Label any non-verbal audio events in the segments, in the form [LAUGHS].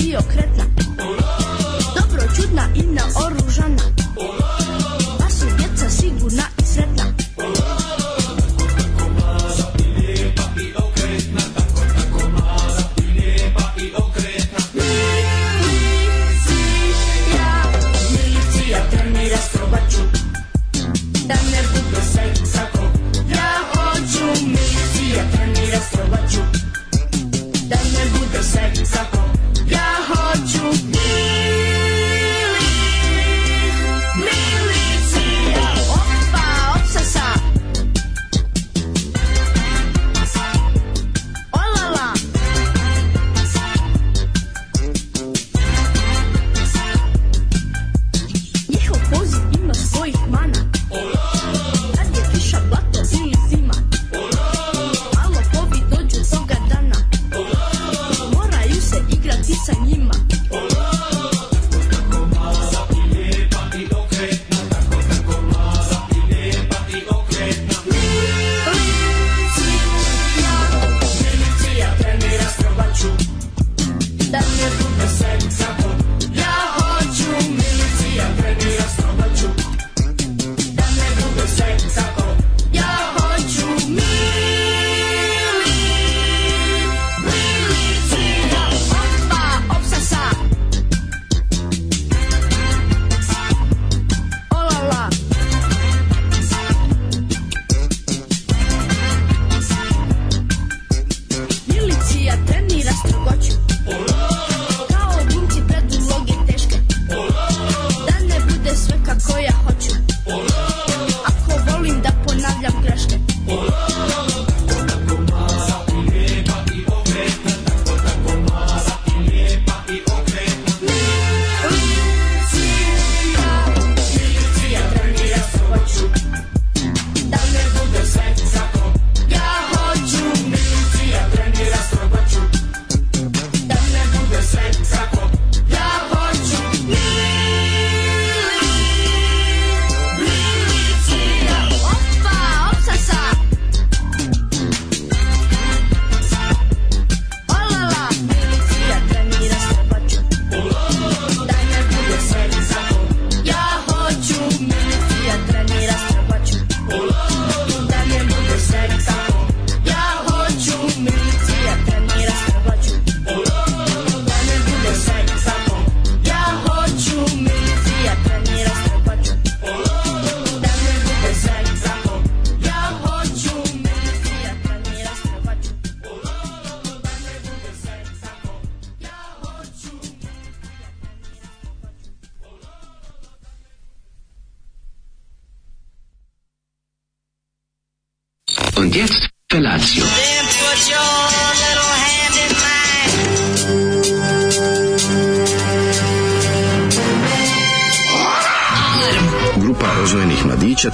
Idiocracia.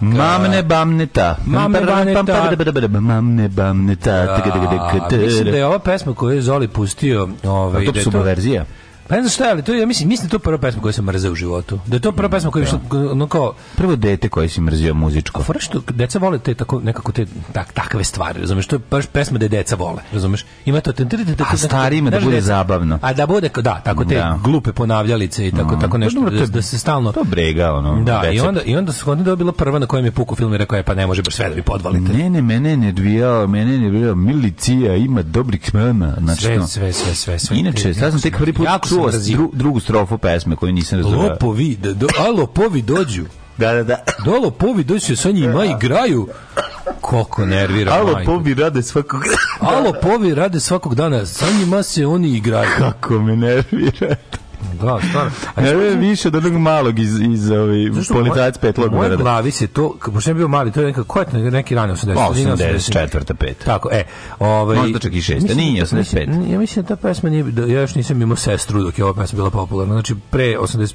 Mamne bamneta. Mamne bamneta. Mamne bamneta. Da, mislim da je ova pesma koju je Zoli pustio... Ovaj, to da su verzija. Pa ne znam šta, ali to ja mislim, mislim da to prva pesma koju sam mrzeo u životu. Da je to prva pesma koju što ono kao prvo dete koje si mrzio muzičko. A fora što deca vole te tako nekako te tak, takve stvari, razumeš, to je baš pesma da deca vole, razumeš? Ima to a starima da bude zabavno. A da bude da, tako te da. glupe ponavljalice i tako mm. tako pa nešto da, da se stalno to brega ono. Da, i onda i onda su onda dobila prva na kojem je puku film i rekao je pa ne može baš sve da mi podvalite. Ne, ne, mene ne dvijao, mene ne dvijao milicija, ima dobrih mama, znači sve, sve, sve, sve, sve. Inače, sad sam tek prvi put čuo drugu strofu pesme koju nisam razumeo. Lopovi, alo, da, povi dođu. Da, da, da. Dolo povi dođu se sa njima igraju koliko nervira. Alo majko. povi rade svakog [LAUGHS] dana. Alo povi rade svakog dana. Sa njima se oni igraju. Kako me nervira. Da, stvarno. A ja je više od onog malog iz, iz ovaj, policajac petlog. U mojoj glavi se to, pošto je bio mali, to je neka, ko je neki rani 80? 84. 5. Tako, e. Ovaj, Možda čak i 6. Nije 85. Da- ja mislim da ta pesma nije, da, ja još nisam imao sestru dok je ova pesma bila popularna. Znači, pre 85.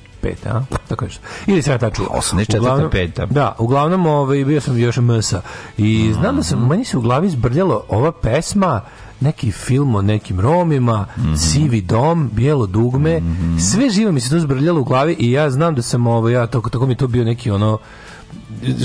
A? Tako nešto. Ili sam ja ta čuo. 84. 5. Da, uglavnom ovaj, bio sam još msa. I mm. znam da sam, meni se u glavi zbrljalo ova pesma neki film o nekim Romima, mm -hmm. Sivi dom, Bijelo dugme, mm -hmm. sve živo mi se to zbrljalo u glavi i ja znam da sam ovo, ja, tako, tako mi to bio neki ono,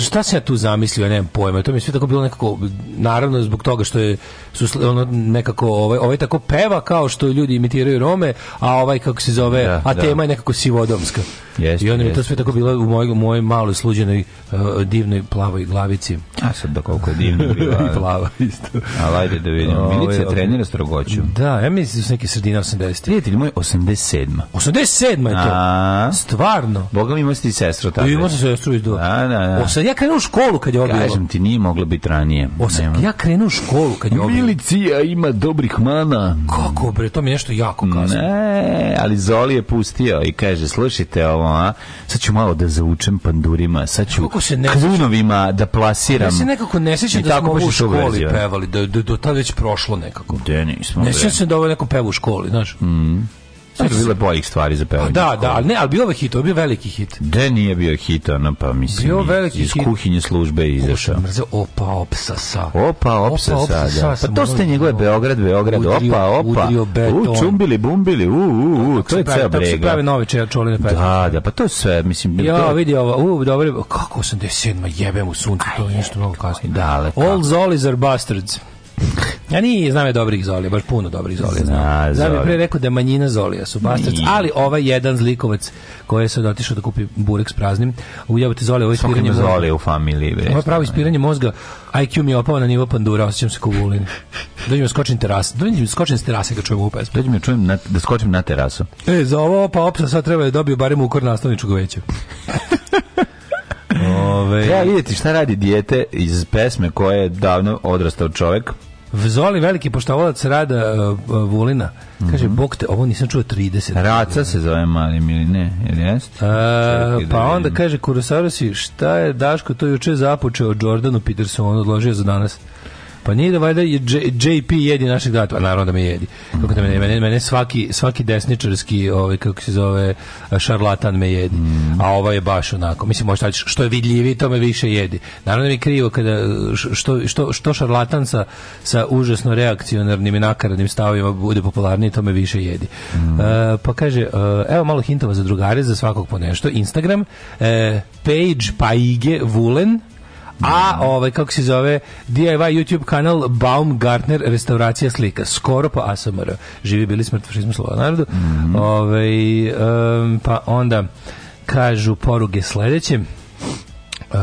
šta se ja tu zamislio, ja nemam pojma. To mi je sve tako bilo nekako naravno zbog toga što je su ono nekako ovaj ovaj tako peva kao što ljudi imitiraju Rome, a ovaj kako se zove, da, a da. tema je nekako sivodomska. Jeste, I onda mi to sve tako bilo u mojoj, u mojoj maloj sluđenoj uh, divnoj plavoj glavici. A sad da koliko je divno [LAUGHS] bila. I plava isto. Ali ajde da vidimo. Milica trenira strogoću. Da, ja mislim da su neke sredine 80. Prijatelj moj, 87. 87 je to? A, Stvarno? Boga mi imao si ti sestru da, tada. Imao sam sestru iz dva. A, da, da. da. ja krenuo u školu kad je ovo bilo. Kažem ti, nije moglo biti ranije. Osa, ja krenuo u školu kad je ovo bilo. Milicija ima dobrih mana. Kako bre, to mi je nešto jako kasno. Ne, ali Zoli je pustio i kaže, slušajte ovo, a, sad ću malo da zaučem pandurima, sad ću se klunovima da plasiram. Ja se nekako ne sećam da smo u školi pevali, da do, do, do tad već prošlo nekako. De, nismo. Ne sjećam se da ovo neko peva u školi, znaš. Mhm šta je bilo boljih stvari za pevanje? Da, da, ali ne, ali bio je hit, bio veliki hit. Da nije bio hit, ono pa mislim bio veliki iz hit. kuhinje službe izašao. Opa opsasa. Opa opsasa, opa, opsasa da. Pa to ste da njegove Beograd, Beograd, udrio, opa, opa. Udrio beton. U, čumbili, bumbili, u, u, u, to je ceo brega. Tako se prave da. nove čoline pevanje. Da, da, pa to je sve, mislim. Ja, vidi ovo, u, dobro, kako 87, jebem u suncu, to je nešto mnogo kasnije. Da, All Zollies are bastards. Ja ni znam je dobrih Zolija, baš puno dobrih Zolija. Zna, znam. Znam pre rekao da je manjina Zolija su bastac, ali ovaj jedan zlikovac koji je sad otišao da kupi burek s praznim, ujebate Zolija, ovo ispiranje mozga. Zolija u familiji. Ovo je pravo ispiranje mozga. IQ mi je opao na nivo pandura, osjećam se kogulin. vulin. Dođem da da skočim terase, dođem da skočim s terase kad čujem ovu pesmu. Dođem čujem na, da skočim na terasu. E, za ovo pa opsa sad treba da dobiju barem ukor nastavničku veću. [LAUGHS] Ove... Treba vidjeti šta radi dijete iz pesme koje je davno odrastao čovek Vzoli veliki poštovalac rada uh, Vulina. Kaže, mm -hmm. bok te, ovo nisam čuo 30. Raca se zove Marim ili ne, ili jest? A, e, pa da onda kaže, Kurosaurosi, šta je Daško to juče započeo Jordanu Petersonu, odložio za danas? Pa nije da valjda je JP jedi našeg data, pa naravno da me jedi. Kako da me, mene, mene svaki, svaki desničarski, ovaj, kako se zove, šarlatan me jedi. A ova je baš onako. Mislim, možda što je vidljiviji, to me više jedi. Naravno da mi je krivo kada, što, što, što šarlatan sa, sa užasno reakcionarnim i nakaradnim stavovima bude popularniji, to me više jedi. Mm. E, pa kaže, e, evo malo hintova za drugare, za svakog po nešto. Instagram, e, page paige vulen, A ovaj kako se zove DIY YouTube kanal Baumgartner restauracija slika. Skoro pa ASMR. Živi bili smrt fašizmu slova narodu. Mm -hmm. ovaj, um, pa onda kažu poruge sledeće. Uh,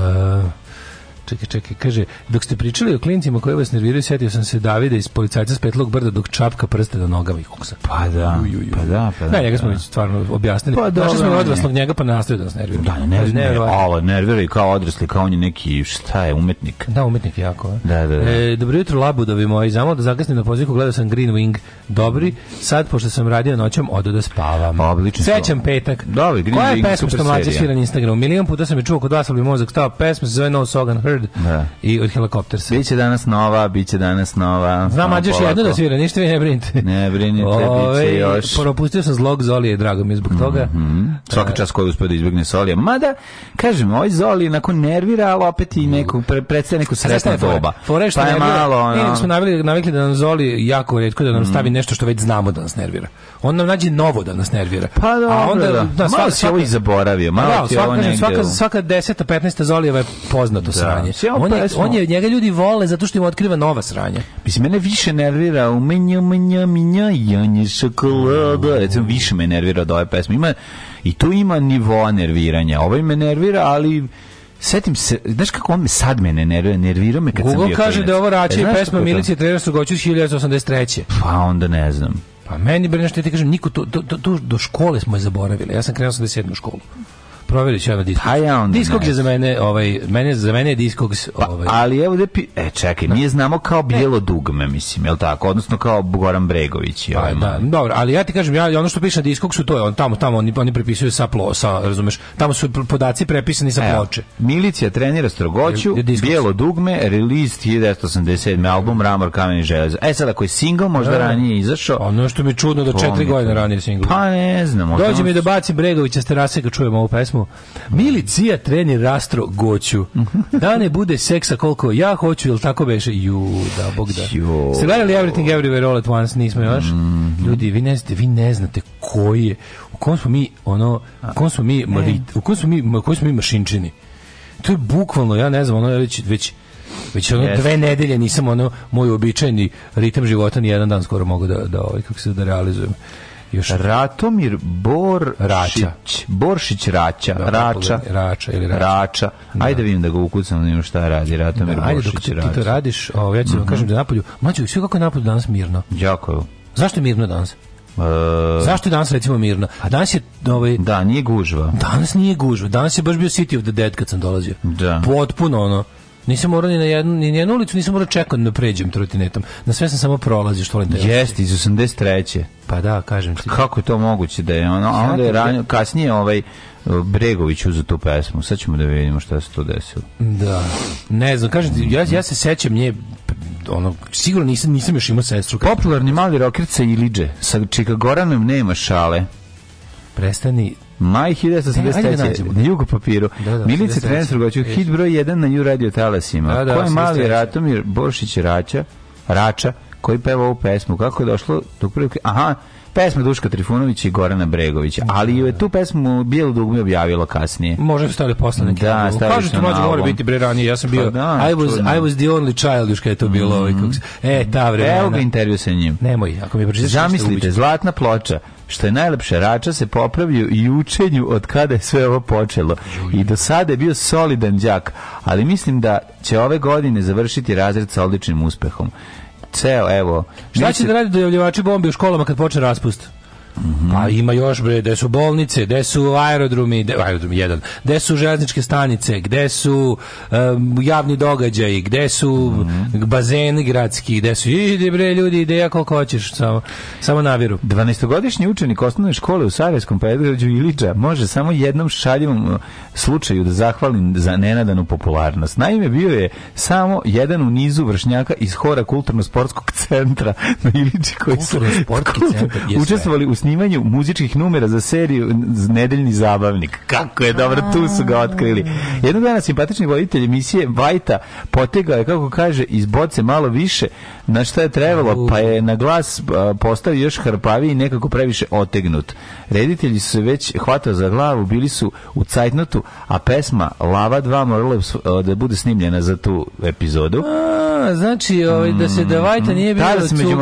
čekaj, čekaj, kaže, dok ste pričali o klincima koji vas nerviraju, sjetio sam se Davida iz policajca s petlog brda dok čapka prste na nogama i kuksa. Pa da, uj, uj, uj. pa da, pa da. Ne, njega da. smo već stvarno objasnili. Pa da, Našli smo odraslog njega pa nastavio da nas nervira. Da, ne, ne, ne, ovo, nervira i kao odrasli, kao on je neki, šta je, umetnik. Da, umetnik jako. Da, da, da. E, dobro jutro, labudovi moji, znamo da zakasnim na poziku, gledao sam Green Wing, dobri, sad pošto sam radio noćom, odo da spavam. Pa, odlično. Sećam petak. Dobri, Green Wing, Koja je pesma što mlađe svira na Instagramu? Milion puta sam je čuo kod vas, ali mozak stao, pesma se zove No Sogan Hurt, Shepherd da. i od Helicoptersa. Biće danas nova, biće danas nova. Znam, mađeš jedno da svira, ništa vi ne brinite. Ne brinite, Ove, biće još. Propustio sam zlog Zolije, drago mi je zbog toga. Mm -hmm. Svaka e. čast koju uspio da izbjegne Solija. Mada, kažem, ovaj Zoli nakon nervira, ali opet i neku, pre, predstavlja neku sretnu doba. Fore što pa je malo, ono... Ili smo navikli, navikli da nam Zoli jako redko da nam mhm. stavi nešto što već znamo da nas nervira. On nam nađe novo da nas nervira. Pa dobro, A onda, da. da svaka, malo si ovo i zaboravio. Pa malo da, svaka, svaka, svaka deseta, petnesta Zolijeva je poznato da. sranje sranje. On je, on je, njega ljudi vole zato što im otkriva nova sranja. Mislim, mene više nervira u menja, menja, menja, janje, šokolada. Recimo, više me nervira od ove pesme. Ima, I tu ima nivo nerviranja. Ovaj me nervira, ali setim se, znaš kako on me sad mene nervira, nervira me kad Google sam bio kaže klinac. da je ovo račije e, pesma Milicije Trera Sugoćić 1983. Pa onda ne znam. Pa meni bre nešto ja ti kažem, niko to, do, do, do, škole smo je zaboravili. Ja sam krenuo sam da u školu proverit ću ja na Discogs. Pa ja Discogs je za mene, ovaj, mene, za mene je Discogs... Pa, ovaj. Pa, ali evo da E, čekaj, da. mi znamo kao e. bijelo dugme, mislim, jel tako? Odnosno kao Goran Bregović. Pa, ovaj. da, dobro, ali ja ti kažem, ja, ono što piše na Discogsu, to je on tamo, tamo, oni, oni prepisuju sa, plo, sa, razumeš, tamo su podaci prepisani sa ploče. Evo, milicija trenira strogoću, bijelo dugme, release 1987. album Ramor, kamen i železo. E sad, ako je single, možda evo. Da, da. ranije izašao. Ono što mi čudno da četiri godine ranije single. Pa ne znam. Dođe mi da bacim Bregovića s terase kad čujemo ovu pesmu, pesmu. Milicija treni rastro goću. Da ne bude seksa koliko ja hoću, jel tako beše? Ju, da, bog da. Ste gledali Everything Everywhere All at Once? Nismo još. Mhm. Ljudi, vi ne znate, vi ne znate koji je, u kom smo mi, ono, u kom smo mi, u kom smo mi, u kom smo mi mašinčini. To je bukvalno, ja ne znam, ono već, već, već ono yes. dve nedelje nisam ono moj običajni ritam života ni jedan dan skoro mogu da da ovaj kako se da realizujem. Još Ratomir Bor Rača. Boršić Rača. Da, Rača. Rača ili Rača. Rača. Da. Ajde vidim da ga ukucam, da šta radi Ratomir da, ajde, Boršić dok ti, to radiš, o, ovaj, ja ću vam mhm. kažem da napolju. Mađo, sve kako je napolju danas mirno. Jako Zašto je mirno danas? Uh, Zašto je danas recimo mirno? A pa- danas je ovaj Da, nije gužva. Danas nije gužva. Danas je baš bio City of the Dead kad sam dolazio. Da. Potpuno ono. Nisam morao ni na jednu, ni na jednu ulicu, nisam morao čekati da pređem trotinetom. Na sve sam samo prolazio što volim. Da Jeste, iz 83. Pa da, kažem ti. Pa kako je to moguće da je ono, a onda je ranio, kasnije ovaj Bregović uzeo tu pesmu. Sad ćemo da vidimo šta se to desilo. Da. Ne znam, kažem ti, ja, ja se sećam nje ono sigurno nisam nisam još imao sestru. Popularni mali i Ilidže sa čega Goranom nema šale. Prestani Maj 1973. Na jugu papiru. Da, da, Milica Trenstrugović, hit broj 1 na New Radio Talasima. Da, da, Ko je mali Ratomir Boršić Rača, Rača, koji peva ovu pesmu? Kako je došlo do prvog... Aha, pesma Duška Trifunović i Gorana Bregović, ali je tu pesmu Bijelo dugme objavilo kasnije. Može se stavili posle neki. Da, stavili Kažu ti mlađe mora biti bre ranije, ja sam bio pa da, I, was, čudno. I was the only child, još kada je to bilo. Mm. Ovaj, se, e, ta vremena. Evo ga intervju sa njim. Nemoj, ako mi pročitaš. Zamislite, zlatna ploča, što je najlepše Rača se popravio i učenju od kada je sve ovo počelo. I do sada je bio solidan đak, ali mislim da će ove godine završiti razred sa odličnim uspehom. Ceo, evo. Šta će da radi dojavljivači bombi u školama kad počne raspust? -hmm. A ima još bre, gde su bolnice, gde su aerodromi, de, aerodrom jedan, gde su železničke stanice, gde su um, javni događaji, gde su mm -hmm. bazeni gradski, gde su ide bre ljudi, ideja koliko hoćeš, samo samo naviru. 12-godišnji učenik osnovne škole u Sarajevskom predgrađu Iliđa može samo jednom šaljivom e, slučaju da zahvalim za nenadanu popularnost. Naime bio je samo jedan u nizu vršnjaka iz hora kulturno-sportskog centra na Ilići koji su kulturno-sportski centar učestvovali u snimanju muzičkih numera za seriju Nedeljni zabavnik. Kako je dobro, tu su ga otkrili. Jednog dana simpatični voditelj emisije Vajta potegao je, kako kaže, iz boce malo više na šta je trebalo, pa je na glas postao još hrpaviji i nekako previše otegnut. Reditelji su se već hvatao za glavu, bili su u cajtnotu, a pesma Lava 2 morala da bude snimljena za tu epizodu. A, znači, ovaj, da se mm, Davajta nije bilo tada, među,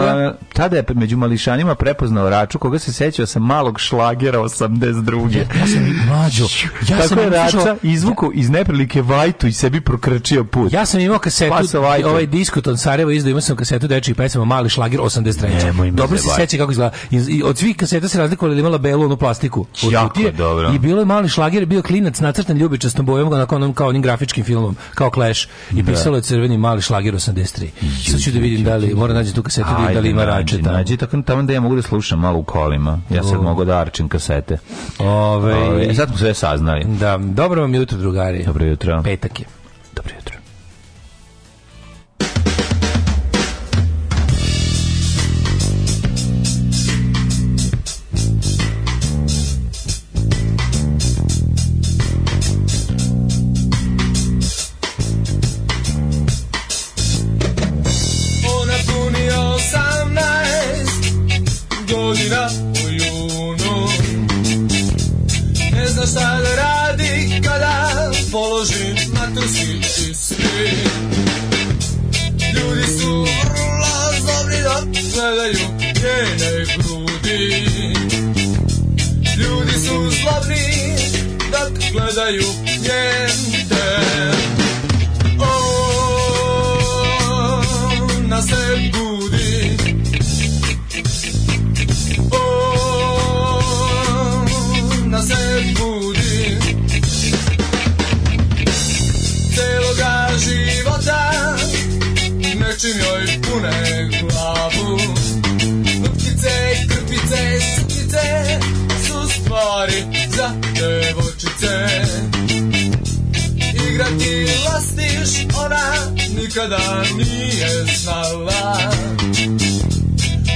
tada je među mališanima prepoznao Raču, koga se sećao sa malog šlagera 82. Ja, sam mlađo. Ja Tako sam je Rača slušao... izvuku iz neprilike Vajtu i sebi prokrčio put. Ja sam imao kasetu, pa ovaj diskot od Sarajevo izdao, imao sam kasetu kasetu dečijih pesama Mali šlager 83. Dobro se seća kako izgleda. I od svih kaseta se razlikovala da imala belu onu plastiku. Jako tije, dobro. I bilo je Mali šlager bio klinac nacrtan ljubičastom bojom na onom kao onim grafičkim filmom, kao Clash. I da. pisalo je crveni Mali šlager 83. Sad ću da vidim da li, mora nađe tu kasetu Ajde, da li ima rače tamo. Nađi, tako da tamo da ja mogu da slušam malo u kolima. Ja sad mogu da arčim kasete. Ove, Ove, e, sad smo sve saznali. Da, dobro vam jutro, drugari. Dobro jutro. Petak je. Dobro jutro. daju niente Ona se budi Ona se budi Celoga života Nečim joj pune glavu Lutkice, krpice, sukice su stvari za devojčice Igrati lastiš ona nikada nije znala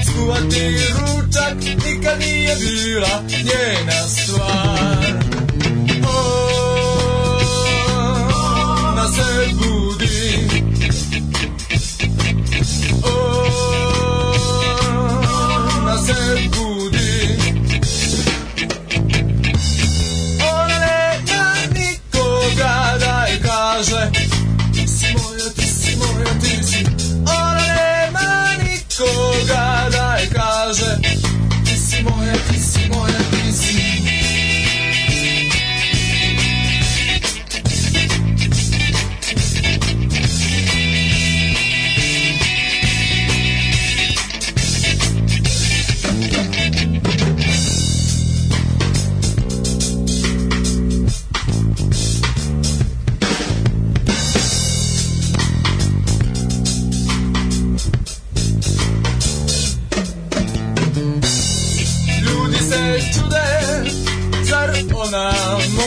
Skuvati ručak nikad nije bila njena stvar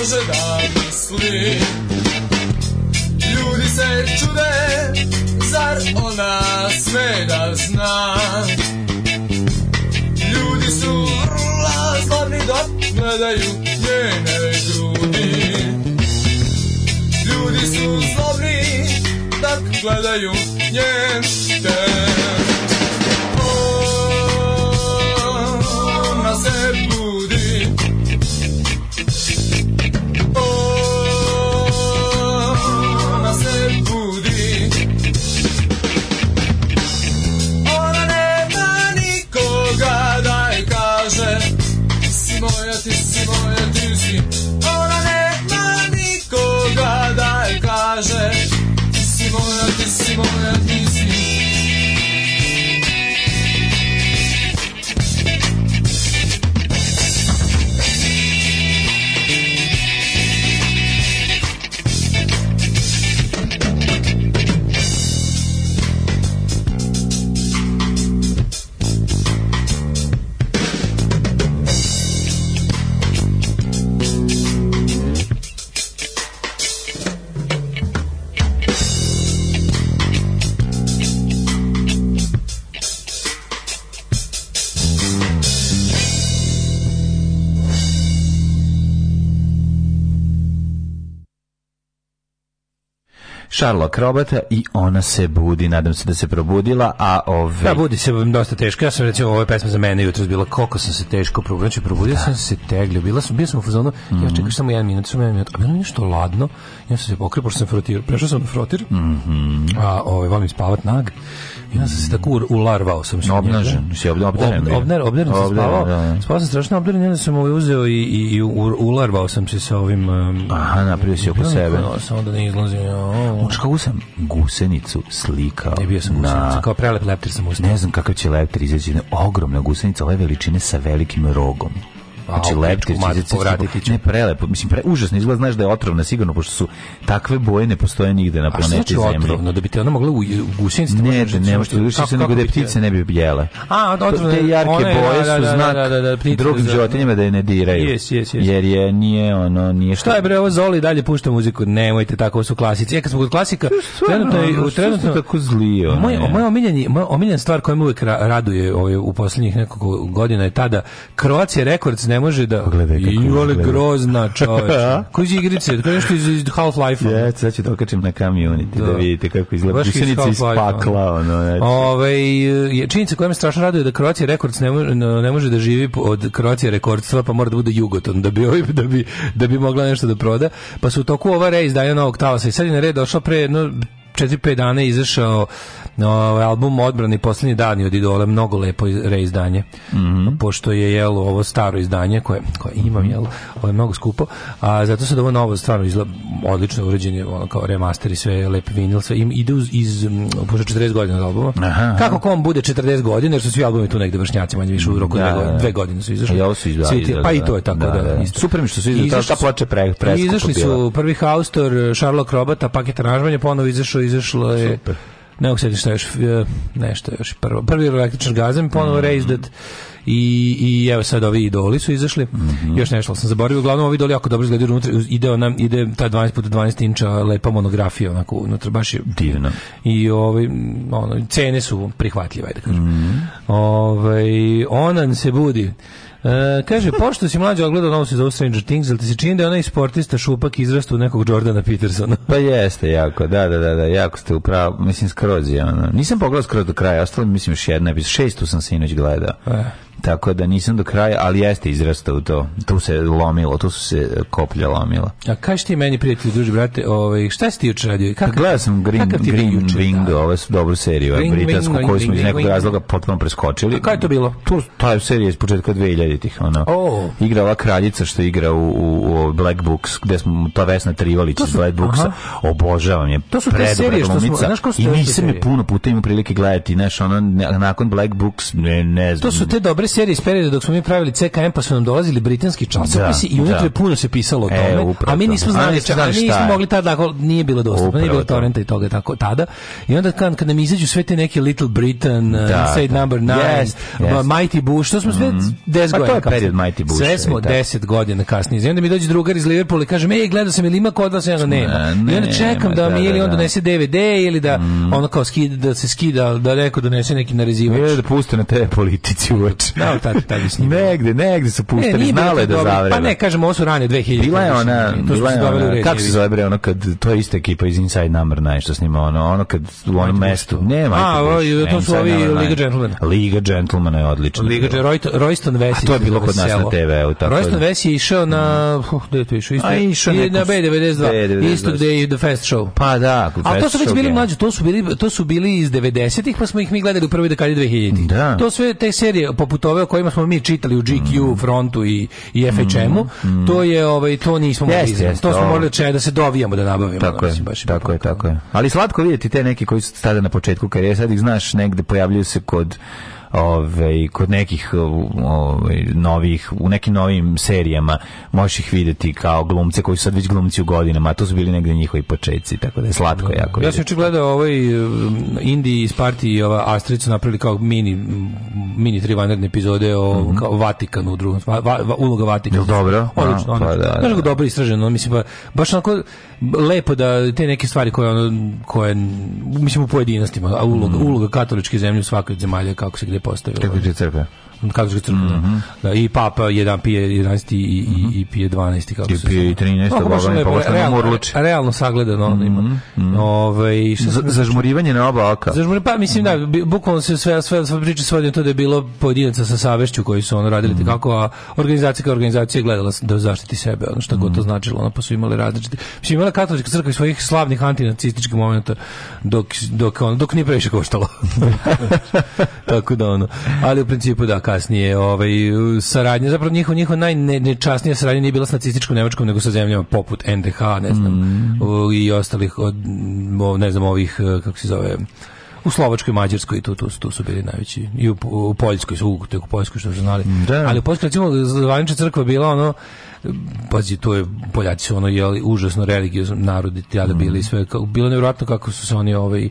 može da misli Ljudi se čude, zar ona sve da zna Ljudi su vrla zborni dok da gledaju njene grudi Ljudi su zlobni dok da gledaju njen te Charlo Akrobata i ona se budi, nadam se da se probudila, a ove... Da, budi se dosta teško, ja sam recimo ove pesme za mene jutros bila koliko sam se teško probudio, znači probudio da. sam se teglio, bila sam, bio sam u fazonu, mm -hmm. ja mhm. čekaš samo jedan minut, samo jedan minut, a bilo mi nešto ladno, ja sam se pokrio, pošto sam frotir, prešao sam na frotir, mm -hmm. a ove, ovaj, volim spavat nag, Ja sam se tako ularvao sam se. Obnažen, si obdaren. Obner, obdaren sam spavao. Da, da. Spavao sam strašno obdaren, onda sam ovaj uzeo i, i, i ularvao sam se sa ovim... Um, Aha, napravio si oko sebe. Samo da ne izlazim. Uš, znači, kako sam gusenicu slikao. Ne bio sam gusenica, kao prelep leptir sam ustao. Ne znam kakav će leptir izaći. Ogromna gusenica, ove veličine sa velikim rogom. Znači leptir, ne prelepo, mislim pre užasno izgleda, znaš da je otrovna sigurno pošto su takve boje ne postoje nigde na planeti A znači Zemlji. otrovno da bi te ona mogla u gusinci ne, da ne, ne, što više se nego da ptice ne bi bijele. A, otrovno te jarke da, boje da, su znak drugim životinjama da je ne diraju. Jes, jes, jes. Jer je nije ono nije što. Šta je bre ovo Zoli dalje pušta muziku, nemojte tako su klasici. E, kad smo kod klasika, trenutno je trenutno tako zlio. Moj moj omiljeni, moj omiljen stvar koja me uvek raduje ovaj, u poslednjih nekoliko godina je tada Croatia Records ne može da... Gledaj kako I ole grozna čoveče. [LAUGHS] Koji je igrice? Koji nešto iz, Half-Life? a Ja, sad ću dokačem da na community da, da vidite kako izgleda. Gusenice iz pakla. Ono, znači. Ove, ovaj, činjenica koja me strašno raduje da Croatia rekords ne može, ne može da živi od Croatia rekordstva, pa mora da bude Jugoton da bi, da bi, da bi mogla nešto da proda. Pa su u toku ova reizdanja novog talasa i sad je na red došla pre jedno 4-5 dana izašao No, ovaj, album odbrani poslednji dani od Idole, mnogo lepo reizdanje. Mm -hmm. Pošto je jelo ovo staro izdanje koje, koje imam, jel, ovo je mnogo skupo, a zato se da ovo novo stvarno izla, odlično uređenje, ono kao remaster i sve, lep vinil, sve, im ide uz, iz, pošto 40 godina od albuma. Aha, aha. Kako kom bude 40 godina, jer su svi albumi tu negde vršnjaci, manje više u roku da, dve, da, godine, da. dve godine su izašli. Ja, su izdali, Svi, da, pa i to je tako, da. da, da. Isto. Super mi što su izašli, ta ploča pre, preskupo Izašli su prvi haustor, Sherlock Robata, paket aranžmanja, ponovo izašao, izašlo je... Super ne mogu sjetiti što još, e, nešto još, prvo, prvi električan gazem, ponovo mm -hmm. reizdat, i, i evo sad ovi idoli su izašli. Mm -hmm. Još nešto sam zaboravio. Uglavnom ovi idoli jako dobro izgledaju unutra. Ide ona ide ta 12 puta 12 inča lepa monografija onako unutra baš je divno. I ovi ono cene su prihvatljive, da kažem. Mm -hmm. Ovaj onan se budi. E, kaže, pošto si mlađe ogledao novu se zove Stranger Things, ali ti se čini da je onaj sportista šupak izrastu nekog Jordana Petersona? Pa jeste, jako, da, da, da, da jako ste upravo, mislim, skroz je ono. Nisam pogledao skroz do kraja, ostalo mislim još jedna epizod, šestu sam se inoć gledao. E tako da nisam do kraja, ali jeste izrastao to. Tu se lomilo, tu su se koplja lomila. A kaži ti meni, prijatelji, duži brate, ovaj, šta si ti juče radio? Kako, pa gledao sam Green, Green juče, Wing, da. ove su dobru seriju, Green, britansku, koju smo iz nekog razloga potpuno preskočili. A kada je to bilo? Tu, ta serija iz početka 2000-ih, ona. Oh. Igra ova kraljica što igra u, u, u Black Books, gde smo, ta Vesna Trivalić iz Black Booksa, aha. obožavam je. To su te serije što smo, znaš ko su I nisam je puno puta imao prilike gledati, znaš, ono, nakon Black Books, ne, ne znam. To su te dobre dobre serije iz perioda dok smo mi pravili CKM pa su nam dolazili britanski časopisi da, i unutra da. puno se pisalo o e, tome, e, a mi nismo znali, čak, znali nismo mogli tada, dakle, nije bilo dostupno, pa nije bilo torrenta i toga tako tada. I onda kad, kad nam izađu sve te neke Little Britain, da, uh, Inside da. Number 9, yes, yes. Mighty Bush, to smo sve 10 mm. godina. Pa to je period Mighty Bush. Sve smo 10 da. godina kasnije. I onda mi dođe drugar iz Liverpoola i kaže, ej, gledao sam ili ima kod vas, ja nema. Ne, I onda čekam da, da mi da, ili on donese DVD ili da mhm. ono kao skida, da se skida, da neko donese neki narezivač. Ne, da puste na te politici uveče. Znao da, [LAUGHS] tad, tad mislim. Negde, negde su puštali, e, ne, znala je da zavrela. Pa ne, kažem, ovo su rane 2000. Bila je ona, bila je ona, kako se zove bre, ona kad, to je ista ekipa iz Inside Number, najšto snima, ono, ono kad u onom mestu. Ne, Michael A, o, to su ovi Liga Gentlemen. Liga Gentlemen je odlična. Liga Royston Vesi. A to je bilo kod nas na TV-u. tako. Royston Vesi je išao na, mm. gde je to išao? Isto, I na B92. Isto gde je The Fest Show. Pa da, A to su već bili mlađi, to su bili, to su bili iz 90-ih, pa smo ih mi gledali u prvoj dekadi 2000-ih. Da. To sve te serije poput ratove o kojima smo mi čitali u GQ mm. frontu i, i FHM-u, mm, mm. to je ovaj to nismo mogli. Jeste, jeste, to smo morali čaj da se dovijamo da nabavimo. Tako da je, mislim, tako je, tako je. Ali slatko vidjeti te neki koji su tada na početku karijere, sad ih znaš negde pojavljuju se kod ovaj kod nekih ovaj novih u nekim novim serijama možeš ih videti kao glumce koji su sad već glumci u godinama, a to su bili negde njihovi početci, tako da je slatko da, da, da. jako. Ja sam juče gledao ovaj um, Indi iz partije i ova Astrica napravili kao mini mini trivanerne epizode o mm -hmm. kao Vatikanu u drugom va, va, uloga Vatikana. je Dobro. Odlično. Pa, da, da. Dobro istraženo, mislim ba, pa, baš onako lepo da te neke stvari koje ono, koje mislim u pojedinostima, a uloga, mm. uloga katoličke zemlje u svakoj zemalja kako se gde postavila. Kako je crkva? katolička crkva. Mm -hmm. I papa jedan pije 11 i, i, mm i pije 12 kako I se pije 13, no, boga ne pogošta realno, realno sagledano on ima. Mm -hmm. Ove, ovaj, šta zažmurivanje na oba oka. Zažmurivanje, pa mislim mm -hmm. da, mhm. bukvalno se sve, sve, sve priče svodi to da je bilo pojedinaca sa savešću koji su ono radili mm -hmm. kako, a organizacija kao organizacija gledala da zaštiti sebe, ono šta mm -hmm. god to mhm. značilo, ono pa su imali različite. Mislim, imala katolička crkva svojih slavnih antinacističkih momenta dok, dok, on, dok nije previše koštalo. [LAUGHS] [LAUGHS] Tako da ono. Ali u principu da, kasnije ovaj, saradnja, zapravo njihova njihov najnečasnija saradnja nije bila sa nacističkom Nemačkom, nego sa zemljama poput NDH, ne znam, mm. i ostalih, od, ne znam, ovih, eh, kako se zove, u Slovačkoj, Mađarskoj tu, tu, tu su bili najveći i u, u Poljskoj su u, u Poljskoj što su znali. Mm, da. Ali u Poljskoj recimo zvanična crkva bila ono pazi to je Poljaci su ono jeli užasno religiozni narodi tada mm. bili mm. sve kako bilo nevjerojatno kako su se oni ovaj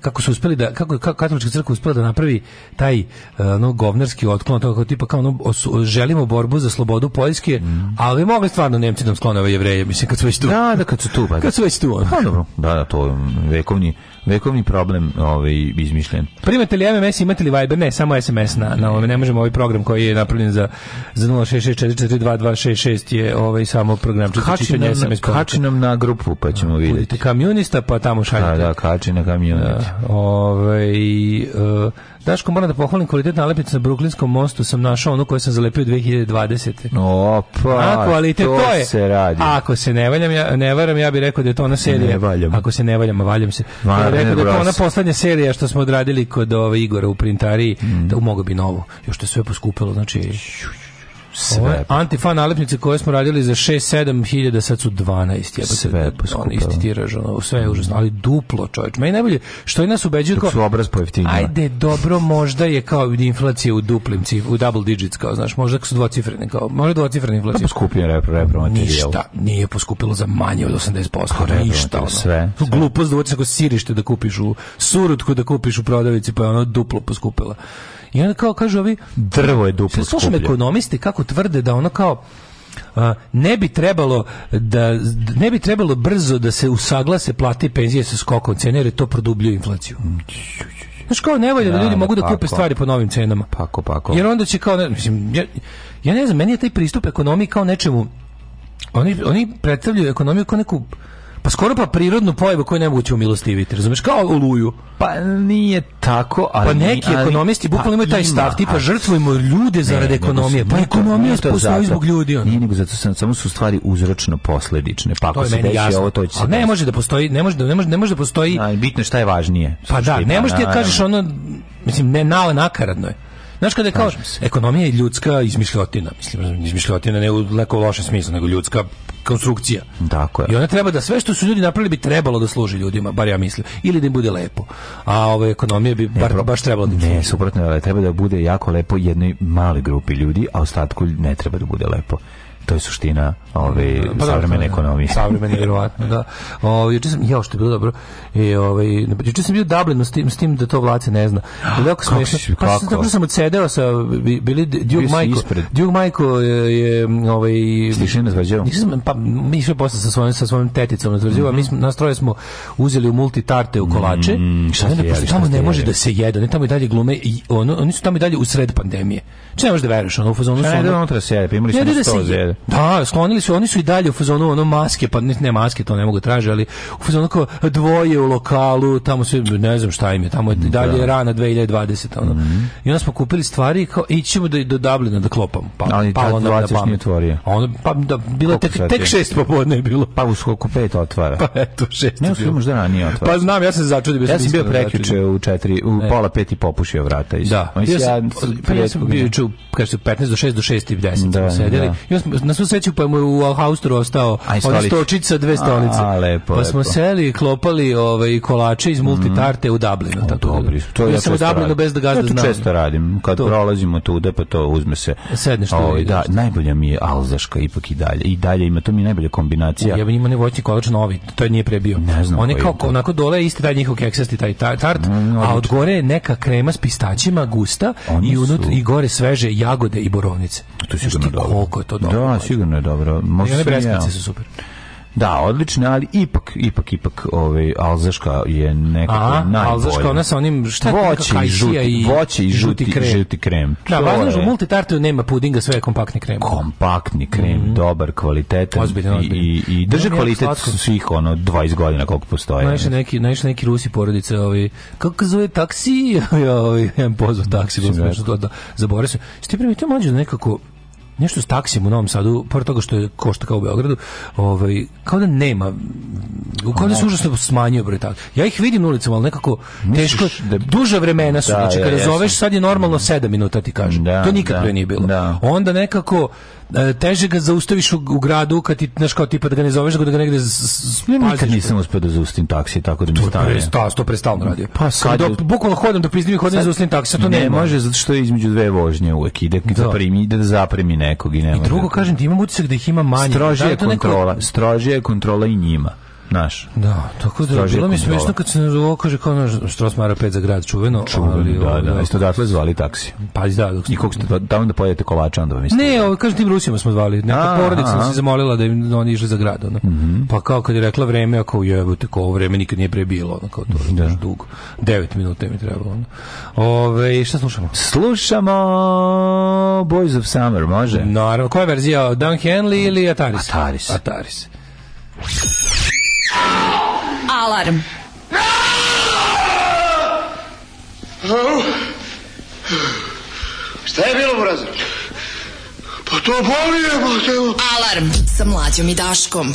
kako su uspeli da kako kako katolička crkva uspela da napravi taj e, ono govnerski otklon to kao tipa kao ono osu, želimo borbu za slobodu Poljske, mm. ali mogli stvarno Nemci da sklone ove jevreje, mislim kad su već tu. Da, da kad su tu, ba, pa Kad da. su već tu. Pa, dobro. Da, da, to vekovni vekovni problem ovaj, izmišljen. Primate li MMS, imate li Viber? Ne, samo SMS na, na ovaj, ne možemo ovaj program koji je napravljen za, za 066442266 je ovaj samo program za čitanje SMS. Kači nam na grupu, pa ćemo videti. Kamionista, pa tamo šaljite. Da, da, kači na kamionista. Da, ovaj, uh, Daško, moram da pohvalim kvalitet nalepnice na Bruklinskom mostu. Sam našao onu koju sam zalepio 2020. Opa, A kvalitet to, to je. se radi. Ako se ne valjam, ja, ne varam, ja bih rekao da je to ona serija. Ne valjam. Ako se ne valjam, valjam se. ja bih rekao da je to ona poslednja serija što smo odradili kod ove ovaj, Igora u printariji. Mm. Da mogu bi novo. Još to sve poskupilo, znači... Sve. Ovo je antifan nalepnice koje smo radili za 6-7 hiljada, sad su 12. Jebate, sve poskupilo. On isti tiraž, ono, sve je užasno, ali duplo čoveč. Meni najbolje, što je nas ubeđuju kao... su obraz pojeftinio. Ajde, dobro, možda je kao inflacija u duplim cif, u double digits, kao, znaš, možda su dvocifrene, kao, možda dvocifrene da, inflacija. Da poskupio repro, repro materijal. Ništa, nije poskupilo za manje od 80%, Ko ništa, ono. Sve, sve. Glupost, dvocifrene, da sirište da kupiš u surutku da kupiš u prodavnici pa je ono duplo poskupila. I onda kao kažu ovi... Drvo je duplo Slušam ekonomisti kako tvrde da ono kao ne bi trebalo da ne bi trebalo brzo da se usaglase plate i penzije sa skokom cene jer je to produbljuje inflaciju. Mm, Znaš kao nevolja da ljudi mogu da kupe stvari po novim cenama. Pako, pako. Jer onda će kao, ne, mislim, ja, ja ne znam, meni je taj pristup ekonomiji kao nečemu, oni, oni predstavljaju ekonomiju kao neku Pa skoro pa prirodnu pojavu koju ne moguće umilostiviti, razumeš, kao oluju. Pa nije tako, pa ali... Pa neki ali, ekonomisti pa bukvalno imaju taj stav, tipa ali, žrtvujemo ljude zarad ekonomije. Pa ekonomija postoji zbog ljudi. Ono. Nije nego zato sam, samo su stvari uzročno posledične. Pa ako to se desi ovo, to će se... Ne može da postoji, ne može da, ne može, ne može da postoji... A, bitno šta je važnije. Pa da, ne možeš ti da kažeš ono, mislim, ne, nale nakaradno je. Znaš kada je kao, ekonomija je ljudska izmišljotina, mislim, izmišljotina ne u leko lošem smislu, nego ljudska konstrukcija. Tako je. I ona treba da sve što su ljudi napravili bi trebalo da služi ljudima, bar ja mislim, ili da im bude lepo. A ova ekonomija bi bar, ne, baš trebalo da im Ne, suprotno, treba da bude jako lepo jednoj maloj grupi ljudi, a ostatku ne treba da bude lepo to je suština ove pa, da, savremene da, ekonomije. Savremene verovatno, da. O, juče sam jao što je bilo dobro. I e, ovaj juče sam bio u Dublinu s tim s tim da to Vlace ne zna. Ali ako smo pa sam tako sam odsedeo sa bili Duke Majko. Duke Majko je, je ovaj Stišin izvađao. Nisam pa mi sve posle sa svojom sa svojom teticom izvađao, mm -hmm. mi mhm. smo nas troje smo uzeli u multitarte u kolače. Mm, šta ne, jeli, tamo ne može da se jede, oni tamo i dalje glume i ono, oni su tamo i dalje u sred pandemije. Če ne možeš da veruješ, ono u fazonu su. Ne, da unutra se jede, pa imali smo 100 jede. Da, sklonili su, oni su i dalje u fazonu ono maske, pa ne, ne maske, to ne mogu da tražiti, ali u fazonu kao dvoje u lokalu, tamo se ne znam šta im je, tamo je dalje da. rana 2020 ono. Mm -hmm. I onda smo kupili stvari kao ićemo da do Dublina da klopamo. Pa ali palo nam da pamet. Otvorio. A pa da bilo tek tek 6 popodne je bilo. Pa u skoku 5 otvara. Pa eto 6. Ne uspemo možda ranije otvara. Pa znam, ja sam se začudio, ja sam bio prekjuče u 4 u e. pola 5 popušio vrata. Da, ja sam pa bio juče, kaže 15 do 6 do 6 i 10 da, sedeli. Da. I na svu sreću pa mu je u Alhaustoru ostao od stočica dve stolice. A, lepo, pa smo lepo. seli, klopali ovaj, kolače iz multitarte mm. u Dublinu. O, tako da- dobri. To ja, ja sam u Dublinu radim. bez da gazda znam. Ja to često radim. Kad to. prolazimo tuda, pa to uzme se. Sedneš ovaj, da, najbolja mi je Alzaška, ipak i dalje. I dalje ima, to mi je najbolja kombinacija. Ja, ja ima ne voćni kolač novi, to je nije prebio. Ne znam. On je kao, onako dole isti taj njihov keksasti taj tart, mm, a od gore je neka krema s pistaćima gusta Oni i, unut, su... i gore sveže jagode i borovnice. To je sigurno dobro. Koliko je to dobro. Da, A, sigurno je dobro. Možda I one breskice su super. Da, odlično, ali ipak, ipak, ipak, ovaj, Alzaška je nekako Aha, najbolja. Alzaška, ona sa onim, šta voće i žuti, voće i žuti, krem. Žuti krem. Da, važno je, da u multitartu nema pudinga, sve je kompaktni krem. Kompaktni krem, mm -hmm. dobar, kvalitet I, i, i drže kvalitet svih, ono, 20 godina koliko postoje. Naišli neki, naišli neki Rusi porodice, ovi, kako zove taksi? [LAUGHS] ja, ovi, ja pozvao taksi, da, da, zaboravio sam. Ste primetio mlađe da nekako, nešto s taksijem u Novom Sadu, pored toga što je košta kao u Beogradu, ovaj, kao da nema, kao da se da. užasno smanjio broj taksija. Ja ih vidim na ulicama, ali nekako teško, da... duža vremena su, da, znači kada ja, zoveš, sad je normalno 7 minuta ti kažem, da, to nikad da, prije nije bilo. Da. Onda nekako, E, teže ga zaustaviš u, u gradu kad ti znaš kao tipa da ga ne zoveš da ga negde ja nikad nisam uspeo da zaustim taksi tako da mi stane. Sta, sto prestalno radi. Pa sad bukvalno hodam do pizdi hodam zaustavim taksi, to ne, ne može zato što je između dve vožnje uvek ide da, da. zaprimi da zaprimi nekog i nema. I drugo da... kažem ti imam utisak da ih ima manje. Strožije da kontrola, neko... strožije kontrola i njima naš. Da, tako da bilo mi smešno kad se nazvao kaže kao naš Strosmara 5 za grad čuveno, čuveno ali da, da, isto ovaj, dakle zvali taksi. Pa da, dok ste... I kako ste tamo da pojedete kolača onda mislim. Ne, ovo ovaj, kaže tim Rusima smo zvali. Neka a, porodica nas je zamolila da im da oni išli za grad ono. Mm -hmm. Pa kao kad je rekla vreme, ako jebote, kao ovo vreme nikad nije prebilo, ono kao to je da. dugo. 9 minuta mi trebalo. Ono. Ove, šta slušamo? Slušamo Boys of Summer, može? Naravno, koja je verzija? Dan Henley ili Ataris? Ataris. Ataris alarm. Šta je bilo, brazer? Pa to bolije, pa Alarm sa mlađom i Daškom.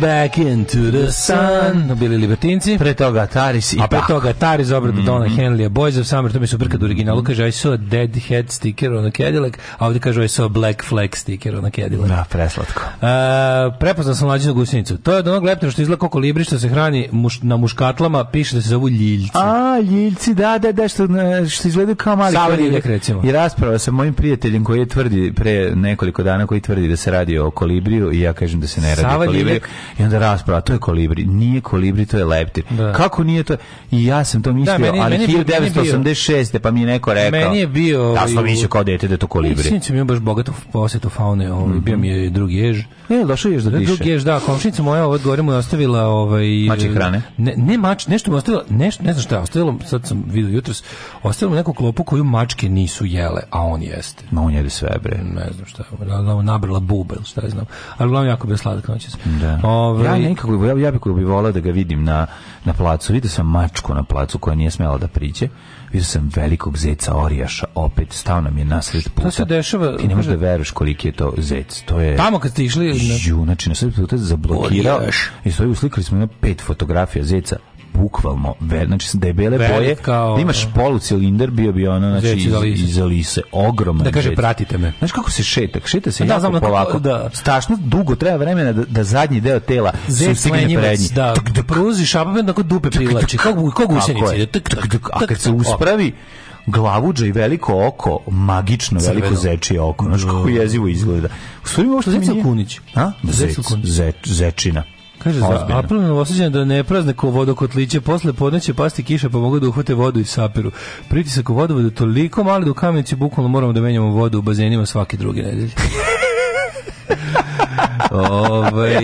bad. back into the sun. Bili libertinci. Pre toga Taris i A pre toga Taris obrada mm -hmm. Dona Henleya Boys of Summer. To mi su kad u originalu kaže I saw a dead head sticker on a Cadillac, a ovdje kaže I saw a black flag sticker on a Cadillac. Da, preslatko. Uh, prepoznao sam mlađinu gusenicu. To je od onog leptira što izgleda koliko libri što se hrani muš, na muškatlama, piše da se zovu ljiljci. A, ljiljci, da, da, da, što, e, što izgledaju kao mali. Savan recimo. I rasprava sa mojim prijateljem koji je tvrdi pre nekoliko dana koji tvrdi da se radi o kolibriju i ja kažem da se ne radi o kolibriju da rasprava, to je kolibri. Nije kolibri, to je leptir. Da. Kako nije to? I ja sam to da, mislio, da, meni, ali 1986. pa mi je neko rekao. Meni je bio... Da smo mislio kao dete da je to kolibri. Sinicu mi je baš bogato posetu faune, ovaj, mm -hmm. bio mi je drugi jež. Ne, došao jež da diše. Drugi jež, da, komšinica moja ovaj gore mu je ostavila... Ovaj, Mači hrane? Ne, ne mač, nešto mu je ostavila, nešto, ne znam šta, ostavila, sad sam vidio jutros, ostavila mu neku klopu koju mačke nisu jele, a on jeste. Ma on jede sve, bre. Ne znam šta, nabrala bube, šta znam. Ali uglavnom jako bio sladak noćas. Da. Ove, ovaj, Ovaj... Ja nekako, ja, ja bih bi volao da ga vidim na, na placu. video sam mačku na placu koja nije smela da priđe. video sam velikog zeca orijaša, opet stao nam je nasred puta. Šta se dešava? Ti ne možeš da veruješ koliki je to zec. To je... Tamo kad ste išli... Ju, znači, na sve puta zablokirao. Orijaš. I stoji, slikali smo na pet fotografija zeca bukvalno, ver, znači da je bele Velik boje, kao, da imaš polu cilindar, bio bi ona znači, iz, lise. iza lise, Da kaže, pratite me. znači kako se šeta? Šeta se da, jako znam, polako. Da. Strašno dugo treba vremena da, da zadnji deo tela sustigne prednji. Da, tuk, da pruzi šapapem, tako dupe privlači. Kako, kako A kad se uspravi, glavuđa i veliko oko, magično Crveno. veliko zečije oko. Znaš kako da. jezivo izgleda. U stvari uopšte Zeca Kunić. A? Zec, Zec, zečina. Kaže, za apelno osjećanje da ne prazne ko vodokotliće, posle podne će pasti kiša pa mogu da uhvate vodu i saperu. Pritisak u vodovodu toliko mali da u kamenici bukvalno moramo da menjamo vodu u bazenima svake druge nedelje. [LAUGHS] Ovaj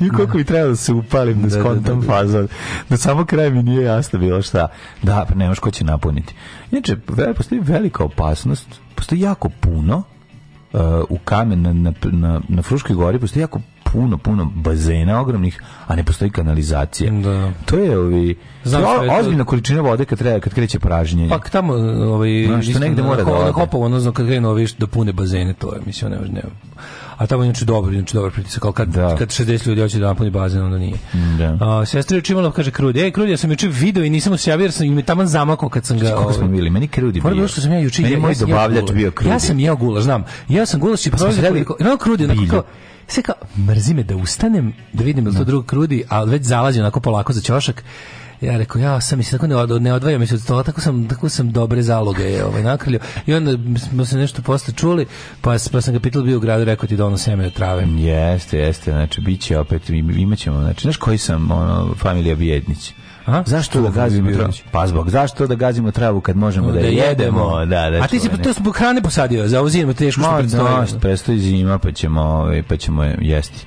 i koliko mi treba da se upalim da skontam da, da, da, fazon. Da samo kraj mi nije jasno bilo šta. Da, pa nemaš ko će napuniti. Inače, postoji velika opasnost, postoji jako puno uh, u kamen na, na, na, na Fruškoj gori, postoji jako puno, puno bazena ogromnih, a ne postoji kanalizacija. Da. To je ovi, Znam o, ozbiljna količina vode kad, treba, kad kreće pražnjenje. Pa tamo, ovaj, no, što negde mora na, da Hopovo, odnosno kad krenu ovi da pune bazene, to je, mislim, ne, ne, a tamo je inače dobro, inače dobro pritisak, ali kad, da. kad 60 ljudi hoće da napuni bazen, onda nije. Da. A, sestra je učimala, kaže Krudi, ej Krudi, ja sam juče video i nisam se javio, jer sam im tamo zamakao kad sam ga... Kako ovaj, smo bili, meni Krudi da bio. Bilo što sam ja juče... Meni ja, moj ja, dobavljač bio Krudi. Ja sam jeo gulaš, znam. Ja sam gulaš i pa proizvod... Koliko... No, Krudi, onako kao, Sve kao, mrzi me da ustanem, da vidim da to drugo krudi, ali već zalađe onako polako za ćošak. Ja rekao, ja sam mi se tako ne, ne odvajam se od stola, tako sam, tako sam dobre zaloge je, ovaj, nakrilio. I onda smo se nešto posle čuli, pa, pa sam ga pitao bio u gradu, rekao ti dono da seme od trave. Jeste, jeste, znači, bit će opet, imaćemo, znači, znaš koji sam, ono, familija Bijednić? A? Zašto da gazimo travu? Pa zbog zašto da gazimo travu kad možemo da, da jedemo? Da, da, A ti si to zbog hrane posadio, za ovu zimu teško što predstoji. No, da, predstoji zima, pa ćemo, ovaj, pa ćemo jesti.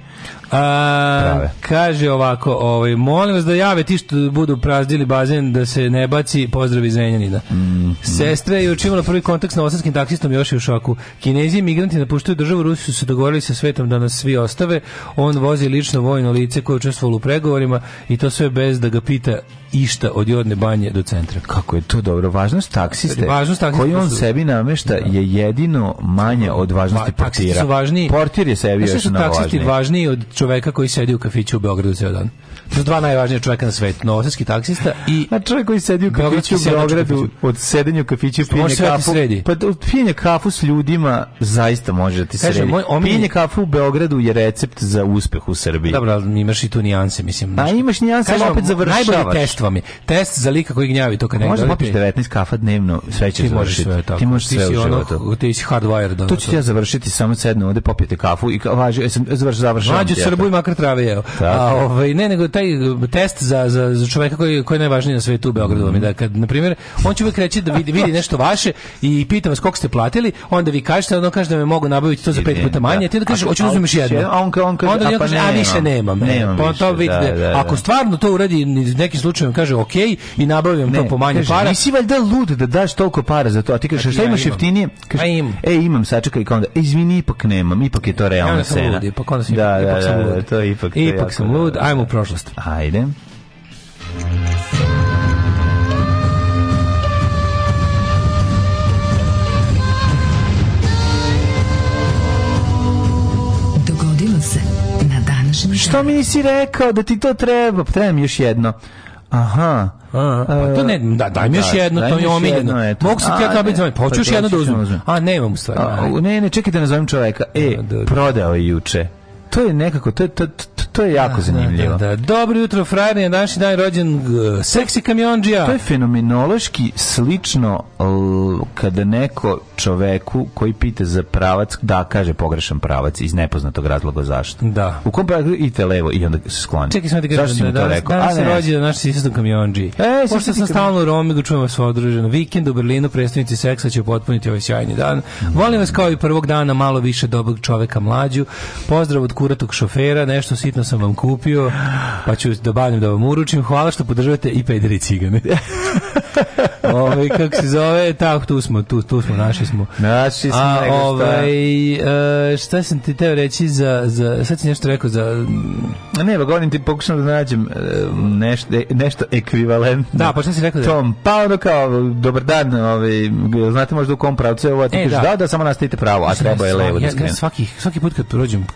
A, kaže ovako, ovaj, molim vas da jave ti što budu prazdili bazen da se ne baci pozdrav iz Renjanina. Mm, mm. Sestre je učinila prvi kontakt s novosadskim taksistom još je u šoku. Kinezi migranti napuštaju državu, Rusi su se dogovorili sa svetom da nas svi ostave. On vozi lično vojno lice koje je učestvovalo u pregovorima i to sve bez da ga pita išta od Jodne banje do centra. Kako je to dobro? Važnost taksiste, važnost taksiste koji on su... sebi namešta da. je jedino manja od važnosti Ma, portira. Su važniji, Portir je sebi još na važniji. Taksisti važniji od čoveka koji sedi u kafiću u Beogradu ceo dan su dva najvažnija čovjeka na svetu, novosadski taksista i na čovjek koji sedi u kafiću u Beogradu od sedenja u kafiću pinje da kafu. Sredi. Pa da, od pinje kafu s ljudima zaista može da ti se redi. Omini... Pinje kafu u Beogradu je recept za uspeh u Srbiji. Dobro, ali imaš i tu nijanse, mislim. Pa imaš nijanse, ali opet završavaš. Najbolji test vam je. Test za lika koji gnjavi to kad negdje. Možeš popiš 19 kafa dnevno, sve ćeš završiti. Ti možeš sve u životu. Ti si hardwired. Da To ću ja završiti, samo sedno ovde popijete kafu i ka, važi, e, završavam. Mađu Srbu i makar trave jeo. A, ovaj, ne, nego taj e, test za, za, za čoveka koji, koji je najvažniji na svetu u Beogradu. Mm. Da kad, na primjer, on će uvijek reći da vidi, vidi nešto vaše i pita vas koliko ste platili, onda vi kažete, onda on kaže da me mogu nabaviti to za pet puta da. manje, da. ti onda kažeš, hoću da uzmeš jedno. On, on kaže, onda on pa kaže, a, pa a više nemam. E, nemam pa više, to vidite, da, da, ako da. stvarno to uradi nekim slučajem, kaže, ok, i nabavim to po manje kaže, para. Nisi valjda lud da daš toliko para za to, a ti znači, pa kaže, šta imaš jeftinije? Kaže, e, imam, sačekaj, onda, e, izvini, ipak nemam, ipak je to realna cena. Da, da, da, da, to ipak ipak sam lud, ajmo u prošlost. Ajde. Dogodilo se na današnji Što mi nisi rekao da ti to treba? Treba još jedno. Aha. A, pa to ne, da, daj mi još da, jedno, daj to mi je omiljeno. Mogu se ti ja dobiti zvanje, pa hoću pa još da jedno da uzmem. A, ne imam u stvari. A, ne, ne, čekaj da nazovem čoveka. E, A, da, prodao je juče. To je nekako, to, je, to, to je jako da, da, zanimljivo. Da, da, Dobro jutro, frajer je naš dan rođen seksi kamionđija. To je fenomenološki slično kada neko čoveku koji pita za pravac, da, kaže pogrešan pravac iz nepoznatog razloga zašto. Da. U kom pravcu idete levo i onda se skloni. Čekaj, sam ti kažem, da, da, rekao? danas se rođen naš sistem kamionđi. E, Pošto sam stalno u Romi, ga da čujem vas odruženo. Vikend u Berlinu, predstavnici seksa će potpuniti ovaj sjajni dan. Volim vas kao i prvog dana malo više dobrog čoveka mlađu. Pozdrav od kuratog šofera, nešto sitno besplatno sam vam kupio, pa ću dobavljam da, da vam uručim. Hvala što podržavate i pederi cigane. [LAUGHS] ovaj kako se zove, tako tu smo, tu, tu smo, naši smo. Naši smo. A, ovaj, šta? E, šta sam ti teo reći za, za sad si nešto rekao za... A ne, govorim ti pokušam da nađem e, nešto, e, nešto ekvivalentno. Da, pa šta si rekao? Da? Tom, pa ono kao, dobar dan, ovaj, znate možda u kom pravcu je ovo, ti e, da. da, da, samo nastavite pravo, a treba je levo. Da ja, ja, svaki, svaki put kad prođem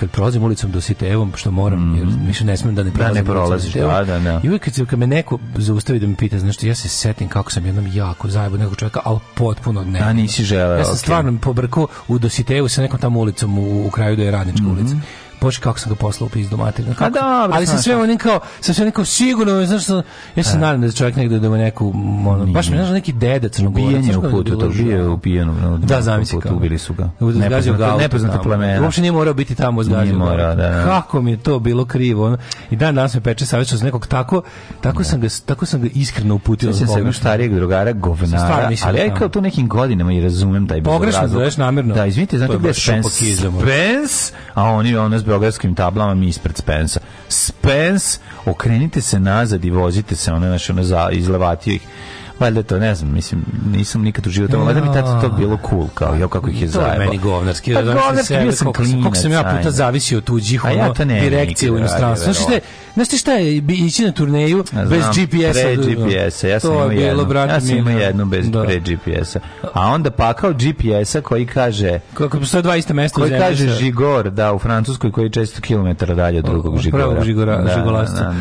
kad prolazim ulicom Dositejevom, što moram, mhm. jer više ne smem da ne da prolazim. Da ne prolaziš, da, da, da. I uvijek kad, kad me neko zaustavi da me pita, znaš, ja se setim kako sam jednom jako zajebo nekog čovjeka, ali potpuno ne. Da, nisi želeo. Ja sam okay. stvarno pobrkao u Dositejevu sa nekom tamo ulicom u, u kraju da je Radnička mm -hmm. ulica bože kako se do posla upis pizdu materinu. Kako? dobro, ali se sve onim kao, sam sve nekao sigurno, znaš, sam, ja se e. nadam da će čovjek negde da ima neku, ono, baš mi znaš, neki dede crnogorac. Ubijen u putu, to bio u ubijenom. No, da, zamisli kao. Ubili su ga. Zgazio ga, nepoznata plemena. Uopšte nije morao biti tamo zgazio. Nije morao, da, da. Kako mi je to bilo krivo. Ono. I dan danas me peče savjećao sa nekog tako, tako, da. sam ga, tako sam ga iskreno uputio. Sve sam jednog starijeg drugara, govnara, ali ja kao to nekim godinama i razumem da je Pogrešno, da, namerno Da, izvinite, znači gde je Spence? a oni je, on beogradskim tablama mi ispred Spensa. Spens, okrenite se nazad i vozite se, one naše ono izlevatio ih valjda to, ne znam, mislim, nisam nikad u životu, valjda bi tato to bilo cool, kao jo kako ih je zajebao. To je meni govnarski. Pa da govnarski, bio sam klinac. Kako sam ja puta zavisio od tuđih, ono, direkcije u inostranstvu. Znaš ti šta je, ići na turneju bez GPS-a? Pre da, da. GPS-a, ja sam imao jednu. Ja sam imao jednu bez pre GPS-a. A onda pakao GPS-a koji kaže... Kako postoje dva ista mesta u Koji kaže Žigor, da, u Francuskoj, koji je 400 km dalje od drugog Žigora. Pravog Žigora, Žigolasca.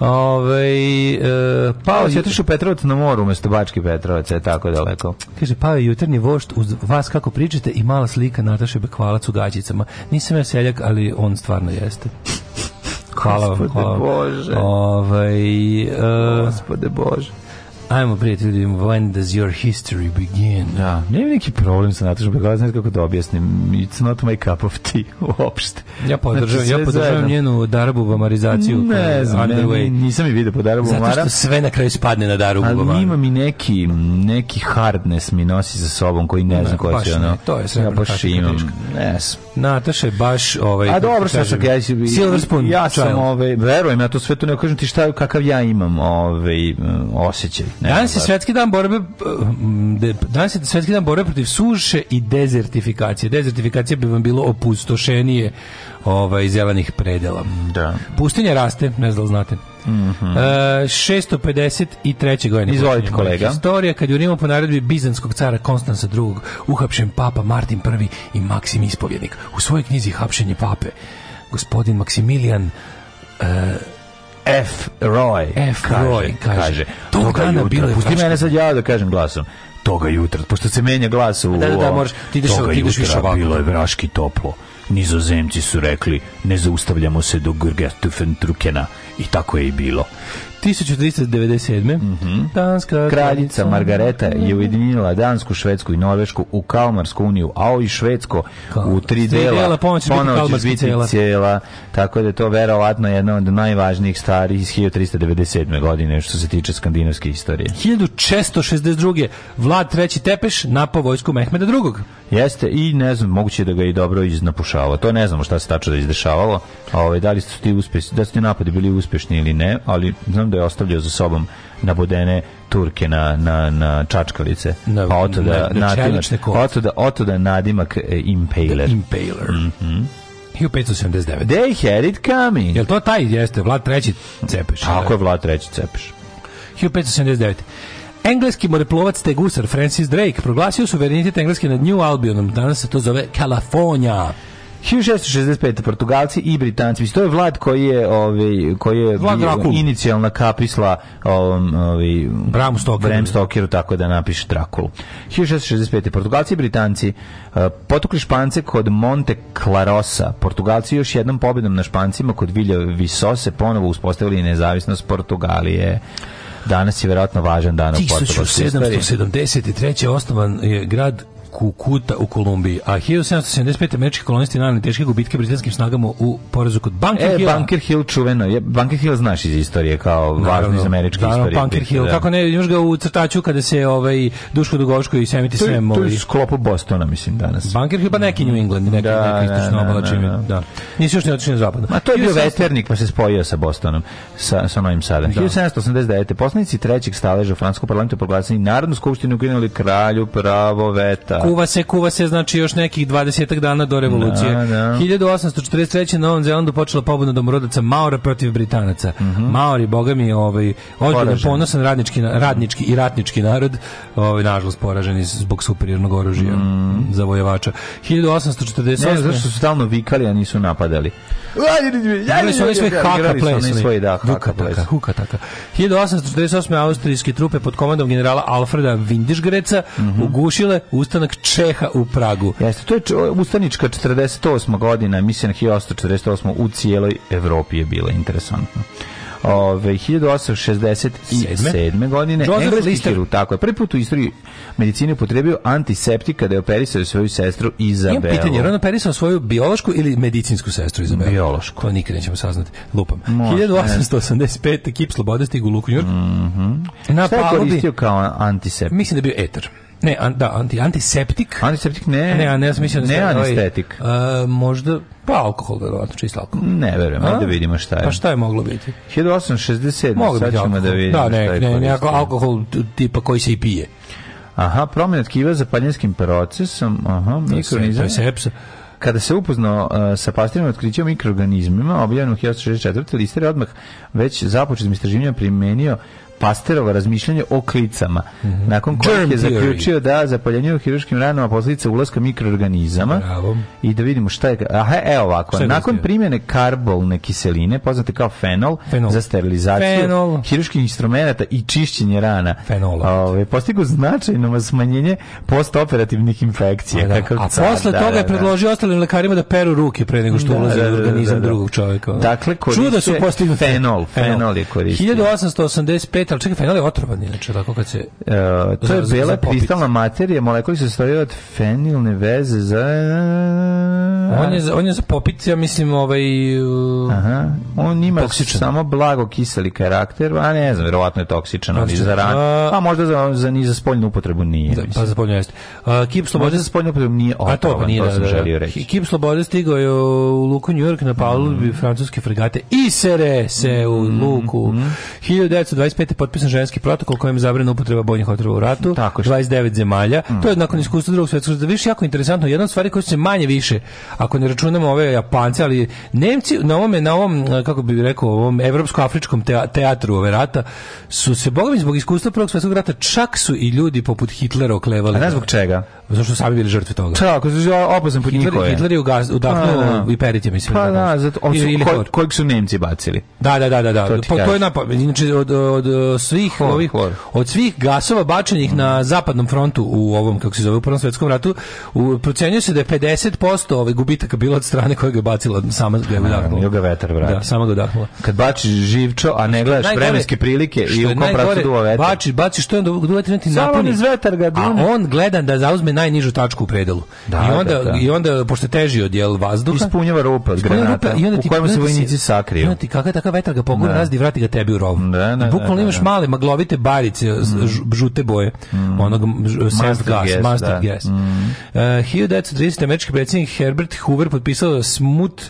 Ove, ovaj, e, pa, je otišao Petrovac na moru umesto Bački Petrovac, je tako daleko. Kaže, pao je jutarnji vošt uz vas kako pričate i mala slika Nataše Bekvalac u gađicama. Nisam ja seljak, ali on stvarno jeste. Hvala vam, hvala vam. Bože. Ovaj, uh, Gospode Bože. Ajmo prijatelji da vidimo When does your history begin? Da, nemam neki problem sa Natašom Bekala, znaš kako da objasnim. It's not my cup of tea [LAUGHS] uopšte. Ja znači, podržavam, znači, ja podržavam njenu Darubu Bamarizaciju. Ne znam, meni, nisam je vidio po Darubu Bamara. Zato što sve na kraju spadne na Darubu bumara. Ali ima mi neki, neki hardness mi nosi za sobom koji ne, ne znam ko će ono. To je sve. Ja baš imam. Ne znam. Nataša je baš ovaj A dobro što sam ja se Silver Spoon. Ja sam ovaj verujem ja to sve to ne kažem ti šta kakav ja imam ovaj osjećaj. Danas je svetski dan borbe danas je svetski dan borbe protiv suše i dezertifikacije. Dezertifikacija bi vam bilo opustošenije ovaj zelenih predela. Da. Pustinja raste, ne znam da znate. Mm -hmm. uh, 653. godine. Izvolite kolega. Istorija kad je u Rimu po naredbi bizanskog cara Konstansa II uhapšen papa Martin I i Maksim Ispovjednik. U svojoj knjizi Hapšenje pape gospodin Maksimilijan uh, F. Roy. F. Kaže, Roy, kaže. kaže tog dana bilo je... Pusti mene sad ja da kažem glasom toga jutra, pošto se menja glas u... Da, da, da, moraš, ti ideš, toga ti ideš jutra više ovako. bilo je vraški toplo. Nizozemci su rekli, ne zaustavljamo se do Trukena I tako je i bilo. 1397. Mm Danska kraljica Margareta je ujedinila Dansku, Švedsku i Norvešku u Kalmarsku uniju, a ovo i Švedsko u tri dela, ponovo će biti cijela. cijela. Tako da je to verovatno jedna od najvažnijih stvari iz 1397. godine što se tiče skandinavske istorije. 1662. Vlad III. Tepeš napao vojsku Mehmeda II. Jeste i ne znam, moguće da ga i dobro iznapušavao. To ne znamo šta se tačno da izdešavalo. A ovaj, da li su ti uspesi, da su ti napadi bili uspešni ili ne, ali znam onda je ostavljao za sobom nabodene Turke na, na, na čačkalice. Na, pa oto da, na, na oto oto da, da nadimak e, Impaler. The impaler. Mm -hmm. 1579. They had it coming. Jel to taj jeste, Vlad III Cepeš? Tako je Vlad III Cepeš. 1579. Engleski moreplovac te gusar Francis Drake proglasio suverenitet engleske nad New Albionom. Danas se to zove Kalifornija. 1665. Portugalci i Britanci. Mislim, to je vlad koji je, ovaj, koji je bio inicijalna kapisla ovom, ovaj, Bram Stokeru. Bram Stokeru, tako da napiše Drakulu. 1665. Portugalci i Britanci eh, potukli Špance kod Monte Clarosa. Portugalci još jednom pobjedom na Špancima kod Vilja Visose ponovo uspostavili nezavisnost Portugalije. Danas je verovatno važan dan u Portugalskoj 1773. osnovan je grad Kukuta u Kolumbiji. A 1775. američki kolonisti nanali teške gubitke britanskim snagama u porazu kod Bunker e, Hill. Bunker Hill čuveno. Je, Bunker Hill znaš iz istorije kao važno iz američke naravno, istorije. Bunker Hill. Da. Kako ne, imaš ga u crtaču kada se ovaj, Duško Dugoško i Semiti sve To, to je ovaj- sklopu Bostona, mislim, danas. Bunker Hill, pa neki New England, neki, da, neki da, istočno da, obala čime. Da, da. da. Nisi još ne otišao na zapad. A to je bio veternik pa se spojio sa Bostonom, sa, sa Novim Sadom. Da. 1789. Poslanici trećeg staleža u Franskom parlamentu proglasili Narodnu skupštinu ukinuli kralju pravo veta Da. Kuva se, kuva se, znači još nekih 20 dana do revolucije. Da, da. 1843. na Novom Zelandu počela pobuna domorodaca Maora protiv Britanaca. Mm -hmm. Maori, boga mi, ovaj, ozbiljno ponosan radnički, radnički i ratnički narod, ovaj, nažalost poražen iz, zbog superiornog oružja mm. zavojevača. 1848. Ne, zašto su stalno vikali, a nisu napadali? Igrali su oni svoj haka plesni. Da, haka plesni. 1848. austrijske trupe pod komandom generala Alfreda Windischgreca mm -hmm. ugušile ustanak sastanak Čeha u Pragu. Jeste, to je ustanička 48. godina, mislim 1848. u cijeloj Evropi je bila interesantno ove 1867. godine Joseph hiru, tako je, prvi put u istoriji medicine upotrebio antiseptik kada je operisao svoju sestru Izabelu. Imam pitanje, je on operisao svoju biološku ili medicinsku sestru Izabelu? Biološku. To nikad nećemo saznati. Lupam. Možda, 1885. ekip slobode stigu u Luku Njurk. Mm -hmm. Šta je koristio kao antiseptik? Mislim da je bio eter. Ne, an, da, anti, antiseptik. Antiseptik ne. Ne, ne, ja sam mislio da ne ovaj, anestetik. Ovaj, možda, pa alkohol, verovatno, čist alkohol. Ne verujem, ajde vidimo šta je. Pa šta je moglo biti? 1867, moglo sad ćemo da, da vidimo da, ne, šta je. Da, ne, ne, alkohol tipa koji se i pije. Aha, promjena tkiva za paljanskim procesom, aha, mikronizam. To je sepsa kada se upoznao uh, e, sa pastirom otkrićima mikroorganizmima, objavljenog u 1964. Lister je odmah već započetim istraživanjima primenio Pasterova razmišljanje o klicama, mm -hmm. nakon kojih je zaključio da zapaljenje u hiruškim ranama posljedica ulaska mikroorganizama Bravo. i da vidimo šta je... Aha, evo e, ovako. Šta nakon primjene karbolne kiseline, poznate kao fenol, fenol. za sterilizaciju fenol. hiruških instrumenta i čišćenje rana, Ove, ovaj, postigu značajno smanjenje postoperativnih infekcija. Da, da. A posle da, toga je da, da. predložio ostalim lekarima da peru ruke pre nego što da, ulaze u organizam drugog čovjeka. Dakle, koriste Čuda su postigli fenol. Fenol je koristio. 1885 fetal, čekaj, fenol je otrovan, inače, tako kad se... E, to je bela kristalna materija, molekuli se stoje od fenilne veze za... On je, za, on je za popit, ja mislim, ovaj... Uh, Aha. On ima toksičan. samo blago kiseli karakter, a ne znam, verovatno je toksičan, ali za ran, a, a možda za, za, ni za spoljnu upotrebu nije. Za, da, pa za spoljnu jeste. Uh, kip slobode... Možda za spoljnu upotrebu nije otrovan, a to, pa nije, to da, sam da, da, želio reći. Kip slobode stigao je u luku New York na paludbi mm. francuske fregate Isere se u mhm, luku. Mm. 1925 potpisan ženski protokol kojem je zabrana upotreba bojnih otrova u ratu, Tako 29 zemalja. Mm. To je mm. nakon iskustva drugog svjetskog rata. Više jako interesantno, jedna od stvari koje se manje više, ako ne računamo ove Japance, ali Nemci na ovom, na ovom kako bih rekao, ovom evropsko-afričkom teatru ove rata, su se, bogami, zbog iskustva prvog svjetskog rata, čak su i ljudi poput Hitlera oklevali. A ne zbog čega? Zato što sami bili žrtve toga. Tako, zato opasno po Hitler, je. Hitler je ugas, udahnuo da, pa, da. i perite, mislim. Pa da, da, da. zato, on su, ili, koj, kojeg su Nemci bacili. Da, da, da, da. da. To, to pa, je napad. Znači, od, od, e, svih hor, ovih, hor. od svih gasova bačenih mm. na zapadnom frontu u ovom, kako se zove, u Prvom svetskom ratu, u, procenjuje se da je 50% ovaj gubitaka bilo od strane koja ga bacila, sama ga je udahnula. Juga vetar, brate. Da, sama ga udahnula. Kad bačiš živčo, a ne gledaš najgore, vremenske prilike i u kom pravcu duva vetar. Bačiš, bačiš, što je onda duva vetar, napuni. Samo iz vetar ga A on gleda da zauzme najnižu tačku u predelu. Da, I onda da, da. i onda pošto teži od jel vazduha ispunjava rupa od granata i onda ti, u kojem se vojnici sakriju. Ti kakva taka vetar ga pogura razdi da. vrati ga tebi u rov. Da, da, Bukvalno imaš male maglovite barice mm. žute boje. Mm. Onog mustard gas, mustard gas. Mm. Uh, eh, 1930. američki predsjednik Herbert Hoover potpisao smut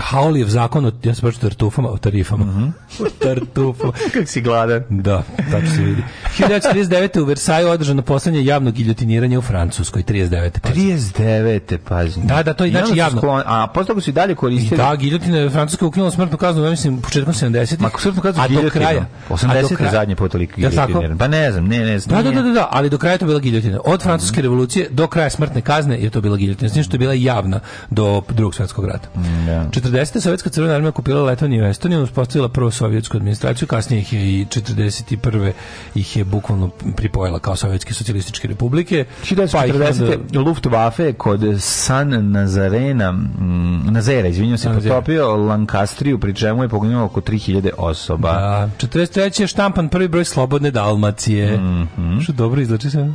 Haulijev zakon o, ja sam pročito tartufama, o tarifama. Mm -hmm. o tartufama. [LAUGHS] Kako si gladan. Da, tačno se vidi. 1939. u Versaju održano poslednje javno giljotiniranje u Francuskoj, 39. Pažnje. 39. pažnje. Da, da, to je znači javno. Sklon, a posle toga su i dalje koristili. I da, giljotina je Francuska ukinula smrtnu kaznu, ja mislim, početkom 70. Ma, smrtnu kaznu giljotina. do kraja. 80. Kraja. zadnje po toliko giljotiniran. Pa ne znam, ne, ne znam. Da, da, da, da, da, ali do kraja to bila giljotina. Od Francuske revolucije do kraja smrtne kazne je to bila giljotina. Znači što je bila javna do drugog svetskog rata. Mm, da. yeah. 40. Sovjetska crvena armija kupila Letoniju i Estoniju, uspostavila prvo sovjetsku administraciju, kasnije ih je i 41. ih je bukvalno pripojila kao Sovjetske socijalističke republike. 1940. Pa Luftwaffe kod San Nazarena, mm, Nazera, izvinjam se, Nazera. potopio Lancastriju, pri čemu je poginulo oko 3000 osoba. Da, 43. je štampan prvi broj Slobodne Dalmacije. Mm -hmm. Što dobro izlači se?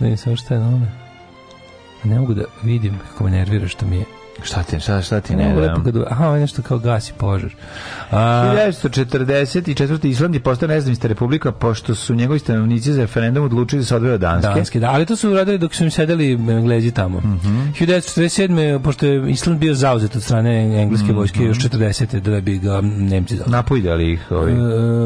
Ne, samo šta je na ovome. Ne mogu da vidim kako me nervira što mi je Šta ti, šta, šta ti ne, ne da? Kad, aha, ovo je nešto kao gasi požar. A, 1944. Island je postao nezavisna republika, pošto su njegovi stanovnici za referendum odlučili da se odvoje od Danske. Danske, da, ali to su uradili dok su im sedeli Englezi tamo. Mm -hmm. 1947. pošto je Island bio zauzet od strane engleske mhm. vojske mm -hmm. još 40. da bi ga Nemci zauzeti. Napojdali ih ovi. E,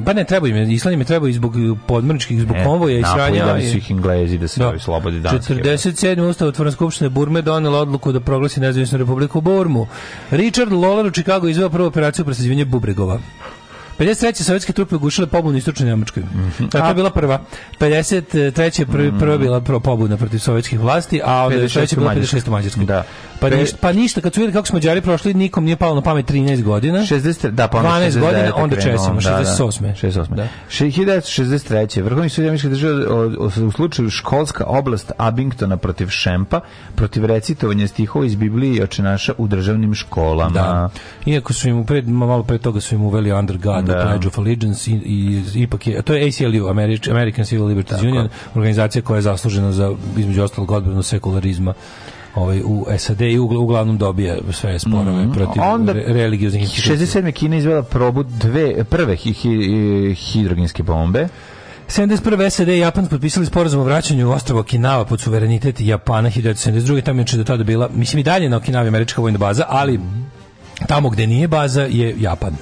pa ne, treba im, Island im je trebao i zbog podmorničkih, zbog e, konvoja i sranja. Napojdali da su ih Englezi da se da. slobodi Danske. 47. Pa. Ustav otvorna skupština Burme donela odluku da proglasi nezavisnu republiku Kobormu. Richard Lawler u Chicago izveo prvu operaciju presađivanja bubregova. 53. sovjetske trupe ugušile pobunu istočne Nemačkoj. Mm -hmm. to je bila prva. 53. Mhm. prva, prva bila pro pobuna protiv sovjetskih vlasti, a onda je 56. bila 56. Da. Pa, Pe... ništa, pa ništa, kad su vidjeli kako smo Mađari prošli, nikom nije palo na pamet 13 godina. 60, da, pa 12 60, godina, onda česimo, 68. Da, da. 68. Da. 1963. Vrhovni sud Nemačke države u slučaju školska oblast Abingtona protiv Šempa, protiv recitovanja stihova iz Biblije i očenaša u državnim školama. Da. Iako su im pred, malo pre toga su im uveli Under Da. the da. Pledge of Allegiance i, i ipak je, to je ACLU, American, American Civil Liberties Union, organizacija koja je zaslužena za, između ostalog, odbranu sekularizma ovaj u SAD i uglavnom dobije sve sporove mm. protiv Onda, re, religioznih institucija. 67. Kina izvela probu dve prve hi, hi, hidrogenske bombe. 71. SAD i Japan potpisali sporazum o vraćanju ostrava Okinawa pod suverenitet Japana 1972. Tamo je do tada bila, mislim i dalje na Okinavi američka vojna baza, ali mhm. tamo gde nije baza je Japan.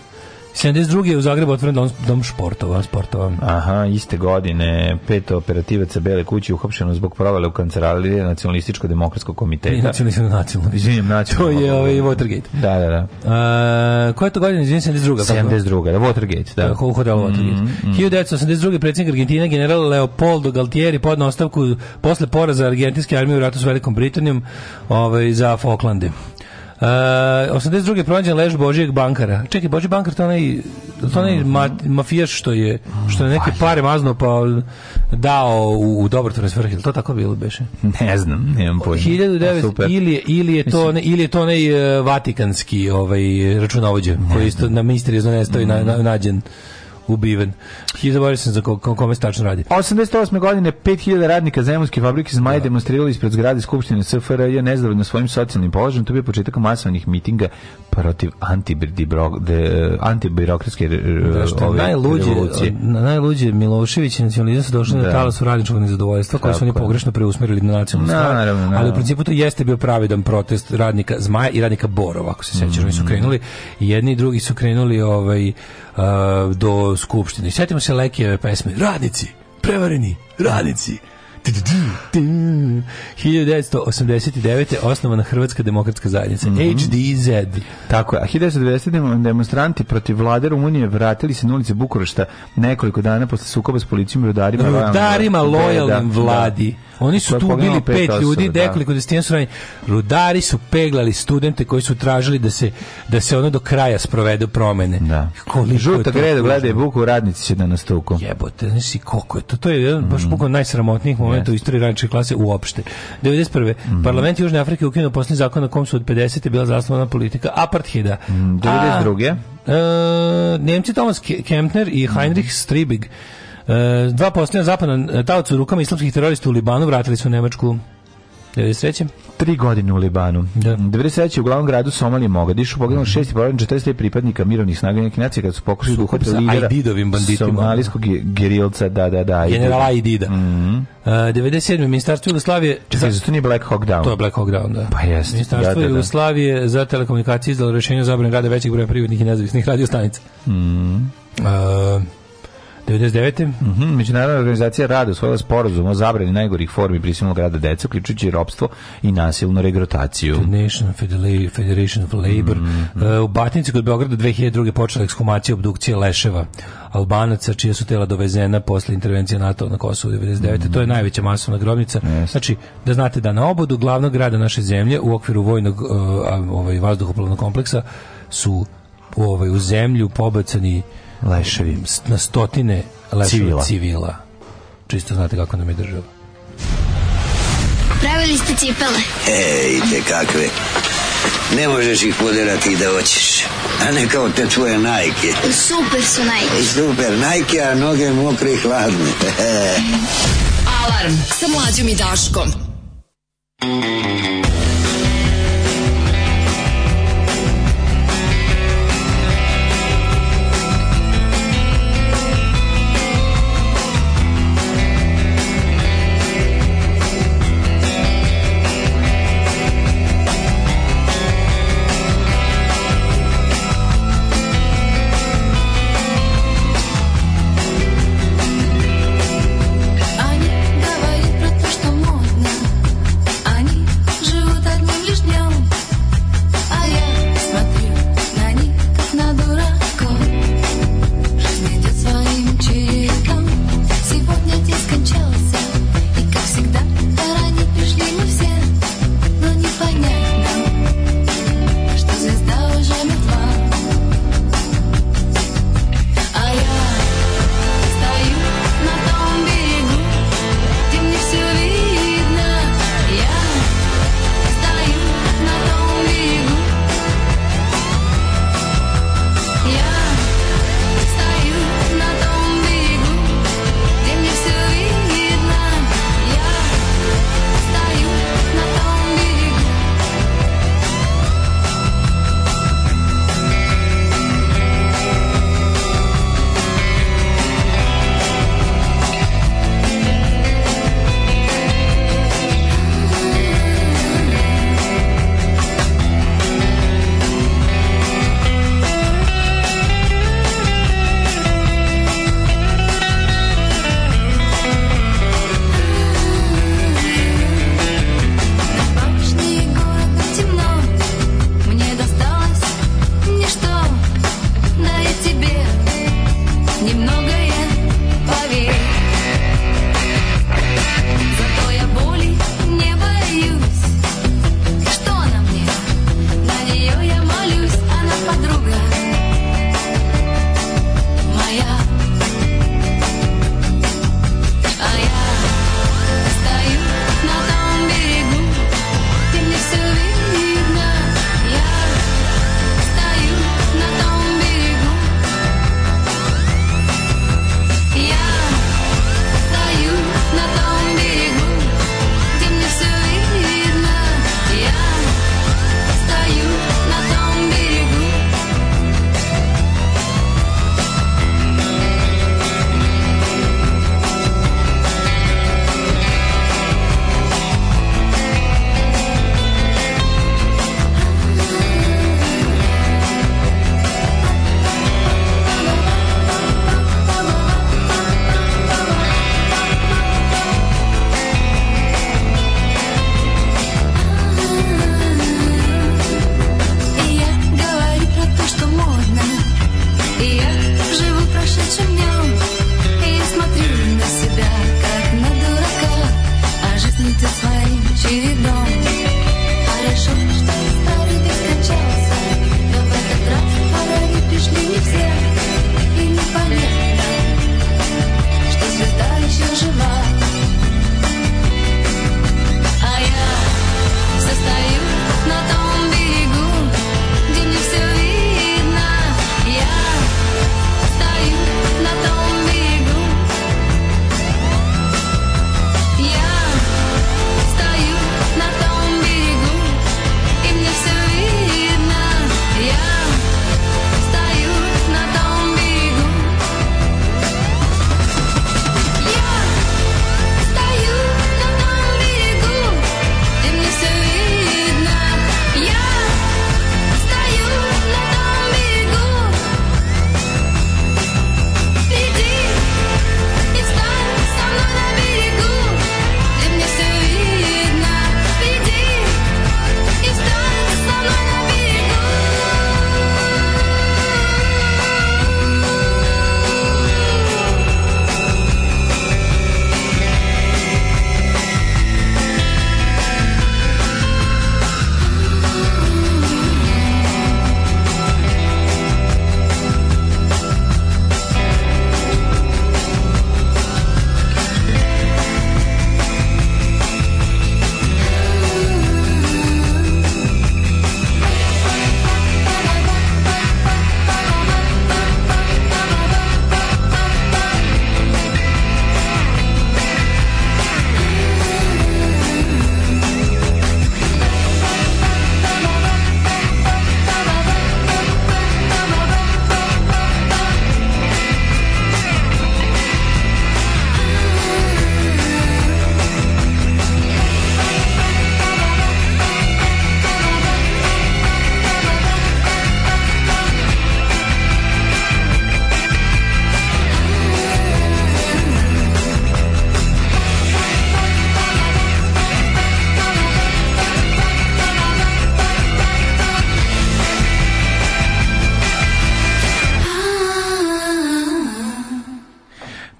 72. je u Zagrebu otvoren dom, dom športova, sportova. Aha, iste godine peto operativaca Bele kuće uhapšeno zbog provale u kancelarije nacionalističko-demokratskog komiteta. Nije [LAUGHS] nacionalističko nacionalno. Izvinim, [LAUGHS] nacionalno. To je ovaj Watergate. Da, da, da. A, e, koja je to godina? Izvinim, 72. 72. Da, Watergate, da. Kako hotel mhm, Watergate. Mm, mm. 1982. predsjednik Argentine, general Leopoldo Galtieri podno ostavku posle poraza argentinske armije u ratu s Velikom Britanijom ovaj, za Falklande. Uh, eh, 82. pronađen lež Božijeg bankara. Čekaj, Božji bankar to onaj, to onaj mhm. ma, mafijaš što je, što je neke mhm. pare mazno pa dao u, u dobrotvorne svrhe. To tako bilo beše? Ne znam, nemam pojma. 1900 ili, ili je to ne, ili je to onaj eh, vatikanski ovaj računovođa koji isto na misteriju ne stoji mhm. na, na, nađen ubiven. I sam za kome kom se tačno radi. 88. godine 5000 radnika Zemunske fabrike Zmaja da. demonstrirali ispred zgrade Skupštine SFRJ nezadovoljno svojim socijalnim položajem. To je bio početak masovnih mitinga protiv antibirokratske e, da, ove najluđe, Najluđe Milošević i nacionalizam su došli da. na talasu radničkog nezadovoljstva koje su oni pogrešno preusmerili na nacionalnu stvar. Ali u principu to jeste bio pravedan protest radnika Zmaja i radnika Borova, ako se sećaš. Mm. Oni su mm. krenuli, jedni i drugi su krenuli ovaj, uh, do Skupštine. Sjetimo se naše Lekijeve pesme. Radnici, prevareni, radnici, 1989. osnovana Hrvatska demokratska zajednica, mm -hmm. HDZ. Tako je, a 1990. demonstranti protiv vlade Rumunije vratili se na ulice Bukurešta nekoliko dana posle sukoba s policijom i udarima. Rudarima lojalnim da, vladi. Da. Oni su tu bili pet, pet osoba, ljudi, da. nekoliko desetina su ranjeni. Rudari su peglali studente koji su tražili da se, da se ono do kraja sprovedu promene. Da. Koliko Žuta greda gleda je buku, radnici će da nastuku. Jebote, znaš si koliko je to. To je jedan mm baš buko najsramotnijih moment yes. u istoriji radničke klase uopšte. 91. Mm -hmm. Parlament Južne Afrike ukinuo posljednji zakon na kom su od 50. je bila zasnovana politika apartheida. Mm, 92. A, e, Nemci Thomas Kempner i mhm. Heinrich mm -hmm. Stribig e, dva posljednja zapadna e, tavca u rukama islamskih terorista u Libanu vratili su u Nemačku 93. Tri godine u Libanu. Da. 93. u glavnom gradu Somalije Mogadišu poginulo mm -hmm. šest i poravljeno 43 pripadnika mirovnih snaga nekih nacija kad su pokušali da uhvate lidera somalijskog gerilca. Da, da, da. Generala Aidida. Mm -hmm. Uh, 97. Ministarstvo Jugoslavije... Čekaj, za... to nije Black Hawk Down? To je Black Hawk Down, da. Pa jeste. Ministarstvo da, da, da. Jugoslavije za telekomunikacije izdalo rješenje o zabranu rada većeg broja privatnih i nezavisnih radiostanica. Mm -hmm. uh, 99. Mm -hmm. Međunarodna organizacija rada usvojila sporazum o zabrani najgorih formi prisilnog rada deca, uključujući ropstvo i nasilnu regrotaciju. The National Federation of Labor. Mm -hmm. uh, u Batnici kod Beograda 2002. počela ekshumacija obdukcije leševa Albanaca, čija su tela dovezena posle intervencije NATO na Kosovo 99. Mm To je najveća masovna grobnica. Yes. Znači, da znate da na obodu glavnog grada naše zemlje u okviru vojnog uh, ovaj, vazduhoplovnog kompleksa su ovaj, u zemlju pobacani Leševi. Na stotine leševa civila. civila. Čisto znate kako nam je država. Pravili ste cipele. Ej, te kakve. Ne možeš ih poderati da hoćeš. A ne kao te tvoje najke. Super su najke. E, super najke, a noge mokre i hladne. [LAUGHS] Alarm sa mlađom i daškom.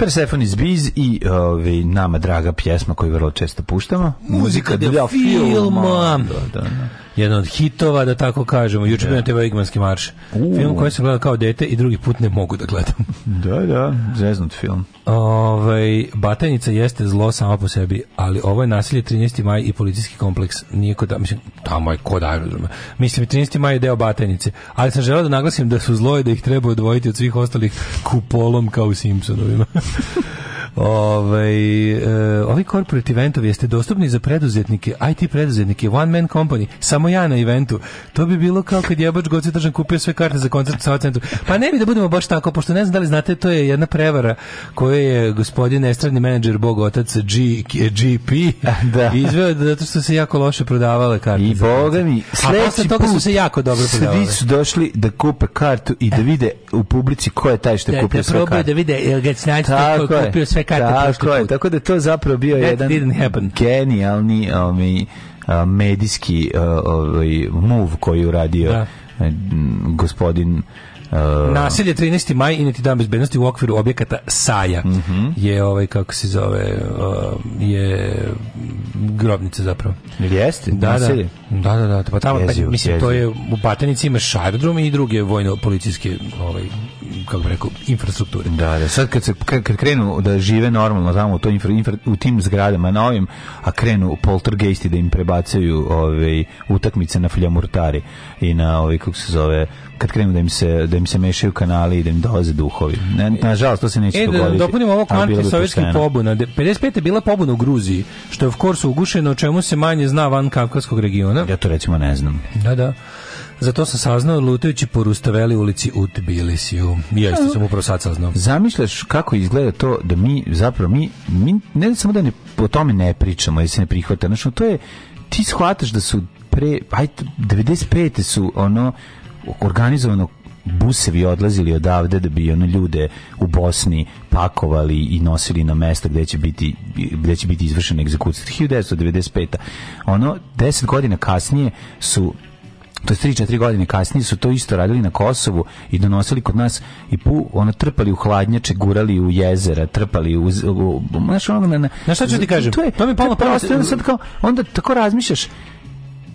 Petar Stefan iz Biz i ove, ovaj, nama draga pjesma koju vrlo često puštamo. Muzika do filma. Da, da, da. da, da. da. Jedan od hitova, da tako kažemo. Juče bio na TV Igmanski marš. U. Film koji sam gledao kao dete i drugi put ne mogu da gledam. [LAUGHS] da, da, zeznut film. Ove, ovaj, batajnica jeste zlo sama po sebi, ali ovo je nasilje 13. maj i policijski kompleks. Nije kod, mislim, tamo je kod aerodroma. Mislim, 13. maj je deo Batajnice. Ali sam želeo da naglasim da su zloje da ih treba odvojiti od svih ostalih kupolom kao u Simpsonovima. [LAUGHS] Ovaj e, ovi korporativ eventovi jeste dostupni za preduzetnike, IT preduzetnike, one man company, samo ja na eventu. To bi bilo kao kad jebač Goce Tržan kupio sve karte za koncert sa centru. Pa ne bi da budemo baš tako, pošto ne znam da li znate, to je jedna prevara koju je gospodin estradni menadžer Bog otac G, GP [LAUGHS] da. izveo zato što se jako loše prodavale karte. I boga mi, A posle toga su se jako dobro prodavale. Svi su došli da kupe kartu i da vide u publici ko je taj što je da, kupio da sve karte. Da probaju da vide, jel ga snajte ko je kupio sve kata tako je, tako da to zapravo bio That jedan didn't happen. genijalni um, medijski uh, ovaj, move koji uradio da. gospodin Uh, Naselje 13. maj i niti dan bezbednosti u okviru objekata Saja uh mhm. -huh. je ovaj, kako se zove, uh, je grobnica zapravo. Jeste, da, da, naselje. Da, da, da, da, pa tamo, jeziv, mislim, jeziv. to je u Batanici imaš aerodrom i druge vojno-policijske ovaj, kako bi rekao, infrastrukture. Da, da, sad kad, se, kad krenu da žive normalno tamo u, to infra, infra, u tim zgradama novim, a krenu poltergeisti da im prebacaju ovaj, utakmice na fljamurtari i na, ovaj, kako se zove, kad krenu da im se da im se mešaju kanali i da im dolaze duhovi. Ne, nažalost to se neće e, da dogoditi. E, dopunimo ovo kontra sovjetskih pobuna. 55 je bila pobuna u Gruziji, što je of course ugušeno, o čemu se manje zna van kavkaskog regiona. Ja to recimo ne znam. Da, da. Zato sam saznao lutajući po Rustaveli ulici u Tbilisiju. Ja isto sam upravo sad saznao. Zamišljaš kako izgleda to da mi, zapravo mi, mi ne samo da ne, o tome ne pričamo i se ne prihvata. Znači, to je, ti shvataš da su pre, ajte, 95. su ono, organizovano busevi odlazili odavde da bi ono ljude u Bosni pakovali i nosili na mesto gdje će biti gdje će biti izvršena egzekucija 1995. Ono 10 godina kasnije su to je 3-4 godine kasnije su to isto radili na Kosovu i donosili kod nas i pu, ono, trpali u hladnjače, gurali u jezera, trpali u... u, u, u znaš, ono, na, na, na šta ću ti kažem? To, je, to mi palo prosto, sad kao, onda tako razmišljaš,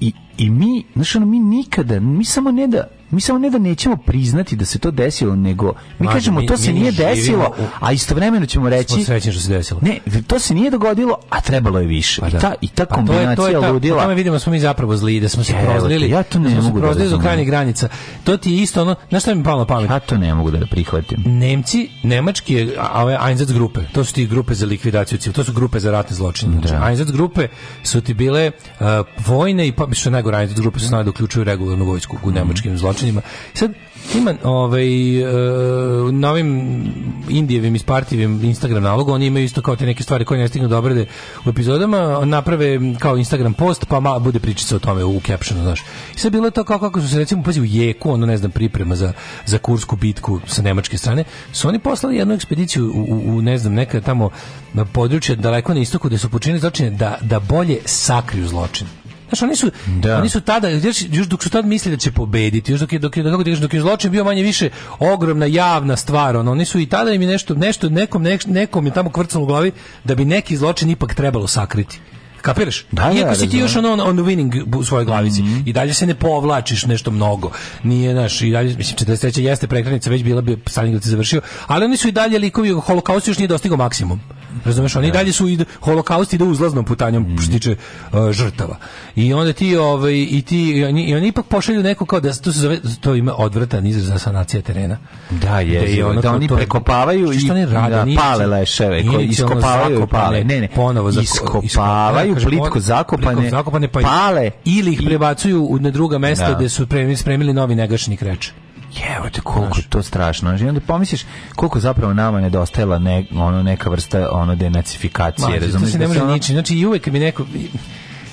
i, i mi, znaš, ono, mi nikada, mi samo ne da Mi samo ne da nećemo priznati da se to desilo, nego mi Mlađe, kažemo mi, to se nije desilo, u... a istovremeno ćemo reći smo srećni što se desilo. Ne, to se nije dogodilo, a trebalo je više. Pa I da. ta i ta pa to je, to je ludila. Pa vidimo da smo mi zapravo zli da smo se prozlili. Ja to ne, da ne mogu da do krajnje granica. To ti je isto ono, na šta mi palo na pamet? Ja to ne mogu da prihvatim. Nemci, nemački, a ove Einsatz grupe, to su ti grupe za likvidaciju, to su grupe za ratne zločine. Da. Znači, Einsatz grupe su ti bile uh, vojne i pa što najgore Einsatz grupe su znali da uključuju regularnu vojsku u mhm. nemačkim zločinima zločinima. Sad, ima ovaj uh, eh, novim indijevim ispartivim Instagram nalogu, oni imaju isto kao te neke stvari koje ne stignu da obrade u epizodama, naprave kao Instagram post, pa ma, bude pričica o tome u captionu, znaš. I sad bilo je to kao kako su se recimo, pazi, u Jeku, ono ne znam, priprema za, za kursku bitku sa nemačke strane, su oni poslali jednu ekspediciju u, u, u ne znam, neka tamo na područje daleko na istoku gde su počinili zločine da, da bolje sakriju zločin. Znaš, oni su, da. oni su tada, još, dok su tad mislili da će pobediti, još dok je, dok je, dok je, dok je zločin bio manje više ogromna javna stvar, ono, oni su i tada im je nešto, nešto nekom, nek, nekom je tamo kvrcalo u glavi da bi neki zločin ipak trebalo sakriti. Kapiraš? Da, da Iako ja, da, si ti da. još ono on, on winning u svojoj glavici mm -hmm. i dalje se ne povlačiš nešto mnogo. Nije, naš i dalje, mislim, 43. jeste prekrenica, već bila bi, Stalingrad se završio, ali oni su i dalje likovi, holokaust još nije dostigao maksimum. Razumeš, oni ja. Da. dalje su i holokaust ide uzlaznom putanjom mm. što mhm. tiče uh, žrtava. I onda ti ovaj i ti i oni, i oni ipak pošalju neko kao da to se zove to ima odvratan izraz za sanacija terena. Da je, da, je ono, da oni to, prekopavaju i što oni rade, da, pale leševe koji iskopavaju zakopane, ne, ne, ponovo iskopavaju, iskopavaju plitko zakopane, zakopane pa pale ili ih prebacuju na druga mesta da. gde su spremili, spremili novi negašni kreč. Jevo te koliko znaš. to strašno. I onda pomisliš koliko zapravo nama nedostajala ne, ono neka vrsta ono denacifikacije, razumiješ? se da ne može ono... niči. Znači i uvek mi neko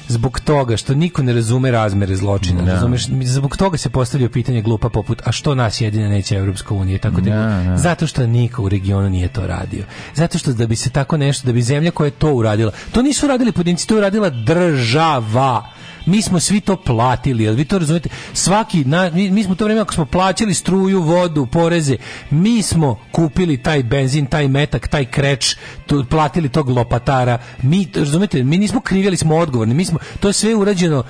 zbog toga što niko ne razume razmere zločina. No. Da. Razumeš, zbog toga se postavlja pitanje glupa poput a što nas jedine neće Evropska unija tako da no, no. Da. zato što niko u regionu nije to radio. Zato što da bi se tako nešto da bi zemlja koja je to uradila, to nisu radili pojedinci, to je uradila država mi smo svi to platili, jel vi to razumete? Svaki, na, mi, mi, smo to vreme, ako smo plaćali struju, vodu, poreze, mi smo kupili taj benzin, taj metak, taj kreč, tu, platili tog lopatara, mi, razumete, mi nismo krivjeli, smo odgovorni, mi smo, to je sve urađeno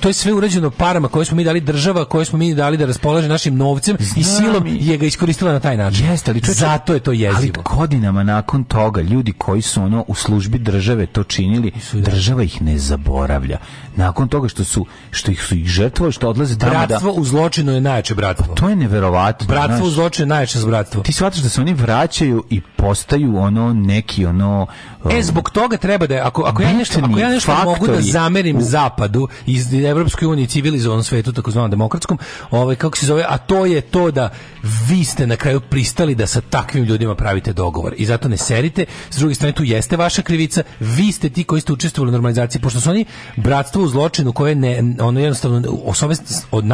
to je sve urađeno parama koje smo mi dali država, koje smo mi dali da raspolaže našim novcem Znam i silom mi. je ga iskoristila na taj način. Jeste, ali čovječ, zato je to jezivo. Ali godinama nakon toga ljudi koji su ono u službi države to činili, da. država ih ne zaboravlja. Nakon toga što su što ih su ih žrtvo, što odlaze tamo da- bratstvo da... u zločinu je najjače bratstvo. Pa to je neverovatno. Bratstvo znaš. u zločinu je najjače bratstvo. Ti shvataš da se oni vraćaju i postaju ono neki ono e, um, E zbog toga treba da ako ako ja nešto ako ja nešto mogu da zamerim u... zapadu iz Evropskoj uniji, civilizovanom svetu, takozvanom demokratskom, ovaj, kako se zove, a to je to da vi ste na kraju pristali da sa takvim ljudima pravite dogovor. I zato ne serite. S druge strane, tu jeste vaša krivica. Vi ste ti koji ste učestvovali u normalizaciji, pošto su oni bratstvo u zločinu koje ne, ono jednostavno, osobe,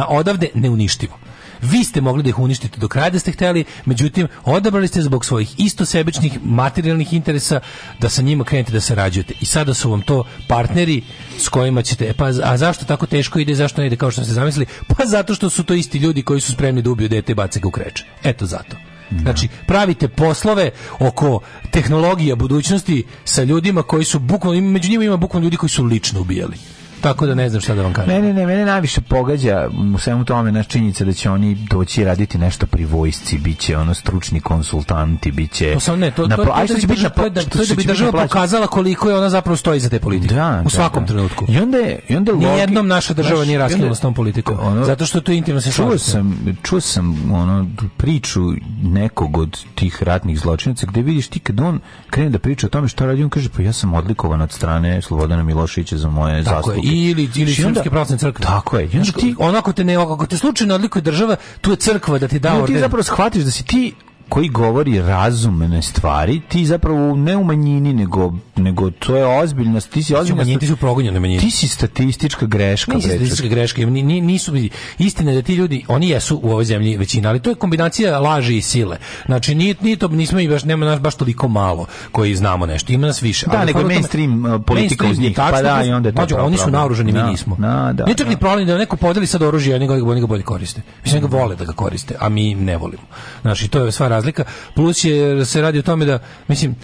odavde neuništivo. Vi ste mogli da ih uništite do kraja da ste hteli, međutim, odabrali ste zbog svojih isto sebičnih materijalnih interesa da sa njima krenete da sarađujete. I sada su vam to partneri s kojima ćete, e, pa a zašto tako teško ide, zašto ne ide kao što ste zamislili? Pa zato što su to isti ljudi koji su spremni da ubiju dete i bace ga u kreče. Eto zato. Da. Znači, pravite poslove oko tehnologija budućnosti sa ljudima koji su bukvalno, među njima ima bukvalno ljudi koji su lično ubijali. Tako da ne znam šta da vam kažem. Mene, ne, mene najviše pogađa u svemu tome na činjenica da će oni doći raditi nešto pri vojsci, bit će ono stručni konsultanti, bit će... To sam ne, to, to, to, to, će biti to, da, to, da bi država pokazala koliko je ona zapravo stoji za te politike. Da, u da, svakom da, da. trenutku. I onda, i onda logi, Nijednom naša država nije raskinula s tom politikom. Ono, zato što to intimno se čuo sam, čuo sam ono, priču nekog od tih ratnih zločinaca gde vidiš ti kad on krene da priča o tome što radi, on kaže pa ja sam odlikovan od strane Slobodana Miloševića za moje Tako zasluge. Ili ili srpske pravoslavne crkve. Tako je. Znaš, ti, onako te ne, ako te slučajno odlikuje država, tu je crkva da ti da orden. Ti zapravo shvatiš da si ti koji govori razumne stvari, ti zapravo ne u manjini, nego, nego to je ozbiljno, ti si ozbiljno... Manjini, ti su progonjene manjine. Ti si statistička greška. Nisi statistička greška, ni, nisu, istina da ti ljudi, oni jesu u ovoj zemlji većina, ali to je kombinacija laži i sile. Znači, nije, nije to, nismo i baš, nema nas baš toliko malo koji znamo nešto, ima nas više. Da, ali nego mainstream uh, politika mainstream, uz njih, pa da, i onda je to mađu, Oni su naoruženi, mi da, nismo. Na, da, da Nije čak da. ni problem da neko podeli sad oružje, oni ga bolje koriste. Mislim, mm. ga vole da ga koriste, a mi ne volimo. Znači, to je stvar razlika. Plus je se radi o tome da mislim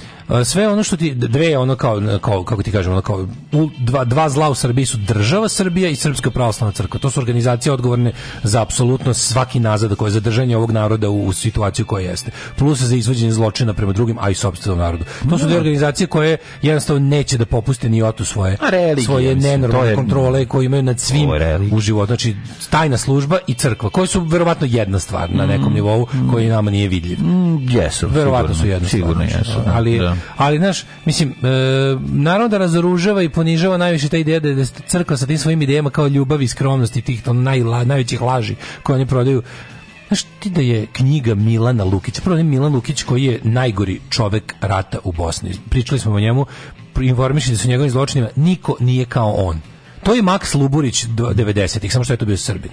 sve ono što ti dve ono kao, kao kako ti kažemo ono kao dva, dva zla u Srbiji su država Srbija i Srpska pravoslavna crkva. To su organizacije odgovorne za apsolutno svaki nazad koje je zadržanje ovog naroda u, u situaciju koja jeste. Plus za izvođenje zločina prema drugim, a i sopstvenom narodu. To su dve da. organizacije koje jednostavno neće da popuste ni otu svoje a svoje nenormalne kontrole koje imaju nad svim u životu. Znači tajna služba i crkva koje su verovatno jedna stvar na mm. nekom nivou mm. koji nama nije vidljiv. Mm, jesu. Verovatno su jednostavno. Sigurno znači, jesu. Da. da, ali, da. ali, znaš, mislim, e, naravno da razoružava i ponižava najviše ta ideja da je crkva sa tim svojim idejama kao ljubav i skromnost i tih to naj, najvećih laži koje oni prodaju. Znaš ti da je knjiga Milana Lukić, prvo je Milan Lukić koji je najgori čovek rata u Bosni. Pričali smo o njemu, informišli su njegovim zločinima, niko nije kao on. To je Maks Luburić do 90-ih, samo što je to bio Srbin.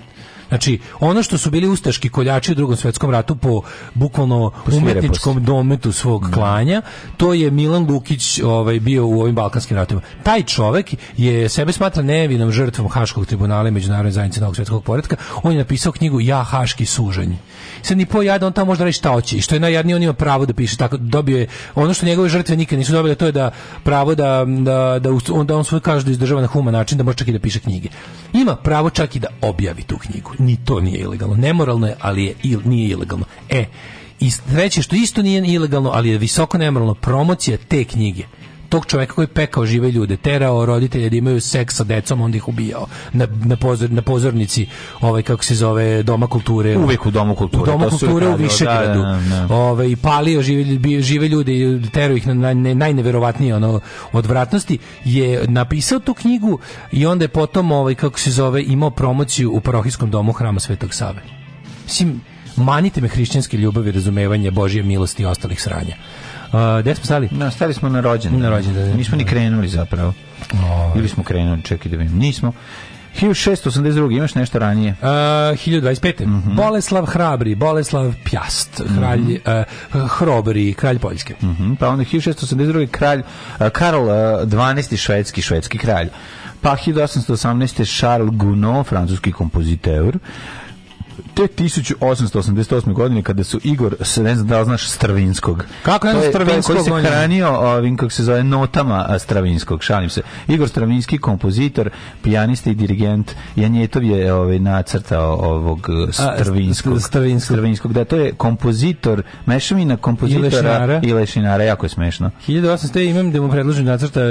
Znači, ono što su bili ustaški koljači u drugom svetskom ratu po bukvalno umetničkom dometu svog da. klanja, to je Milan Lukić ovaj, bio u ovim balkanskim ratima. Taj čovek je sebe smatra nevinom žrtvom Haškog tribunala i Međunarodne zajednice Novog svjetskog poredka. On je napisao knjigu Ja Haški suženj. Sad ni po jada, on tamo može da reći šta hoće. I što je najjadnije, on ima pravo da piše tako. Dobio je, ono što njegove žrtve nikad nisu dobile, to je da pravo da, da, da, on, da on svoj kaže da izdržava na human način, da može čak i da piše knjige. Ima pravo čak i da objavi tu knjigu ni to nije ilegalno. Nemoralno je, ali je, il, nije ilegalno. E, i treće što isto nije ilegalno, ali je visoko nemoralno, promocija te knjige tog čoveka koji pekao žive ljude, terao roditelje da imaju seks sa decom, onda ih ubijao na, na, pozor, na pozornici, ovaj, kako se zove, Doma kulture. Uvijek u Domu kulture. U Domu kulture u Višegradu. Da, da, da. Ovaj, I palio žive, žive ljude i terao ih na, na, na najneverovatnije ono, odvratnosti, je napisao tu knjigu i onda je potom, ovaj, kako se zove, imao promociju u parohijskom domu Hrama Svetog Save. Mislim, manite me hrišćanske ljubavi, razumevanja, Božje milosti i ostalih sranja. Uh, gde smo stali? No, stali smo na rođendan. Na rođendan. Da. Nismo ni krenuli zapravo. Oh. Ili smo krenuli, čekaj da vidim. Nismo. 1682. Imaš nešto ranije? Uh, 1025. Mm -hmm. Boleslav Hrabri, Boleslav Pjast, kralj mm -hmm. uh, Hrobri, kralj Poljske. Mm -hmm. Pa onda 1682. kralj uh, Karol uh, 12. švedski, švedski kralj. Pa 1818. Charles Gounod, francuski kompoziteur te 1888. godine kada su Igor, ne znam da li znaš, Stravinskog. Kako je, Stravinskog? Koji se hranio ovim, kako se zove, notama Stravinskog, šalim se. Igor Stravinski, kompozitor, pijanista i dirigent, Janjetov je ovaj, nacrtao ovog Stravinskog. E, a, Stravinskog. Stravinskog, da, to je kompozitor, mešavina kompozitora i lešinara, jako je smešno. 1800. imam da mu predložim da nacrta e,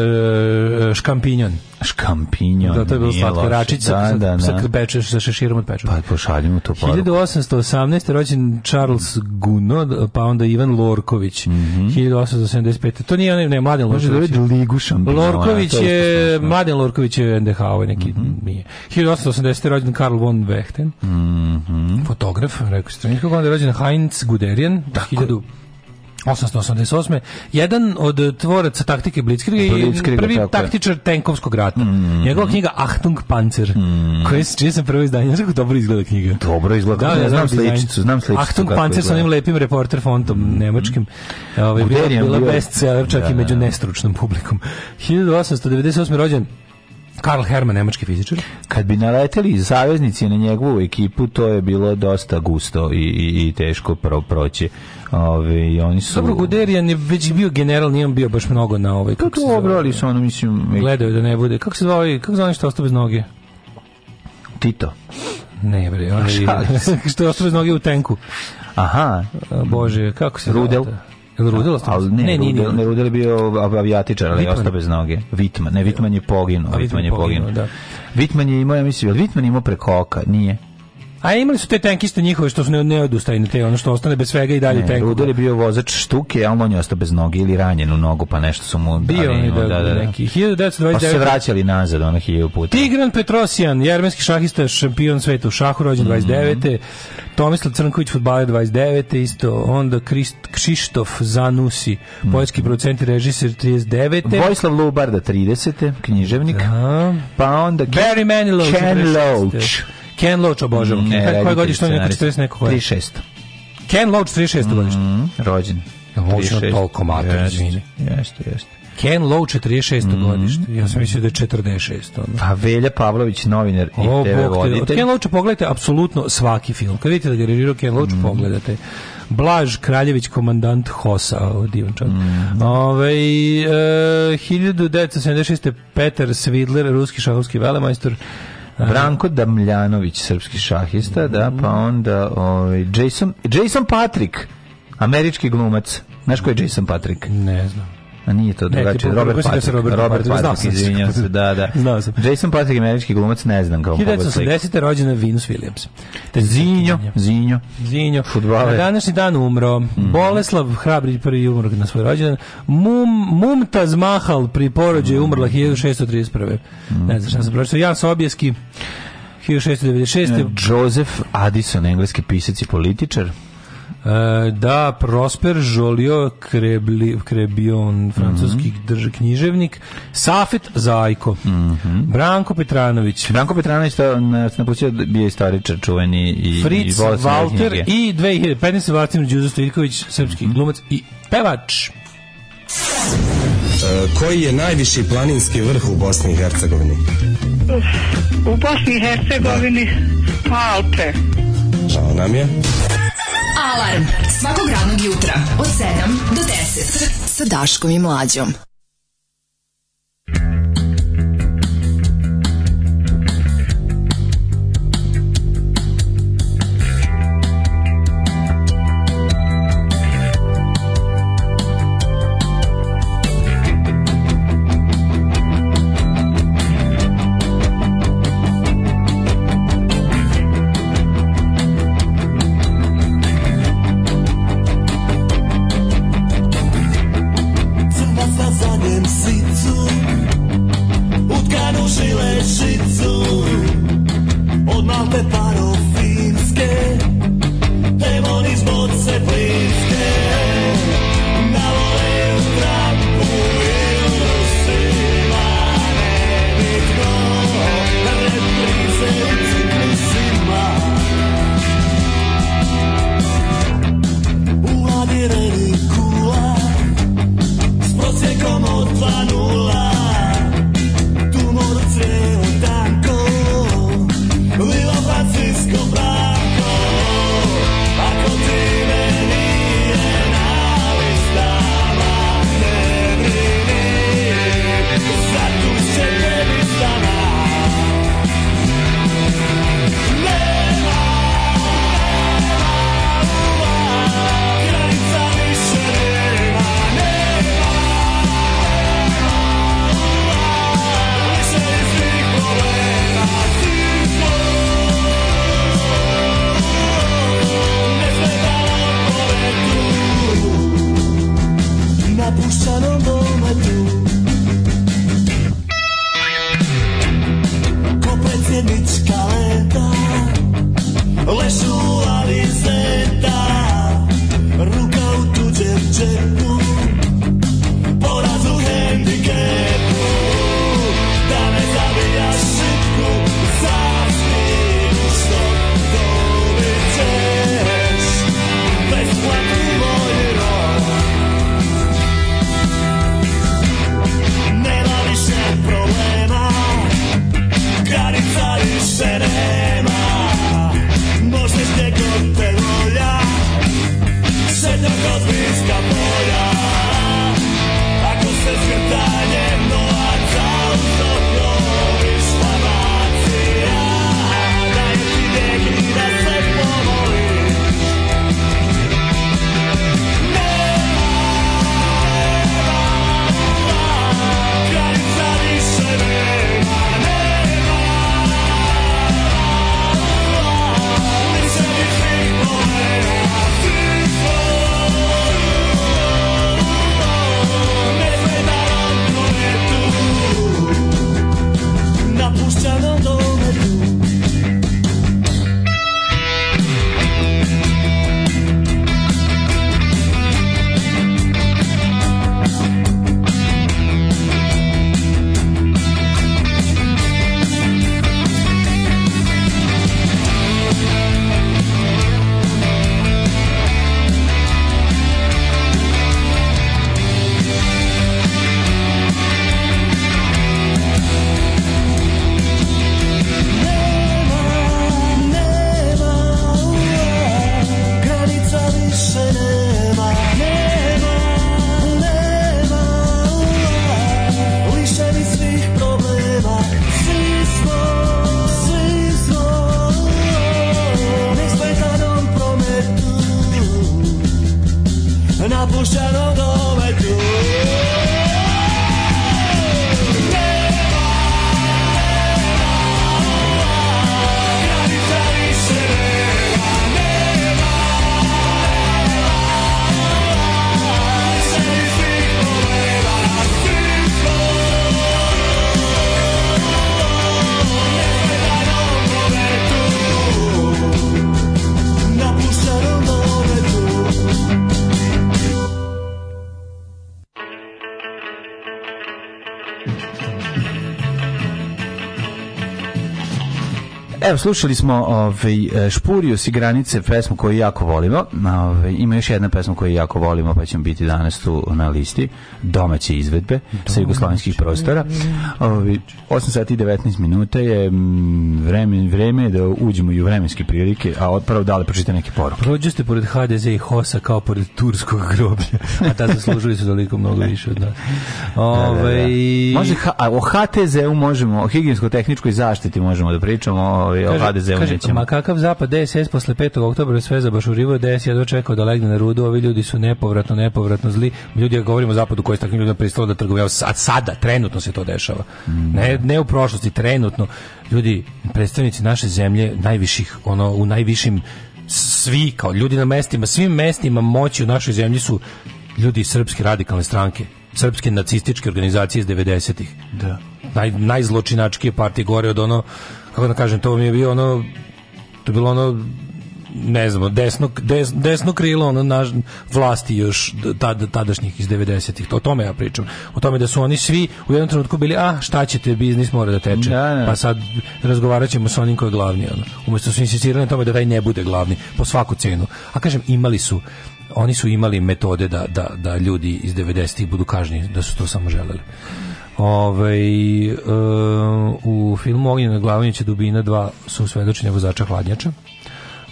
e, Škampinjon. Škampinjon. Da, to je bilo slatko. Račić da, sa, da, da. sa, sa šeširom od pečeva. Pa pošaljimo to poruku. 1818. rođen Charles Guno, pa onda Ivan Lorković. Mm -hmm. 1875. To nije onaj, ne, Mladen Lorković. Može da ligu šampinjona. Lorković je, Mladen Lorković je NDH, ovaj neki mm -hmm. nije. 1880. rođen Karl von Wechten, mm -hmm. fotograf, rekao se. Onda je rođen Heinz Guderian, Tako. 1000 888. Jedan od tvoraca taktike Blitzkriga i prvi taktičar tenkovskog rata. Mm, mm Njegova mm. knjiga Achtung Panzer, mm. koja se čije sam prvo izdanje. Znaš kako dobro izgleda knjiga? Dobro izgleda. Da, ja da, znam sličicu. Znam sličicu Achtung Panzer sa onim lepim reporter fontom mm. nemačkim. Ove, ovaj, bila, bila bestseller čak da, i među da. nestručnom publikom. 1898. rođen Karl Hermann, nemački fizičar. Kad bi naleteli saveznici na njegovu ekipu, to je bilo dosta gusto i, i, i teško pro, proći. Ove, oni su... Dobro, Guderijan je već bio general, nije on bio baš mnogo na ovoj... Pa kako to obrali su ono, mislim... Gledaju da ne bude. Kako se zvao kako zvao što ostao bez noge? Tito. Ne, bre, [LAUGHS] on je... [LAUGHS] što je ostao bez noge u tenku. Aha. Bože, kako se Rudel. Zvao Jel Rudel ostao? ne, ne, Rudel, ne, Rudel je bio avijatičar, ali je ostao bez noge. Vitman, ne, Vitman je poginuo. Vitman je poginuo, da. Vitman je imao, ja mislim, Vitman imao preko oka? Nije. A imali su te tenkiste njihove što su ne, te ono što ostane bez svega i dalje tenk. Rudel je bio vozač štuke, ali on je ostao bez noge ili ranjen u nogu, pa nešto su mu dali. Bio je da, da, da, da, neki. 1929. Pa se vraćali nazad, ono hiljaju puta. Tigran Petrosjan, jermenski šahista, šampion sveta u šahu, rođen mm -hmm. 29. Tomislav Crnković, futbaler 29. Isto, onda Krist, Krištof Zanusi, mm. poljski producent i režisir 39. Vojislav Lubarda 30. književnik. Da. Pa onda Barry Manilow, Ken Loach. Ken Loach obožavam. Ne, Koje godište on je neko 40 neko 36. Ken Loach 36. Mm, godište. Rođen. Loach je da toliko mater, izvini. Jeste, jeste. Ken Lowe 46. Mm. godište. Ja sam mislio da je 46. Ono. Pa Velja Pavlović, novinar i o, TV da, voditelj. Od Ken Loacha pogledajte apsolutno svaki film. Kad vidite da je režirao Ken Loach, mm. pogledajte. Blaž Kraljević, komandant Hosa, divan čovjek. Mm. Ove, e, 1976. Peter Svidler, ruski šahovski velemajstor. Branko Damljanović, srpski šahista, da, pa onda ovaj, Jason, Jason Patrick, američki glumac. Znaš ko je Jason Patrick? Ne znam. A nije to drugačije. Robert Patrick. Robert, Robert Patrick, izvinjam se. Da, da. [LAUGHS] Znao sam. Jason Patrick, američki glumac, ne znam kao. 1980. rođena Venus Williams. Te Zinjo, Zinjo. Zinjo. Futbaler. Na današnji dan umro. Mm -hmm. Boleslav Hrabri prvi umro na svoj rođendan. Mum, Mumtaz Mahal pri porođaju mm umrla 1631. Ne znam šta sam pročito. Jan Sobjeski 1696. Joseph Addison, engleski pisac i političar. E, da Prosper Jolio Krebli, Krebion, francuski mm -hmm. drž, književnik, Safet Zajko, mm -hmm. Branko Petranović. Branko Petranović to nas napustio bio istoričar čuveni i Fritz da i Walter i 2015. Vatim Đuzo Stojković, srpski mm -hmm. glumac i pevač. E, koji je najviši planinski vrh u Bosni i Hercegovini? U Bosni i Hercegovini da. Alpe. Žao nam je. Alarm svakog radnog jutra od 7 do 10 sa Daškom i Mlađom. Evo, slušali smo ovaj, e, Špurius i granice, pesmu koju jako volimo. Ovaj, ima još jedna pesma koju jako volimo, pa ćemo biti danas tu na listi. Domaće izvedbe Domaće. sa jugoslovenskih prostora. Ovaj, 8 sati 19 minuta je vreme, vreme da uđemo u vremenske prilike, a odpravo dale pročite neke poruke. Prođu ste pored HDZ i Hosa kao pored turskog groblja, a ta zaslužili su toliko mnogo više od nas. Ovaj Da, da, da. Ovaj- Može, a o HTZ-u možemo, o higijensko-tehničkoj zaštiti možemo da pričamo, o ovaj, govorio kaže, o HDZ-u kaže, nećemo. Ma kakav zapad DSS posle 5. oktobra sve zabašurivo, DS jedva čekao da legne na rudu, ovi ljudi su nepovratno, nepovratno zli. Ljudi, ja govorimo o zapadu koji je s takvim ljudima pristalo da trgovao, sad, sada, trenutno se to dešava. Mm. Ne, ne u prošlosti, trenutno. Ljudi, predstavnici naše zemlje, najviših, ono, u najvišim svi kao ljudi na mestima, svim mestima moći u našoj zemlji su ljudi srpske radikalne stranke, srpske nacističke organizacije iz 90-ih. Da. Naj, najzločinačkije partije gore od ono kako da kažem, to mi je bio ono, to je bilo ono, ne znamo, desno, des, desno krilo ono na vlasti još tad, tadašnjih iz 90-ih. O tome ja pričam. O tome da su oni svi u jednom trenutku bili, a ah, šta ćete, biznis mora da teče. Da, da, Pa sad razgovarat ćemo sa onim koji je glavni. Ono. Umesto da su insistirali na tome da taj ne bude glavni po svaku cenu. A kažem, imali su oni su imali metode da, da, da ljudi iz 90-ih budu kažnjeni, da su to samo želeli. Ovaj, e, u filmu Ognje na glavniće dubina dva su svedočenja vozača hladnjača.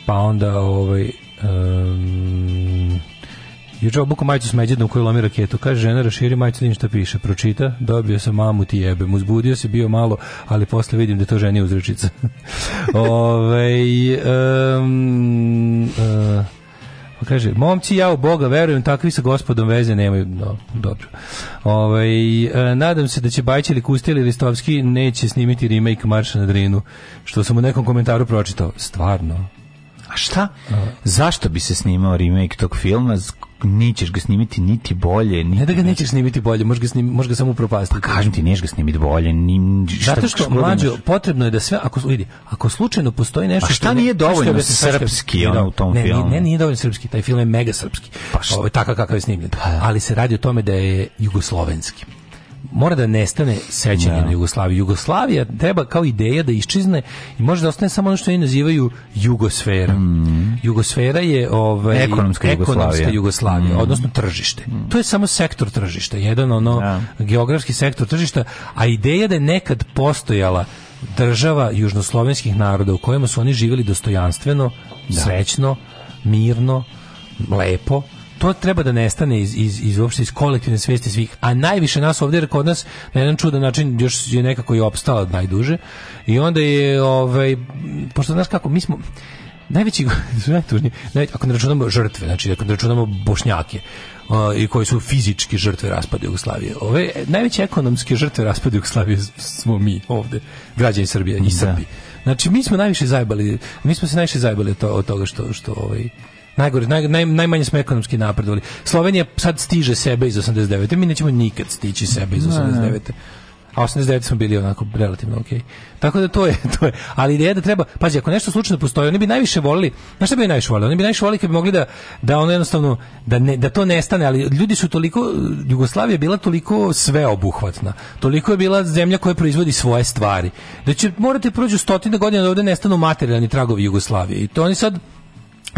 Pa onda ovaj, um, Juče obuku majicu s međednom koju lomi raketu. Kaže, žena raširi majicu, vidim šta piše. Pročita, dobio sam mamu ti jebem. Uzbudio se, bio malo, ali posle vidim da to ženi uzrečica. Ove, um, uh, Pa kaže, momci, ja u Boga verujem, takvi sa gospodom veze nemaju. No, dobro. Ove, ovaj, nadam se da će Bajć ili Kusti ili Listovski neće snimiti remake Marša na Drinu, što sam u nekom komentaru pročitao. Stvarno? šta? Zašto bi se snimao remake tog filma? Nićeš ga snimiti niti bolje. Niti ne da ga nećeš snimiti bolje, možeš ga, snim, možeš ga samo upropastiti. Pa kažem ti, nećeš ga snimiti bolje. Ni, šta, Zato što, mlađo, potrebno je da sve, ako, vidi, ako slučajno postoji nešto... A šta nije dovoljno ne, da srpski on, u tom ne, filmu? Ne, ne, nije dovoljno srpski, taj film je mega srpski. Pa šta? Ovo, ovaj, takav kakav je snimljen. Pa, ja. Da. Ali se radi o tome da je jugoslovenski mora da nestane sećanje da. na Jugoslaviju. Jugoslavija treba kao ideja da iščizne i može da ostane samo ono što oni nazivaju jugosfera. Mm. Jugosfera je ovaj ekonomska, ekonomska Jugoslavija, Jugoslavija mm. odnosno tržište. Mm. To je samo sektor tržišta, jedan ono ja. Da. geografski sektor tržišta, a ideja da je nekad postojala država južnoslovenskih naroda u kojima su oni živjeli dostojanstveno, da. srećno, mirno, lepo, to treba da nestane iz, iz, iz, uopšte iz kolektivne svesti svih, a najviše nas ovde jer kod nas na jedan čudan način još je nekako i opstala najduže i onda je, ovaj, pošto znaš kako, mi smo, najveći najtužniji, [LAUGHS] najveći, ako ne računamo žrtve, znači ako ne računamo bošnjake i koji su fizički žrtve raspada Jugoslavije. Ove najveće ekonomske žrtve raspada Jugoslavije smo mi ovde, građani Srbije i da. Srbi. Znači mi smo najviše zajebali, mi smo se najviše zajebali to, od toga što što ovaj Najgore, naj, naj, najmanje smo ekonomski napredovali. Slovenija sad stiže sebe iz 89. Mi nećemo nikad stići sebe iz 89 a 89 smo bili onako relativno okej. Okay. Tako da to je, to je. Ali ideja da treba, pazi, ako nešto slučajno postoji, oni bi najviše volili, znaš šta bi najviše volili? Oni bi najviše volili kad bi mogli da, da ono jednostavno, da, ne, da to nestane, ali ljudi su toliko, Jugoslavija je bila toliko sveobuhvatna, toliko je bila zemlja koja proizvodi svoje stvari, da će, morate prođu stotine godina da ovde nestanu materijalni tragovi Jugoslavije. I to oni sad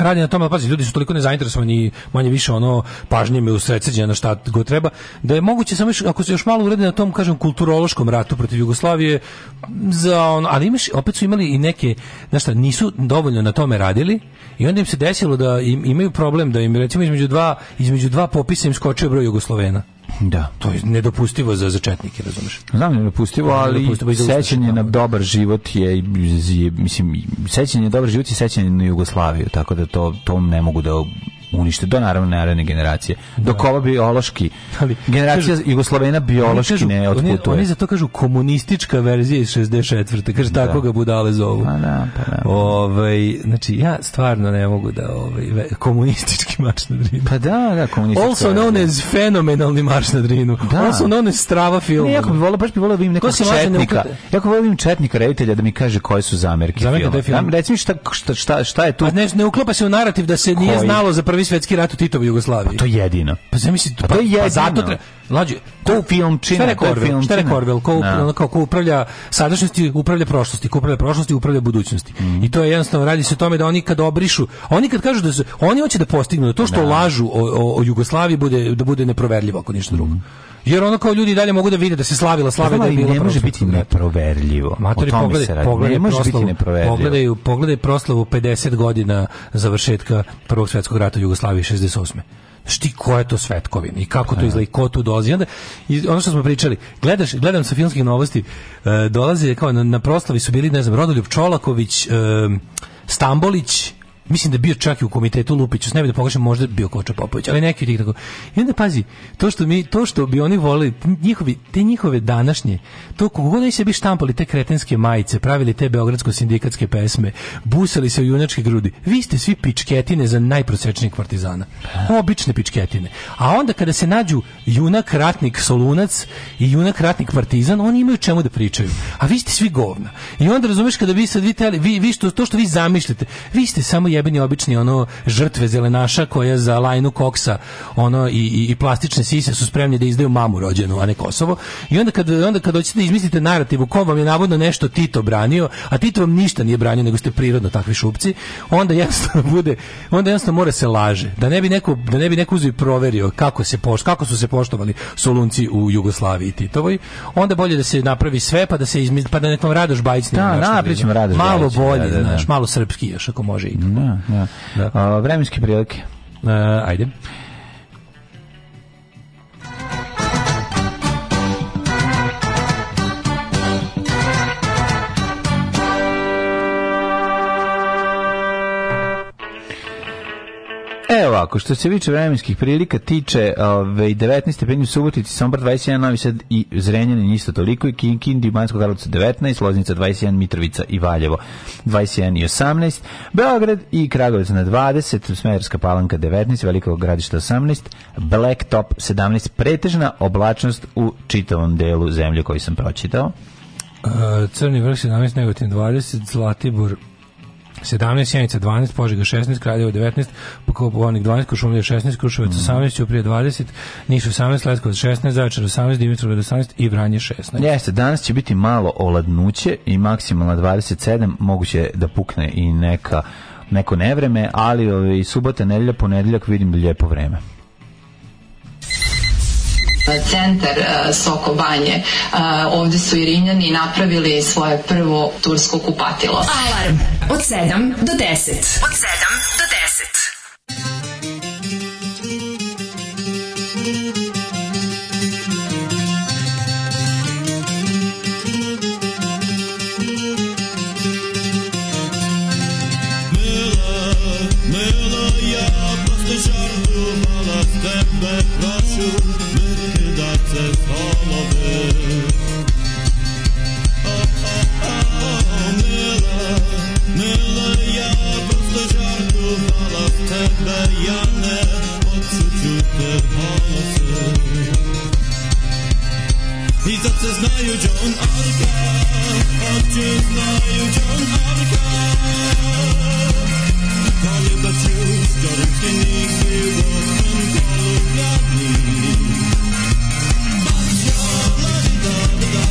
radi na tome, ali pazi, ljudi su toliko nezainteresovani manje više ono pažnje me usredsređena na šta god treba, da je moguće samo još, ako se još malo uredi na tom, kažem, kulturološkom ratu protiv Jugoslavije, za ono, ali imaš, opet su imali i neke, znaš šta, nisu dovoljno na tome radili i onda im se desilo da im, imaju problem da im, recimo, između dva, između dva popisa im skočio broj Jugoslovena. Da. To je nedopustivo za začetnike, razumeš? Znam, da, nedopustivo, ali nedopustivo sećanje na dobar život je, je mislim, sećanje na dobar život je sećanje na Jugoslaviju, tako da to, to ne mogu da unište do naravno naredne generacije. Dok da. ovo biološki ali, generacija kažu, Jugoslovena biološki kažu, ne otputuje. Oni, oni za to kažu komunistička verzija iz 64. Kaže da. tako ga budale zovu. Pa da, pa da. Ovaj znači ja stvarno ne mogu da ovaj komunistički [LAUGHS] marš na Drinu. Pa da, da, komunistički. Also known da. as fenomenalni marš na Drinu. Da. Also known as Strava film. Ne, jako bi volao, baš bi volao da im nekog četnika. Jako volim da četnika reditelja da mi kaže koje su zamerke. Zamerke da film. Reci mi šta, šta, šta, šta je tu? a pa ne, ne uklapa se u narativ da se Koji? nije znalo za prvi prvi svetski rat u Titovoj Jugoslaviji. Pa to je jedino. Pa zamisli, pa, pa to je jedino. Pa zato treba... Lađe, ko u filmčina, da. šta rekao Orwell, šta rekao ko, no. ko, ko upravlja sadašnjosti, upravlja prošlosti, ko upravlja prošlosti, upravlja budućnosti. Mm. I to je jednostavno, radi se o tome da oni kad obrišu, oni kad kažu da su, oni hoće da postignu da to što no. Da. lažu o, o, o Jugoslaviji bude, da bude neproverljivo ako ništa drugo. Mm. Jer ono kao ljudi dalje mogu da vide da se slavila, slave da je bilo. Ne može biti neproverljivo. Matori pogledaj, pogledaj, ne proslavu, biti pogledaju, pogledaj proslavu 50 godina završetka Prvog svetskog rata Jugoslavije 68 šti ko je to svetkovin i kako to da. izgleda i ko tu dolazi. Onda, i ono što smo pričali, gledaš, gledam sa filmskih novosti, e, dolaze kao na, na proslavi su bili, ne znam, Rodoljub Čolaković, e, Stambolić, mislim da bio čak i u komitetu Lupiću, s ne bi da pogrešim, možda bio Koča Popović, ali neki od njih tako. I onda pazi, to što, mi, to što bi oni voleli njihovi, te njihove današnje, to kako god se bi štampali te kretenske majice, pravili te beogradsko-sindikatske pesme, busali se u junačke grudi, vi ste svi pičketine za najprosečnijeg partizana. Obične pičketine. A onda kada se nađu junak ratnik Solunac i junak ratnik partizan, oni imaju čemu da pričaju. A vi ste svi govna. I onda razumeš kada vi sad vi, teli, vi, vi što, to što vi zamišljate, vi ste samo jebeni obični ono žrtve zelenaša koje za lajnu koksa ono i, i, i plastične sise su spremni da izdaju mamu rođenu, a ne Kosovo. I onda kad onda kad hoćete da izmislite narativ u kom vam je navodno nešto Tito branio, a Tito vam ništa nije branio, nego ste prirodno takvi šupci, onda jednostavno bude, onda jednostavno mora se laže. Da ne bi neko da ne bi neko uzeo i proverio kako se poš, kako su se poštovali Solunci u Jugoslaviji i Titovoj, onda bolje da se napravi sve pa da se izmi, pa da nekom Radoš Bajić ne da, napričemo da. Radoš Malo bolje, da, da, da. Znaš, malo srpski još ako može i tako. Da. Da. da. A, Vremenske prilike. Uh, ajde. Evo ako što se viče vremenskih prilika tiče, ove, 19 stepeni u Subotici, Sombor 21, Novi Sad i Zrenjanin isto toliko i Kin Kindi, Mansko Karlovca 19, Loznica 21, Mitrovica i Valjevo 21 i 18, Beograd i Kragovic na 20, Smedarska Palanka 19, Veliko Gradište 18, Blacktop 17, pretežna oblačnost u čitavom delu zemlje koji sam pročitao. Uh, crni vrh 17, Negotin 20, Zlatibor 17, Sjenica 12, Požega 16, Kraljevo 19, Pokupovornik 12, Košumlija 16, Kruševac 18, Uprije 20, Niš 18, Leskovac 16, Zaječar 18, Dimitrov 18 i Vranje 16. Jeste, danas će biti malo oladnuće i maksimalno 27, moguće da pukne i neka neko nevreme, ali i subota, nedelja, ponedeljak vidim da lijepo vreme. E, centar e, Soko Banje. E, ovde su i Rinjani napravili svoje prvo tursko kupatilo. Alarm od 7 do 10. Od 7 do 10. تبين وتسجد حاصل Iza se znaju John Arka, oče znaju John Arka. Koljeba da ću, staruške nisi, volim kolubljani. Bača, ladi da da,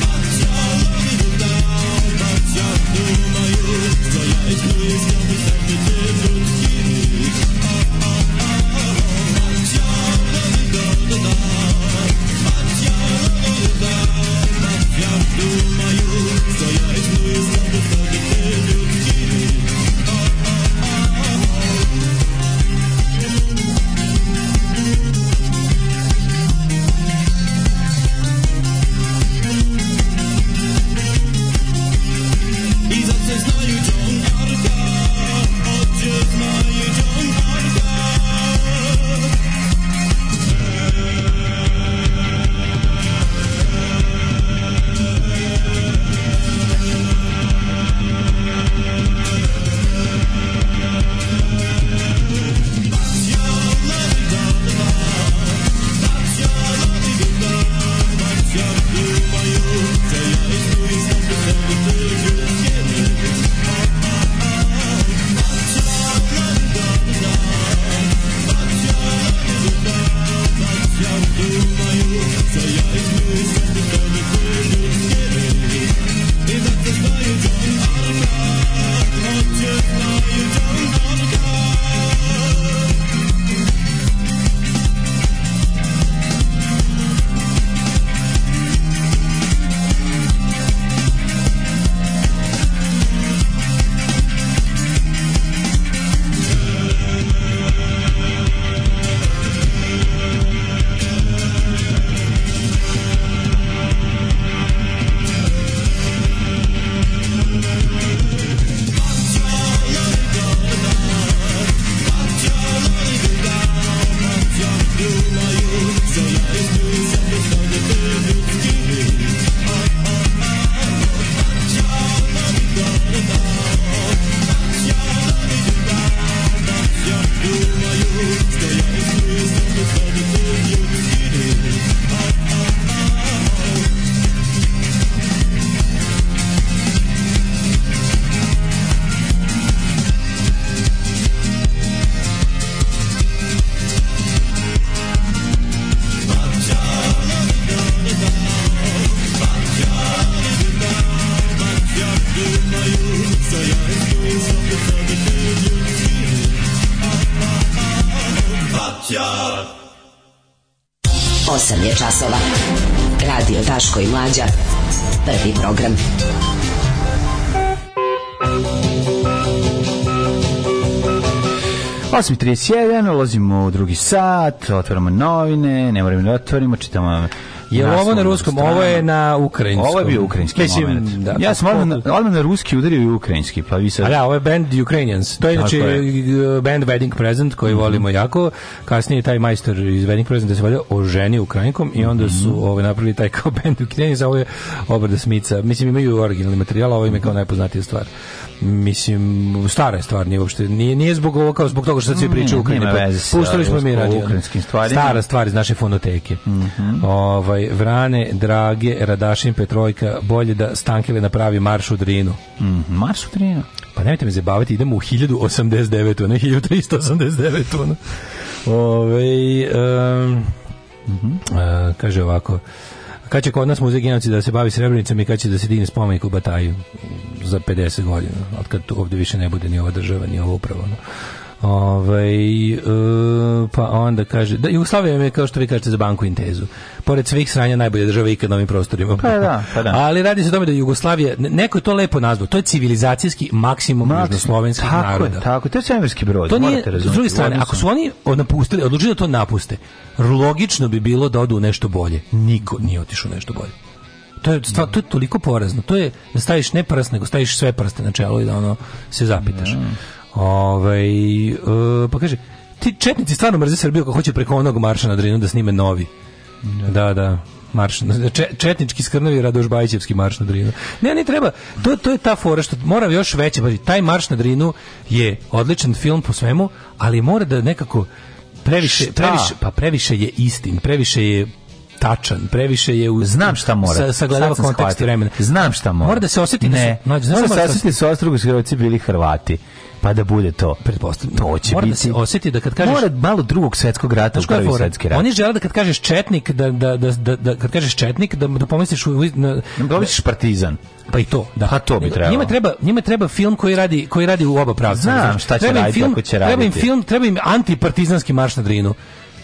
bača, ladi da da, bača, dumaju, što ja izgleda. Думаю, что я рискую 8.31, ulazimo u drugi sat, otvaramo novine, ne moramo da otvorimo, čitamo Je li ovo na ruskom? Strana. Ovo je na ukrajinskom. Ovo je bio ukrajinski Mislim, Da, ja sam odmah na, da- na ruski udario i ukrajinski. Pa vi sad... A da, ovo je band Ukrainians. To je znači band Wedding Present koji mm -hmm. volimo jako. Kasnije taj majstor iz Wedding Present da se valjao oženi Ukrajinkom i onda su mm -hmm. ovaj, napravili taj kao [LAUGHS] band Ukrainians. Ovo je obrada smica. Mislim, imaju originalni materijal, ovo im je kao najpoznatija stvar mislim stara je stvar nije uopšte nije nije zbog ovo kao zbog toga što se mm, priča u Ukrajini pa puštali smo mi radio ukrajinskim stvarima stara stvar iz naše fonoteke mm -hmm. ovaj ovaj, Vrane, Drage, Radašin, Petrojka, bolje da Stankele napravi marš u Drinu. Mm, marš u Drinu? Pa nemojte me zabaviti, idemo u 1089, ne 1389. Ono. Ove, um, mm -hmm. uh, kaže ovako, kad će kod nas muzej genocida da se bavi srebrnicom i kad će da se dini spomenik u Bataju za 50 godina, od kad ovde više ne bude ni ova država, ni ovo upravo. No. Ove, ovaj, uh, pa onda kaže da Jugoslavija je kao što vi kažete za banku Intezu. Pored svih sranja najbolja država ikad na ovim prostorima. Pa da, pa da. Ali radi se o tome da Jugoslavija neko je to lepo nazvao, to je civilizacijski maksimum Maksim. južnoslovenskih tako naroda. Je, tako, to je svemirski brod. To nije, s druge strane, ako su oni napustili, odlučili da to napuste, logično bi bilo da odu nešto bolje. Niko nije otišao nešto bolje to je stvar, to je toliko porazno. To je da staviš ne prst, nego staviš sve prste na čelo i da ono se zapitaš. Mm. Ove, ovaj, uh, pa kaže ti četnici stvarno mrze Srbiju kako hoće preko onog marša na Drinu da snime novi. Da, da. da marš Če, četnički skrnavi Radoš Bajićevski marš na Drinu. Ne, ne treba. To, to je ta fora što mora još veće, baži. Pa taj marš na Drinu je odličan film po svemu, ali mora da nekako previše šta? previše pa previše je istin, previše je tačan, previše je u znam šta mora. Sa sagledava kontekst vremena. Znam šta mora. Mora da se osjeti da ne. Da, da su, no, mora da se osjeti da su bili Hrvati pa da bude to. Pretpostavljam. To će mora da biti. Da se da kad kažeš mora malo drugog svetskog rata, u prvi svetski rat. Oni žele da kad kažeš četnik da da da da, da kad kažeš četnik da da pomisliš u, na, da misliš da. partizan. Pa i to, da. Pa to bi trebalo. Njima treba, njima treba film koji radi, koji radi u oba pravca. Znam, šta će raditi, kako će raditi. Treba im film, treba im antipartizanski marš na Drinu.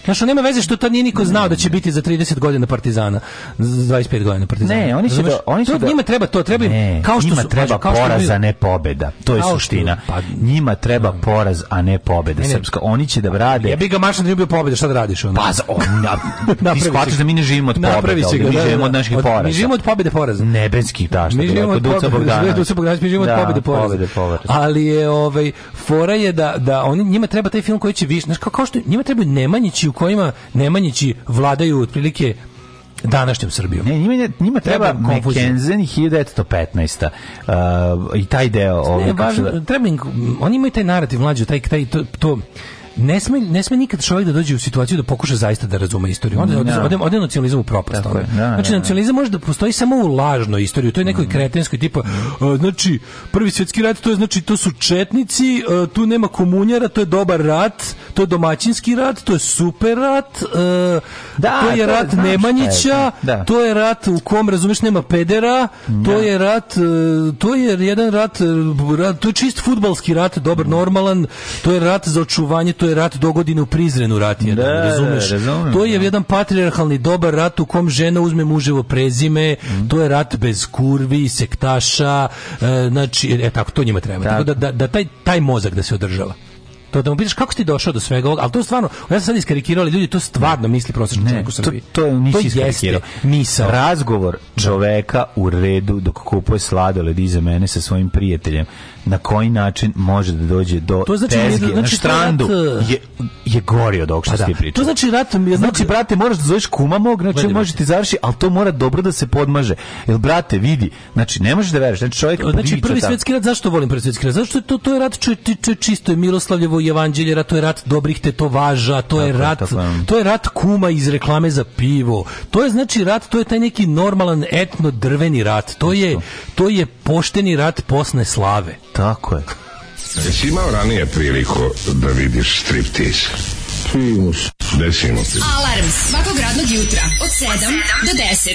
Znaš, nema veze što to nije niko znao da će biti za 30 godina Partizana, 25 godina Partizana. Ne, oni će da, oni će to, da, njima treba to, treba im, ne, kao što njima su, treba kao poraz, što, a ne pobeda. To je suština. Što, pa, njima treba mm. poraz, a ne pobeda. Ne, ne, Srpska, oni će da rade. Ja bih ga mašan da ljubio pobeda, šta da radiš onda? Pa, za, on, na, [LAUGHS] ti shvatiš da mi ne živimo od pobeda, mi da, živimo da. od naših poraza. Mi živimo od pobede poraza. Nebenski, da, što da, [LAUGHS] mi živimo od pobede, mi živimo od pobede poraza. Ali je, ovaj, fora je da, da oni, njima treba taj film koji će više, znaš, kao, kao što njima treba Nemanjići u kojima Nemanjići vladaju otprilike današnjom Srbijom. Ne, njima, njima treba, treba McKenzen 1915. Uh, I taj deo... Ne, ovaj, važno, da... treba oni imaju taj narativ mlađo, taj, taj, to, to ne sme, ne sme nikad čovjek da dođe u situaciju da pokuša zaista da razume istoriju. Onda no. Da. ode, ode nacionalizam u propast. Tako, da, da, znači, nacionalizam može da postoji samo u lažnoj istoriji, to je nekoj mm. kretenskoj tipa, e, znači, prvi svjetski rat, to je znači, to su četnici, e, tu nema komunjara, to je dobar rat, to je domaćinski rat, to je super rat, e, da, to je to rat Nemanjića, da. to je rat u kom, razumeš nema pedera, mm. to je rat, to je jedan rat, rat, to je čist fudbalski rat, dobar, mm. normalan, to je rat za očuvanje, to je rat dogodine u Prizrenu rat je, da, da, razumeš? Razumem, to je da. jedan patrijarhalni dobar rat u kom žena uzme muževo prezime, mm. to je rat bez kurvi, sektaša, e, znači, e, e tako, to njima treba. Tako, da, tako da, da, taj, taj mozak da se održava to da mu pitaš kako si došao do svega ovoga, ali to stvarno, ja sam sad iskarikirao, ali ljudi to stvarno misli prosječno čovjek u Srbiji. To, to, je, nisi to iskarikirao. Misao. Razgovor da. čoveka u redu dok kupuje sladoled iza mene sa svojim prijateljem na koji način može da dođe do to znači, tezge znači, na štrandu e, je, je gori od ovog što pa ste da. pričali. To znači ratom, ja znam, znači brate, moraš da zoveš kuma mog, znači Gledaj, može ti završi, ali to mora dobro da se podmaže. Jel brate, vidi, znači ne možeš da veruješ, znači čovjek Znači prvi svjetski rat, zašto volim prvi svjetski rat? Zašto to to je rat čo, čo, čisto je Miroslavljevo evanđelje, rat, to je rat dobrih tetovaža, to je tako, rat, tako, to je rat kuma iz reklame za pivo. To je znači rat, to je taj neki normalan etno drveni rat. To je to je pošteni rat posne slave. Tako je. Jesi imao ranije priliku da vidiš striptease? Primus. Desimo. Alarm svakog radnog jutra od 7 do 10. Do 10.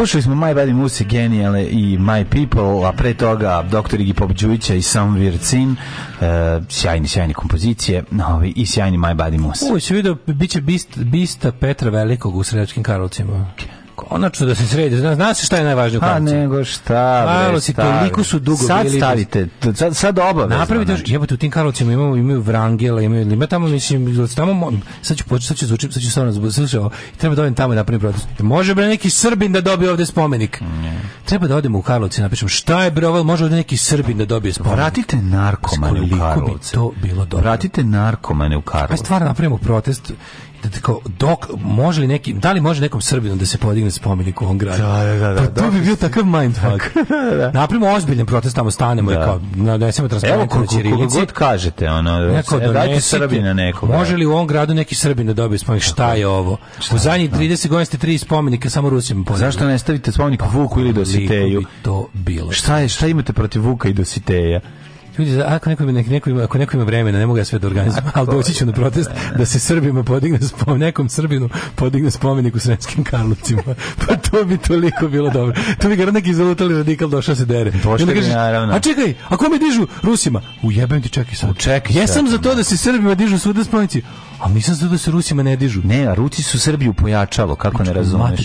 Slušali smo My Bad Muse, genijale i My People, a pre toga Dr. Iggy Pop Đujića i Sam Vircin, e, sjajni, sjajne kompozicije novi, i sjajni My Body Muse. Uvijek se vidio, bit će bist, bista Petra Velikog u Sredačkim Karolcima konačno da se sredi. Zna, zna se šta je najvažnije u kamcu. Pa A nego šta, bre, Karlovci toliko su dugo sad bili. Sad stavite, sad, sad obavezno. Napravite, znači. jebote, u tim Karlovcima imamo, imaju Vrangela, imaju, ima tamo, mislim, tamo, sad ću početi, sad ću zvučiti, sad ću stvarno zbog, slušaj, treba da odem tamo i da napravim protest. E, može bre neki Srbin da dobije ovde spomenik. Mm treba da odemo u Karlovce i napišem šta je bre ovo, može da neki Srbin da dobije spomenik. Vratite narkomane u Karlovce. to bilo dobro. Vratite narkomane u Karlovce. Pa stvarno napravimo protest da tako, dok može li neki da li može nekom Srbinu da se podigne spomenik u ovom Da, da, da, da. Pa da, to bi bio takav mindfuck. [LAUGHS] Da, da, da. Napravimo ozbiljan protest tamo stanemo da. i kao na donesemo transparent na ćirilici. god kažete ono neko e, Srbin na nekog. Može li u ovom gradu neki Srbin da dobije spomenik? Šta je ovo? U zadnjih 30 godina ste tri spomenika samo Rusima podigli. Zašto ne stavite spomenik Vuku ili do pa Dositeju. To bilo. Šta je, šta imate protiv Vuka i Dositeja? Ljudi, ako neko, ima, neko ima, ako neko ima vremena, ne mogu ja sve da organizujem, ali doći ću na protest da se Srbima podigne spomen, nekom Srbinu podigne spomenik u Sremskim Karlovcima. [LAUGHS] Pa to bi toliko bilo dobro. To bi ga neki izolutali radikal došao se dere. Došli bi, naravno. A čekaj, a kome dižu Rusima? Ujebem ti čekaj sad. čekaj Jesam sad, za to da. da se Srbima dižu svuda spomenici. A nisam zato da se Rusima ne dižu. Ne, a Rusi su Srbiju pojačalo, kako ne znači, razumeš?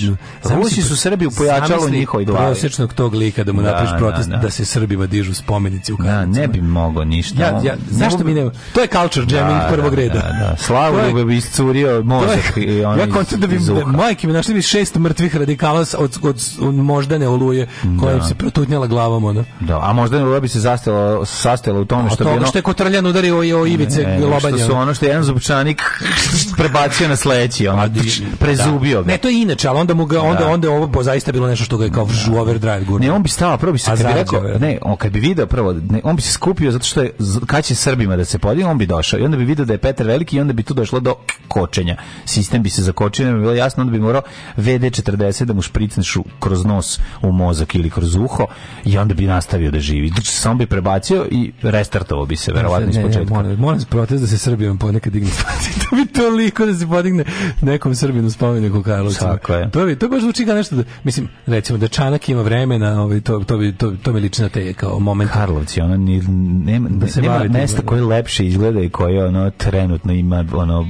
Rusi su Srbiju pojačalo njihovoj glavi. Prosječnog tog lika da mu da, napraviš da, protest da, da. da, se Srbima dižu spomenici u Da, ne bi mogao ništa. Ja, ja, zašto mi ne... To je culture jamming da, prvog da, reda. Da, Slavu je... bi iscurio mozak i on Ja kontam da bi majke mi našli bi šest mrtvih radikala od, od, od, moždane oluje koja se protutnjala glavom. Ono. Da, a moždane oluje bi se zastala, sastala u tome što bi ono... što je kotrljan udario o, o ivice lobanja. Što su ono što je jedan zupčanik [LAUGHS] prebacio na sledeći, on znači, prezubio da. Ne, to je inače, al onda mu ga onda da. onda ovo bo zaista bilo nešto što ga je kao da. overdrive gurno. Ne, on bi stao, prvo bi se kad bi rekao, ne, on kad bi video prvo, ne, on bi se skupio zato što je kaći Srbima da se podigne, on bi došao i onda bi video da je Petar Veliki i onda bi tu došlo do kočenja. Sistem bi se zakočio, ne bi bilo jasno, onda bi morao VD40 da mu špricneš kroz nos u mozak ili kroz uho i onda bi nastavio da živi. Znači, samo bi prebacio i restartovao bi se verovatno ispočetka. Moram, moram protest da se Srbijom ponekad digne stvari to [LAUGHS] da bi toliko da se podigne nekom Srbinu spomenik u Karlovcu. To bi to baš zvuči kao nešto da mislim recimo da Čanak ima vremena, ovaj to to bi to to mi liči na te kao moment Karlovci, ona ni nema da se nema mesta koje lepše izgleda i koje ono trenutno ima ono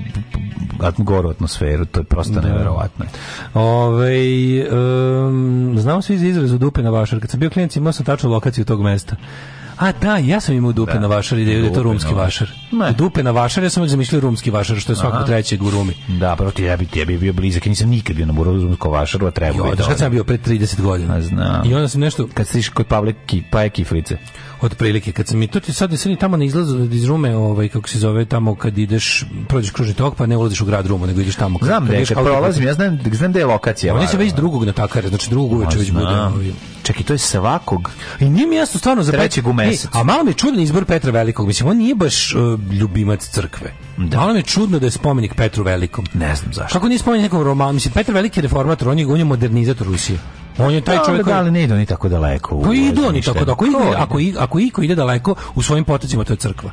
goru atmosferu, to je prosto da. neverovatno. Ovaj um, znam svi iz izrazu dupe na vašar. Kad sam bio klijent, imao sam tačnu lokaciju tog mesta. A da, ja sam imao dupe da, na vašar ideju da je to rumski na vašar. Ne. Dupe na vašar, ja sam zamislio rumski vašar, što je svako trećeg u Rumi. Da, prvo ti ja bi, ja bi bio blizak, nisam nikad bio na Burovu rumskog vašara, a treba jo, da, kad sam bio pre 30 godina. A, znam. I onda sam nešto... Kad stiš kod Pavle Ki, Paje Kiflice otprilike kad se mi to ti sad i se tamo na izlazu iz Rume, ovaj kako se zove tamo kad ideš prođeš kružni tok pa ne ulaziš u grad Rumu, nego ideš tamo. Kad, znam da je, prolazim, ja znam, znam da je lokacija. Oni pa se već da. drugog na takare, znači drugog uveče već bude. Ovaj. Čekaj, to je svakog. I nije mi jasno stvarno za trećeg u mesecu. A malo mi je čudan izbor Petra Velikog, mislim on nije baš uh, ljubimac crkve. Da. Malo mi je čudno da je spomenik Petru Velikom. Ne znam zašto. Kako nije spomenik nekom romanu, mislim Petar Veliki je reformator, on je, on je modernizator Rusije. On je taj čovjek koji... Da, ali ne idu oni tako daleko. Pa idu oni tako daleko. Ako, ako iko ide daleko u svojim potecima, to je crkva.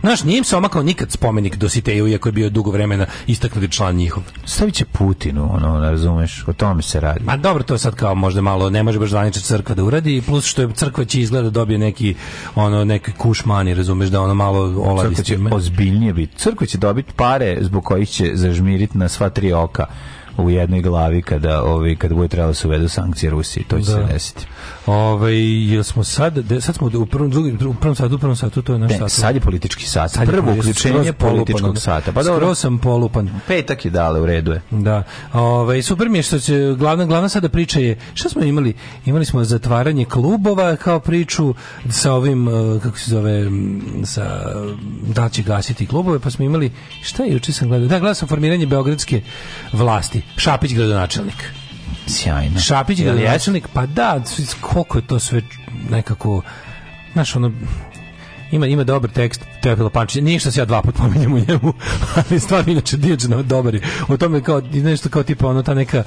Znaš, nije im se omakao nikad spomenik Dositeju, iako je bio dugo vremena istaknuti član njihov. Stavit će Putinu, ono, razumeš, o tome se radi. Ma dobro, to je sad kao možda malo, ne može baš zvaniča crkva da uradi, plus što je crkva će izgleda da dobije neki, ono, neki kušmani, razumeš, da ono malo olavi Crkva će ozbiljnije biti. Crkva će dobiti pare zbog kojih će zažmiriti na sva tri oka u jednoj glavi kada ovi kad bude trebalo se uvedu sankcije Rusiji to će da. se desiti. Ovaj jel smo sad de, sad smo u prvom drugom u prvom satu u prvom satu to je naš ne, sat. Sad je politički sat. Sad prvo uključenje političkog sata. Pa dobro, sam polupan. Petak je dale u redu je. Da. Ovaj super mi je što će glavna glavna sada priča je šta smo imali? Imali smo zatvaranje klubova kao priču sa ovim e, kako se zove sa da će gasiti klubove pa smo imali šta je juče sam gledao? Da, gledao sam formiranje beogradske vlasti. Šapić gradonačelnik. Sjajno. Šapić gradonačelnik, pa da, koliko je to sve nekako, znaš, ono, ima, ima dobar tekst Teofilo Pančić, nije što se ja dva put pominjem u njemu, [LAUGHS] ali stvarno inače Dijađano dobar je. O tome kao, nešto kao tipa ono ta neka,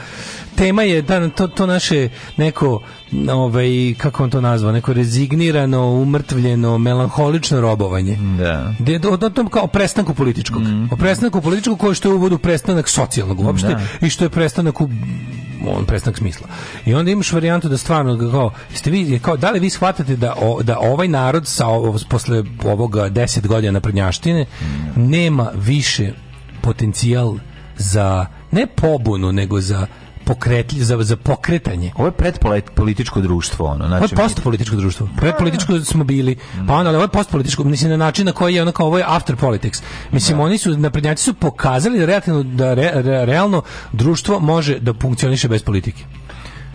tema je da to, to naše neko, ovaj, kako on to nazva, neko rezignirano, umrtvljeno, melanholično robovanje. Da. De, o, o kao o prestanku političkog. Mm. O prestanku političkog koji što je uvodu prestanak socijalnog uopšte da. i što je prestanak u on prestanak smisla. I onda imaš varijantu da stvarno kao, ste vi, kao da li vi shvatate da, o, da ovaj narod sa, posle ovoga deset godina naprednjaštine, mm. nema više potencijal za ne pobunu, nego za pokretlj, za, za pokretanje. Ovo je predpolitičko društvo. Ono, znači, ovo je znači, postpolitičko društvo. Predpolitičko smo bili, pa ono, ovo je postpolitičko, mislim, na način na koji je ono kao, ovo je after politics. Mislim, da. oni su, naprednjaci su pokazali da, relativno, da re, re, realno društvo može da funkcioniše bez politike.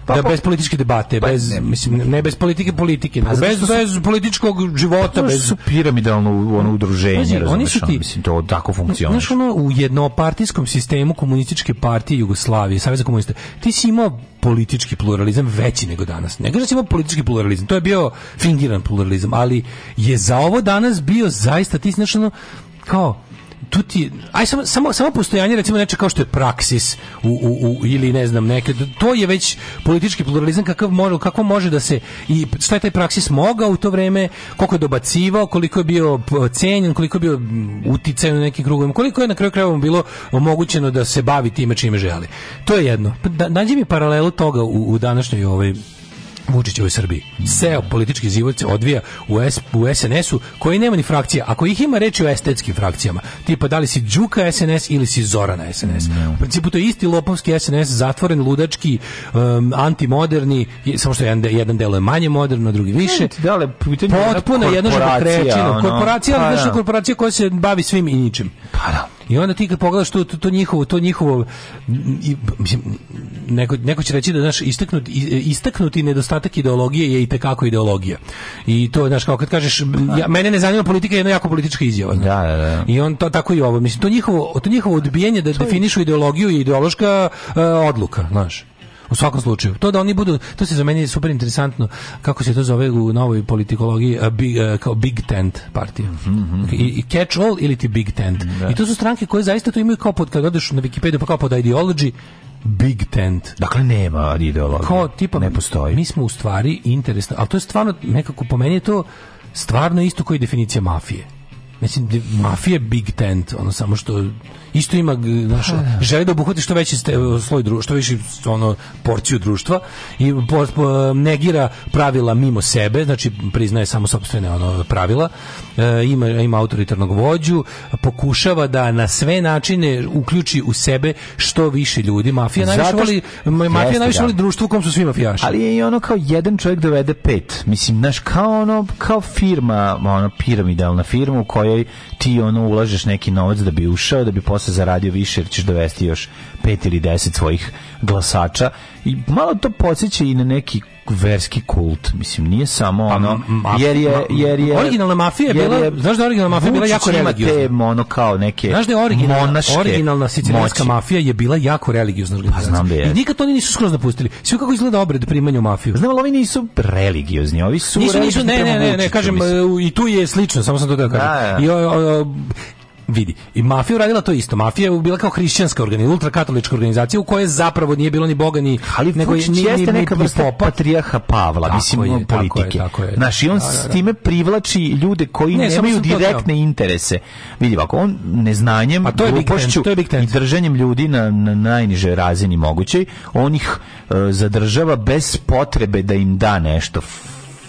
Pa, da pa, bez političke debate, pa, bez ne, mislim ne bez politike politike, pa, bez su, bez političkog pa, života, bez su piramidalno ono udruženje, Pazi, oni su ti, mislim to tako funkcioniše. Znaš ono u jednopartijskom sistemu komunističke partije Jugoslavije, Saveza komunista, ti si imao politički pluralizam veći nego danas. Ne kažem da politički pluralizam, to je bio fingiran pluralizam, ali je za ovo danas bio zaista ti znaš ono kao tu ti, aj samo, samo, samo postojanje recimo nečeg kao što je praksis u, u, u, ili ne znam neke, to je već politički pluralizam kakav može, kako može da se i šta je taj praksis mogao u to vreme, koliko je dobacivao, koliko je bio cenjen, koliko je bio uticajan u nekim krugovima, koliko je na kraju krajevom bilo omogućeno da se bavi time čime želi. To je jedno. Pa da, nađi mi paralelu toga u, u današnjoj ovoj u Srbiji. Seo politički život se odvija u, S, u SNS-u koji nema ni frakcija. Ako ih ima reći o estetskim frakcijama, tipa da li si Đuka SNS ili si Zorana SNS. U principu to je isti lopovski SNS, zatvoren, ludački, um, antimoderni, samo što jedan, jedan delo je manje moderno, drugi više. Dale, Potpuno jedna žabokrečina. Korporacija, ono, korporacija, pa, da. korporacija koja se bavi svim i ničim. Pa da. I onda ti kad pogledaš to, to, to njihovo, to njihovo i, mislim, neko, neko će reći da naš istaknuti, istaknuti nedostatak ideologije je i tekako ideologija. I to, znaš, kao kad kažeš, ja, mene ne zanima politika, je jedna jako politička izjava. Da, da, da. I on to tako i ovo. Mislim, to njihovo, to njihovo odbijanje da to definišu ideologiju i ideološka uh, odluka, znaš. U svakom slučaju. To da oni budu, to se za mene super interesantno kako se to zove u novoj politikologiji a big, a, kao big tent partija. Mm -hmm. I, I, catch all ili ti big tent. Da. I to su stranke koje zaista to imaju kao pod, kad odeš na Wikipediju pa kao pod ideology, Big Tent. Dakle, nema ideologije. Kao, tipa, ne postoji. Mi smo u stvari interesno, ali to je stvarno, nekako po meni je to stvarno isto koji je definicija mafije. Mislim, mafija Big Tent, ono samo što isto ima znaš, da. želi da obuhvati što veći ste, sloj društva, što više ono porciju društva i negira pravila mimo sebe, znači priznaje samo sopstvene ono pravila. E, ima ima autoritarnog vođu, pokušava da na sve načine uključi u sebe što više ljudi. Mafija najviše voli mafija najviše da. voli društvo u kom su svi mafijaši. Ali je i ono kao jedan čovjek dovede pet. Mislim, znaš, kao ono kao firma, ono piramidalna firma u kojoj ti ono ulažeš neki novac da bi ušao, da bi posle glasa zaradio više jer ćeš dovesti još pet ili deset svojih glasača i malo to podsjeća i na neki verski kult, mislim, nije samo pa, ono, mafija, jer je, jer je... Originalna mafija je bila, je, znaš da originalna mafija je bila jako religiozna. Te, ono, kao neke znaš da je originalna, originalna sicilijanska mafija je bila jako religiozna organizacija. Pa, znam da je. I nikad oni nisu skroz napustili. Sve kako izgleda obred da primanja u mafiju. Pa znam, ali ovi nisu religiozni, ovi su... Nisu, nisu, ne, ne, ne, ne, kažem, e, i tu je slično, samo sam to da kažem. Da, da. I, vidi. I mafija uradila to isto. Mafija je bila kao hrišćanska organizacija, ultrakatolička organizacija u kojoj zapravo nije bilo ni boga ni ali nego je ni, jeste neka vrsta popa. patrijarha Pavla, tako mislim je, politike. Tako je, tako je. Naš, i on da, da, da. s time privlači ljude koji ne, nemaju direktne interese. Vidi, ako on neznanjem, pa to je glupošću to je i drženjem ljudi na, na najniže razini mogućoj, on ih uh, zadržava bez potrebe da im da nešto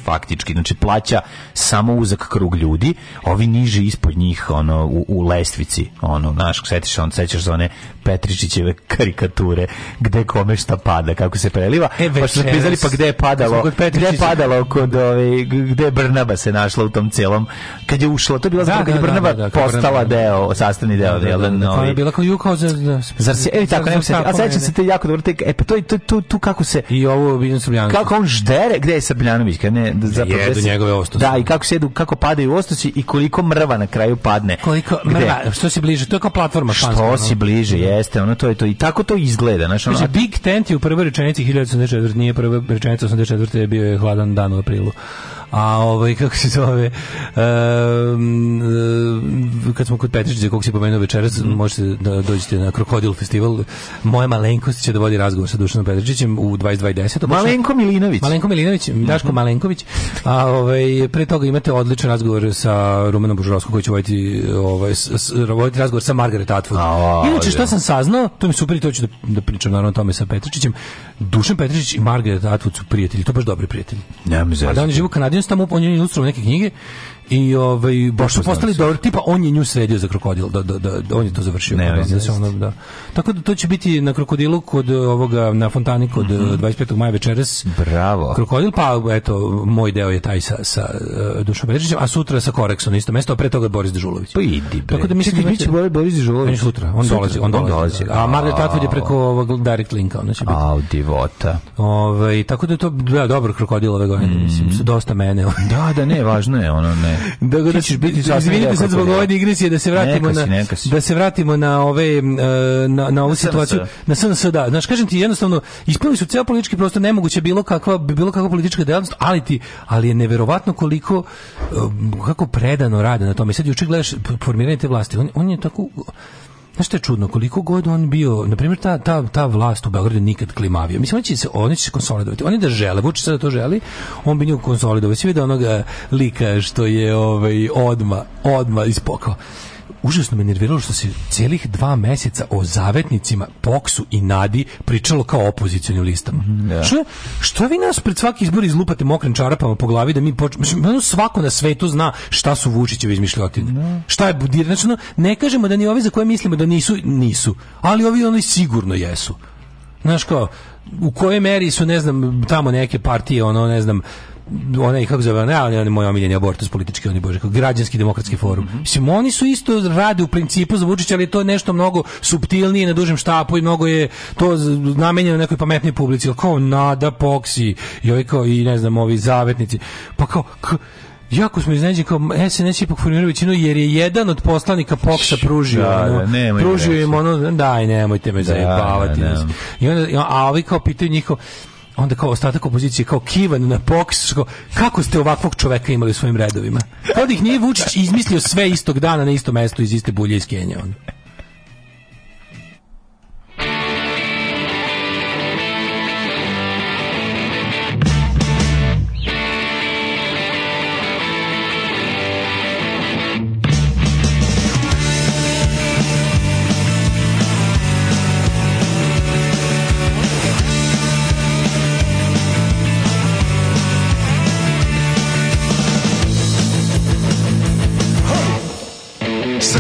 faktički. Znači plaća samo uzak krug ljudi, ovi niže ispod njih ono u, u lestvici, ono naš setiš on sećaš za one Petričićeve karikature gde kome šta pada, kako se preliva. E, pa što pisali pa gde je padalo? gde je padalo kod ove ovaj, gde je Brnaba se našla u tom celom kad je ušla, to je bila da, da, da, da kad je Brnaba da, da, postala deo, sastavni deo, da, da, da, je bila kao Juko za Zar se, e, tako, se, a sećam se te jako dobro, te, e, pa to je tu, tu, kako se... I ovo biznis Srbljanović. Kako on ždere, gde je Srbljanović, kad ne, Da za jedu se, njegove ostose. Da, i kako sedu, kako padaju ostosi i koliko mrva na kraju padne. Koliko Gde? mrva, što se bliže, to je kao platforma Što španska, si ono. bliže, jeste, ono to je to i tako to izgleda, znači ono. Big Tent je u prvoj rečenici 1984, nije prva rečenica 84, bio je hladan dan u aprilu. A ovaj, kako se zove, um, kad smo kod Petričice, kog si pomenuo večeras, mm. možete da dođete na Krokodil festival. Moja malenkost će da vodi razgovor sa Dušanom Petričićem u 22.10. Malenko Milinović. Malenko Milinović, mhm. Daško mm -hmm. Malenković. A ovaj, pre toga imate odličan razgovor sa Rumenom Božurovskom koji će voditi, ovaj, s, s, voditi razgovor sa Margaret Atwood. A, Inače, šta sam saznao, to mi super i to ću da, da pričam naravno o tome sa Petričićem. Dušan Petričić i Margaret Atwood su prijatelji, to baš dobri prijatelji. Ja, mi A da oni žive u Kanadi, tamo u njoj ilustrova neke knjige I ovaj baš pa su postali dobro, tipa on je nju sredio za krokodil, da, da, da on je to završio. Ne, da se da, da, ono, da. Tako da to će biti na krokodilu kod e, ovoga na fontani kod mm -hmm. 25. maja večeras. Bravo. Krokodil pa eto moj deo je taj sa sa uh, Dušom Bežićem, a sutra sa Koreksom na isto mesto, a pre toga Boris Dežulović. Pa idi bre. Tako da mislim da će Boris Dežulović sutra, on dolazi, on dolazi. On dolazi. Da. A Margaret Atwood je preko ovog direct linka, ona će biti. A divota. Ovaj tako da to da, dobro krokodil ove godine, mhm. mislim, dosta mene. Ovaj. Da, da, ne, važno je, ono ne da [LAUGHS] da ćeš biti sasvim. Izvinite sad zbog ove digresije da se vratimo nekasi, na da se vratimo na ove e, na na ovu na situaciju na SNS da. Znaš kažem ti jednostavno ispali su ceo politički prostor nemoguće bilo kakva bilo kakva politička delatnost, ali ti ali je neverovatno koliko e, kako predano rade na tome. Sad juče gledaš formiranje te vlasti. On on je tako Znaš što je čudno, koliko god on bio, na primjer, ta, ta, ta vlast u Beogradu nikad klimavio. Mislim, oni će se, oni će se konsolidovati. Oni da žele, Vučić sada to želi, on bi nju konsolidovao. Svi vide onoga lika što je ovaj, odma, odma ispokao užasno me nerviralo što se celih dva meseca o zavetnicima, Poksu i Nadi pričalo kao opozicionim listama. Yeah. Mhm, da. Što, što vi nas pred svaki izbor izlupate mokrim čarapama po glavi da mi počnemo... svako na svetu zna šta su Vučićevi izmišljotine. Yeah. Da. Šta je budir... Znači, no, ne kažemo da ni ovi za koje mislimo da nisu, nisu. Ali ovi oni sigurno jesu. Znaš kao, u kojoj meri su, ne znam, tamo neke partije, ono, ne znam, onaj kako zove, ne, ali on je moj omiljeni abortus politički, oni bože, građanski demokratski forum. Mm -hmm. Mislim oni su isto rade u principu za Vučića, ali to je nešto mnogo subtilnije na dužem štapu i mnogo je to namenjeno nekoj pametnoj publici, kao Nada Poksi i ovi kao i ne znam, ovi zavetnici. Pa kao jako smo iznenađeni kao SNS ipak formirao većinu jer je jedan od poslanika Poksa pružio da, da, ono, pružio im ono daj nemojte me da, zajebavati da, da, I onda, a ovi kao pitaju njihov onda kao ostatak opozicije kao kivan na poks kako ste ovakvog čoveka imali u svojim redovima kao da ih nije Vučić izmislio sve istog dana na isto mesto iz iste bulje iz Kenja on.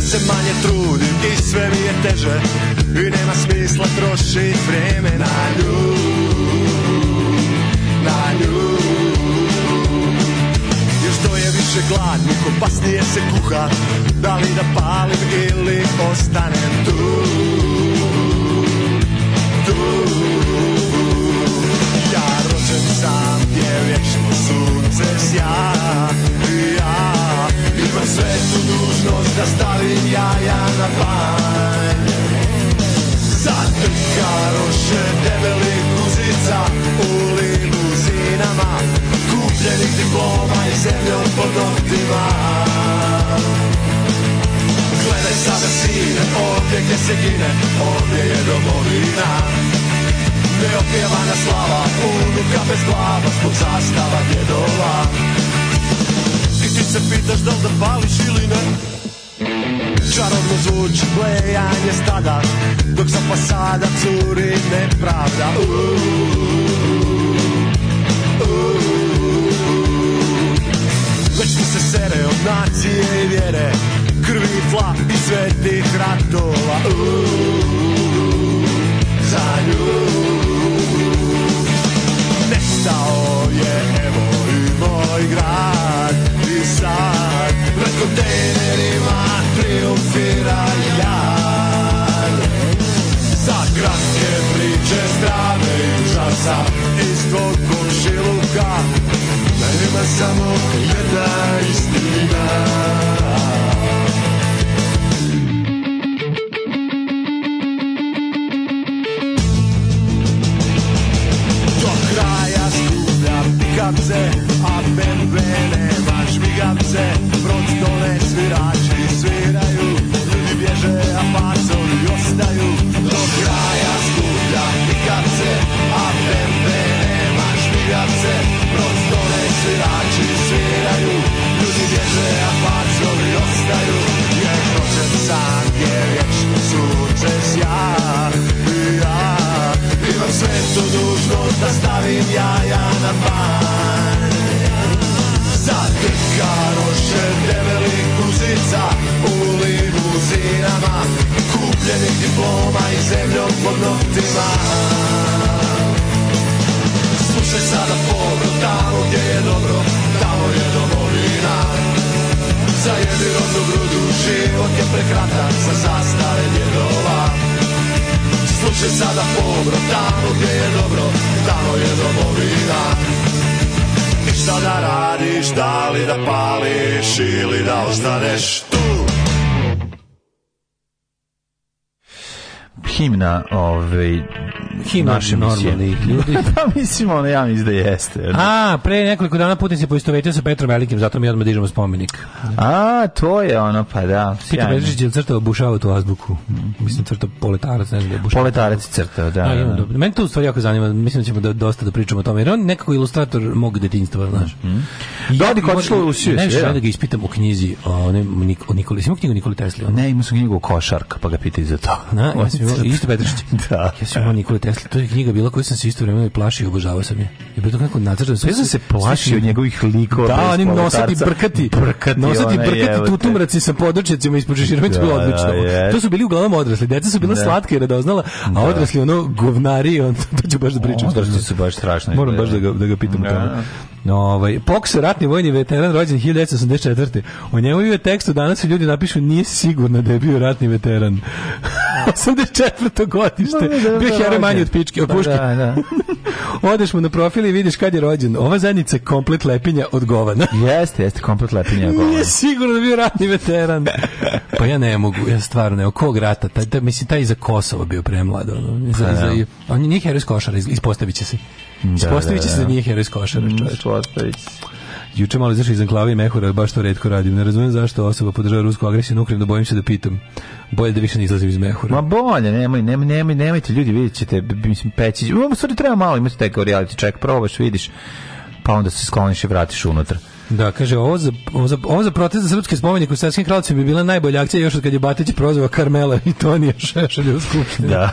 se manje trudim i sve mi je teže I nema smisla trošit vrijeme na ljud, na ljud Još to je više gladnik, opasnije se kuha Da li da palim ili ostanem tu, tu Ja rođen sam gdje vječno sunce sja, ja vidim jaja na panj Zatrkaroše debeli guzica u limuzinama Kupljenih diploma i zemljom pod noktima Gledaj sada sine, ovdje gdje se gine, ovdje je domovina Neopjevana slava, unuka bez glava, zbog zastava djedova I ti se pitaš da li da pališ ili ne Čarobno zvuči blejanje stada Dok sa fasada curi nepravda Već mi se sere od nacije i vjere Krvi fla i svetih ratova Za nju Nestao je evo i moj grad I sad na kontejnerima triumfira jaj Sad gradske priče strane i časa iz da Nema samo jedna istina Do kraja skuplja pikavce a pembrene Vaš žmigavce, brod dole svirači sviraju Ljudi bježe, a pacori ostaju Do kraja skuplja nikavce, a pembrene Vaš žmigavce, brod dole svirači sviraju Ljudi bježe, a pacori ostaju Jer noćem sam, jer vječno sunce sja I ja imam sve to dužnost da stavim jaja na ban Karoše debelih guzica u limuzinama Kupljenih diploma i zemljom pod noktima Slušaj sada povrlo tamo gdje je dobro, tamo je domovina Zajebi rodu grudu, život je prekratan za zastare djedova Slušaj sada povrlo tamo gdje je dobro, tamo je domovina sad da, da radiš, da li da pališ ili da ostaneš tu. Himna, ovaj, Ima naše normalnih ljudi. [LAUGHS] pa mislim, ono, ja mislim da jeste. Jer. A, pre nekoliko dana Putin se poistovetio sa Petrom Velikim, zato mi odmah dižemo spomenik. A, to je ono, pa da. Petar Petričić je crtao Bušava tu azbuku. Mislim, crtao Poletarac, ne znam da je Bušava. Poletarac crtao, da. A, ima, da. Meni to u stvari jako zanima, mislim da ćemo da, dosta da pričamo o tome, jer on nekako ilustrator mog detinjstva, znaš. Mm. Dodik odšlo u Rusiju. Ne, da ga ispitam u knjizi o, ne, o Nikoli, ima knjigu Nikoli Tesla? Ne, ima sam knjigu Košarka, pa ga pitaj za to. Na, ja sam isto Petričić. [LAUGHS] da. Ja sam imao Nikoli Tesla, to je knjiga bila koju sam se isto vremeno i plašio, obožavao sam je. I bilo kako nacrtao sam. Ja sam se plašio njegovih likova. Da, oni nosati brkati, brkati, nosati brkati tutumraci sa područjacima ispod šeširmice bilo da, odlično. To su bili uglavnom odrasli. Deca su bila da. slatka i radoznala, a da. odrasli ono govnari, on [LAUGHS] to će baš da pričam. Odrasli su baš strašno. Moram baš da ga da ga pitam o tome. Ovaj Pox ratni vojni veteran rođen 1984. O njemu je tekst danas i ljudi napišu nije sigurno da je bio ratni veteran. 84. [LAUGHS] godište. Da, da, bio je manje od pičke, pa od puške. Da, da. [LAUGHS] Odeš mu na profil i vidiš kad je rođen. Ova zadnica komplet lepinja od govana. [LAUGHS] Jeste, jeste komplet lepinja od govana. Nije sigurno da bio ratni veteran. pa ja ne mogu, ja stvarno ne. O kog rata? Taj, taj, mislim, taj za Kosovo bio premlad. Ono, za, pa za, on je heroj iz košara, ispostavit će se. Da, Postavit da, će da, da. se da, da. nije heroj košara, mm, čovječ. Postavit će Juče malo izašao iz enklave i mehura, baš to redko radim. Ne razumijem zašto osoba podržava rusku agresiju na Ukrajinu, da bojim se da pitam. Bolje da više ne izlazim iz mehura. Ma bolje, nemoj, nemoj, nemoj, nemojte ljudi, vidjet ćete, mislim, peći. U stvari treba malo imati taj kao reality check, probaš, vidiš, pa onda se skloniš i vratiš unutra. Da, kaže, ovo za, ovo za, ovo za protest za srpske spomenike u Savskim Kraljevcima bi bila najbolja akcija još od kad je Batić prozvao Karmela i Tonija Šešelja u skupštini. Da.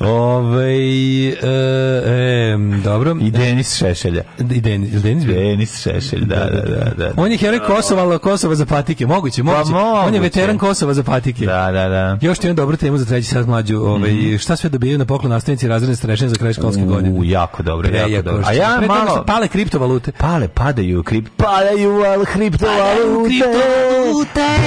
[LAUGHS] Ove, e, e, dobro. I Denis Šešelja. I Denis, Denis, Denis Šešelj, da da da, da, da, da, da. On je heroj Kosova, ali Kosova za patike. Moguće, moguće. Pa, moguće. On je veteran Kosova za patike. Da, da, da. Još ti imam dobru temu za treći sad mlađu. Ove, mm Šta sve dobijaju na poklon nastavnici razredne starešine za kraj školske godine? U, jako dobro, jako dobro. A ja malo... Pale kriptovalute. Pale, pade padaju kripto padaju al kriptovalute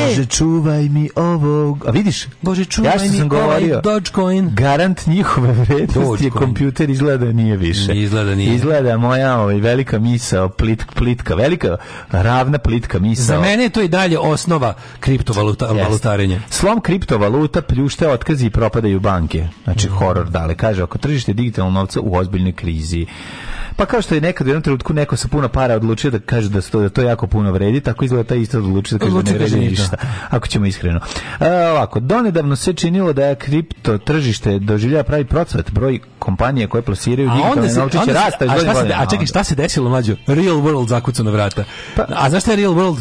bože čuvaj mi ovog a vidiš bože čuvaj ja mi sam ovaj govorio Dogecoin garant njihove vrednosti Dogecoin. je kompjuter izgleda nije više izgleda nije izgleda moja ovaj velika misa, plit, plitka velika ravna plitka misa. za mene je to i dalje osnova kriptovaluta yes. valutarenja slom kriptovaluta pljušte otkazi i propadaju banke znači mm. horor dale kaže ako tržište digitalnog novca u ozbiljnoj krizi pa kao što je nekad u jednom trenutku neko sa puno para odlučio odlučio da kaže da to, da to jako puno vredi, tako izgleda da taj isto odlučio da kaže da ne da vredi ništa. Da. Ako ćemo iskreno. E, ovako, donedavno se činilo da je kripto tržište doživljava pravi procvet, broj kompanija koje plasiraju digitalne novčiće rasta iz godine. A, se, a čekaj, šta se desilo mlađo? Real World zakucano vrata. Pa, a zašto je Real World?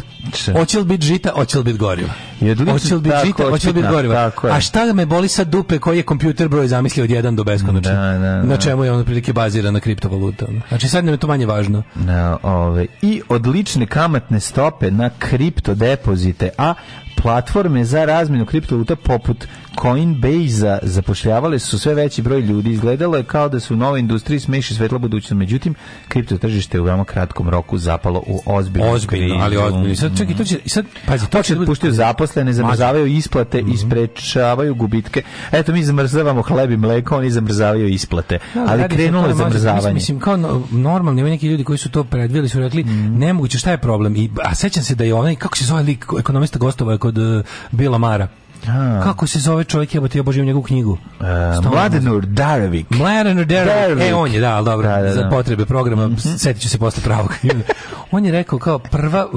Hoće li biti žita, hoće li biti goriva? Hoće li biti žita, hoće li da, goriva. A šta me boli sa dupe koji je kompjuter broj zamislio od 1 do beskonačno? Da, da, da. Na čemu je on prilike bazira na kriptovaluta? Znači sad nam je to manje važno. Na, da, ove. I odlične kamatne stope na kripto depozite, a platforme za razmjenu kriptovaluta poput Coinbase-a zapošljavali su sve veći broj ljudi. Izgledalo je kao da su u novoj industriji smeši svetla budućnost. Međutim, kripto tržište je u veoma kratkom roku zapalo u ozbiljnu Ozbiljno, krizu. ali ozbiljno. Sad, čekaj, to će, sad, pa pazi, to, to će... Da puštaju zaposlene, zamrzavaju isplate mm -hmm. i gubitke. Eto, mi zamrzavamo hleb i mleko, oni zamrzavaju isplate. Da, ali radi, krenulo je zamrzavanje. Mislim, kao no, normalni, ima neki ljudi koji su to predvili, su rekli, mm -hmm. nemoguće, šta je problem? I, a sećam se da je onaj, kako se zove lik, ekonomista gostova kod uh, eh, Bila Mara. A. Kako se zove čovjek, jebote, ti obožavam njegovu knjigu. Uh, Mladenur Darević. Mladenur Darević. E, on je, da, dobro, da, da, da. za potrebe programa, mm -hmm. setit ću se posle pravog. [LAUGHS] on je rekao kao prva, uh,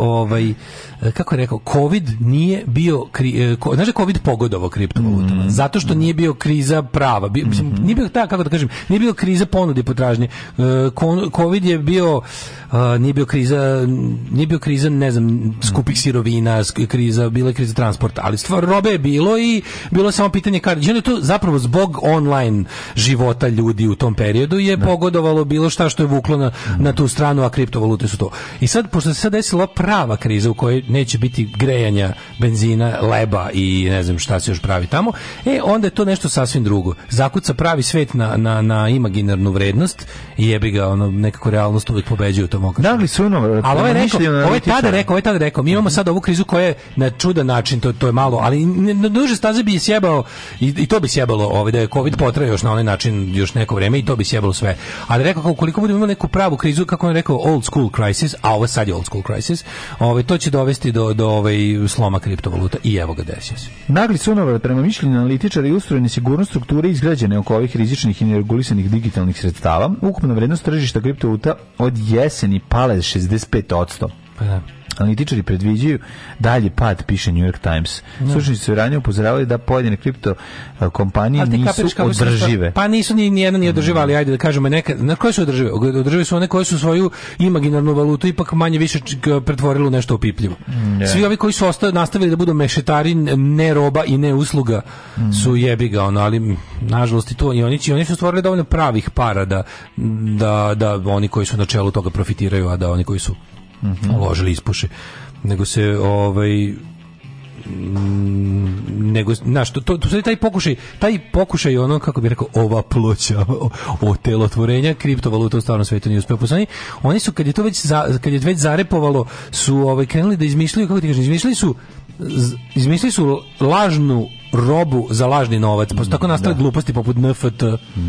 ovaj, E, kako je rekao, COVID nije bio, kri, e, ko, znaš da COVID pogodovao kriptovalutama, mm. zato što nije bio kriza prava, bi, mislim, mm-hmm. nije bio, ta, kako da kažem, nije bio kriza ponude i potražnje, e, COVID je bio, nije bio kriza, nije bio kriza, ne znam, skupih sirovina, kriza, bila je kriza transporta, ali stvar robe je bilo i bilo je samo pitanje kada, je to zapravo zbog online života ljudi u tom periodu je ne. Da. pogodovalo bilo šta što je vuklo na, na mm. tu stranu, a kriptovalute su to. I sad, pošto se sad desila prava kriza u kojoj neće biti grejanja benzina, leba i ne znam šta se još pravi tamo, e, onda je to nešto sasvim drugo. Zakuca pravi svet na, na, na imaginarnu vrednost i jebi ga, ono, nekako realnost uvijek pobeđuje to tom okaču. Da li su ono, ali ovo je rekao, ovo je tada rekao, ovo je tada rekao, mi imamo sad ovu krizu koja je na čudan način, to, to je malo, ali na duže staze bi sjebao, i, i to bi sjebalo ovaj, da je COVID potraje još na onaj način još neko vreme i to bi sjebalo sve. Ali rekao, kako koliko budemo imali neku pravu krizu, kako on rekao, old school crisis, a ovo sad je old school crisis, ovaj, to će dovesti dovesti do, do ovaj sloma kriptovaluta i evo ga desio se. Nagli sunovar prema mišljenju analitičara i ustrojene sigurnost strukture izgrađene oko ovih rizičnih i neregulisanih digitalnih sredstava, ukupna vrednost tržišta kriptovaluta od jeseni pale 65%. Pa da. Analitičari predviđaju dalji pad, piše New York Times. No. Slučnici su ranije upozoravali da pojedine kripto kompanije nisu kapiriš, održive. Pa nisu ni nijedna ni održiva, ali ajde da kažemo neka. Na koje su održive? Održive su one koje su svoju imaginarnu valutu ipak manje više pretvorile u nešto opipljivo. Yeah. Mm, Svi ovi koji su ostali, nastavili da budu mešetari ne roba i ne usluga mm. su jebi ga, ono, ali nažalost i to i oni, i oni su stvorili dovoljno pravih para da, da, da oni koji su na čelu toga profitiraju, a da oni koji su mm -hmm. ložili ispuše nego se ovaj Mm, nego na što to, to, to taj pokušaj taj pokušaj ono kako bi rekao ova ploča [LAUGHS] o, o telotvorenja kriptovaluta u stvarnom svetu nije uspeo poslani oni su kad je to već za, kad je već zarepovalo su ovaj krenuli da izmišljaju kako ti kažeš izmišljali su izmislili su lažnu robu za lažni novac. Pa tako mm, nastale da. gluposti poput NFT.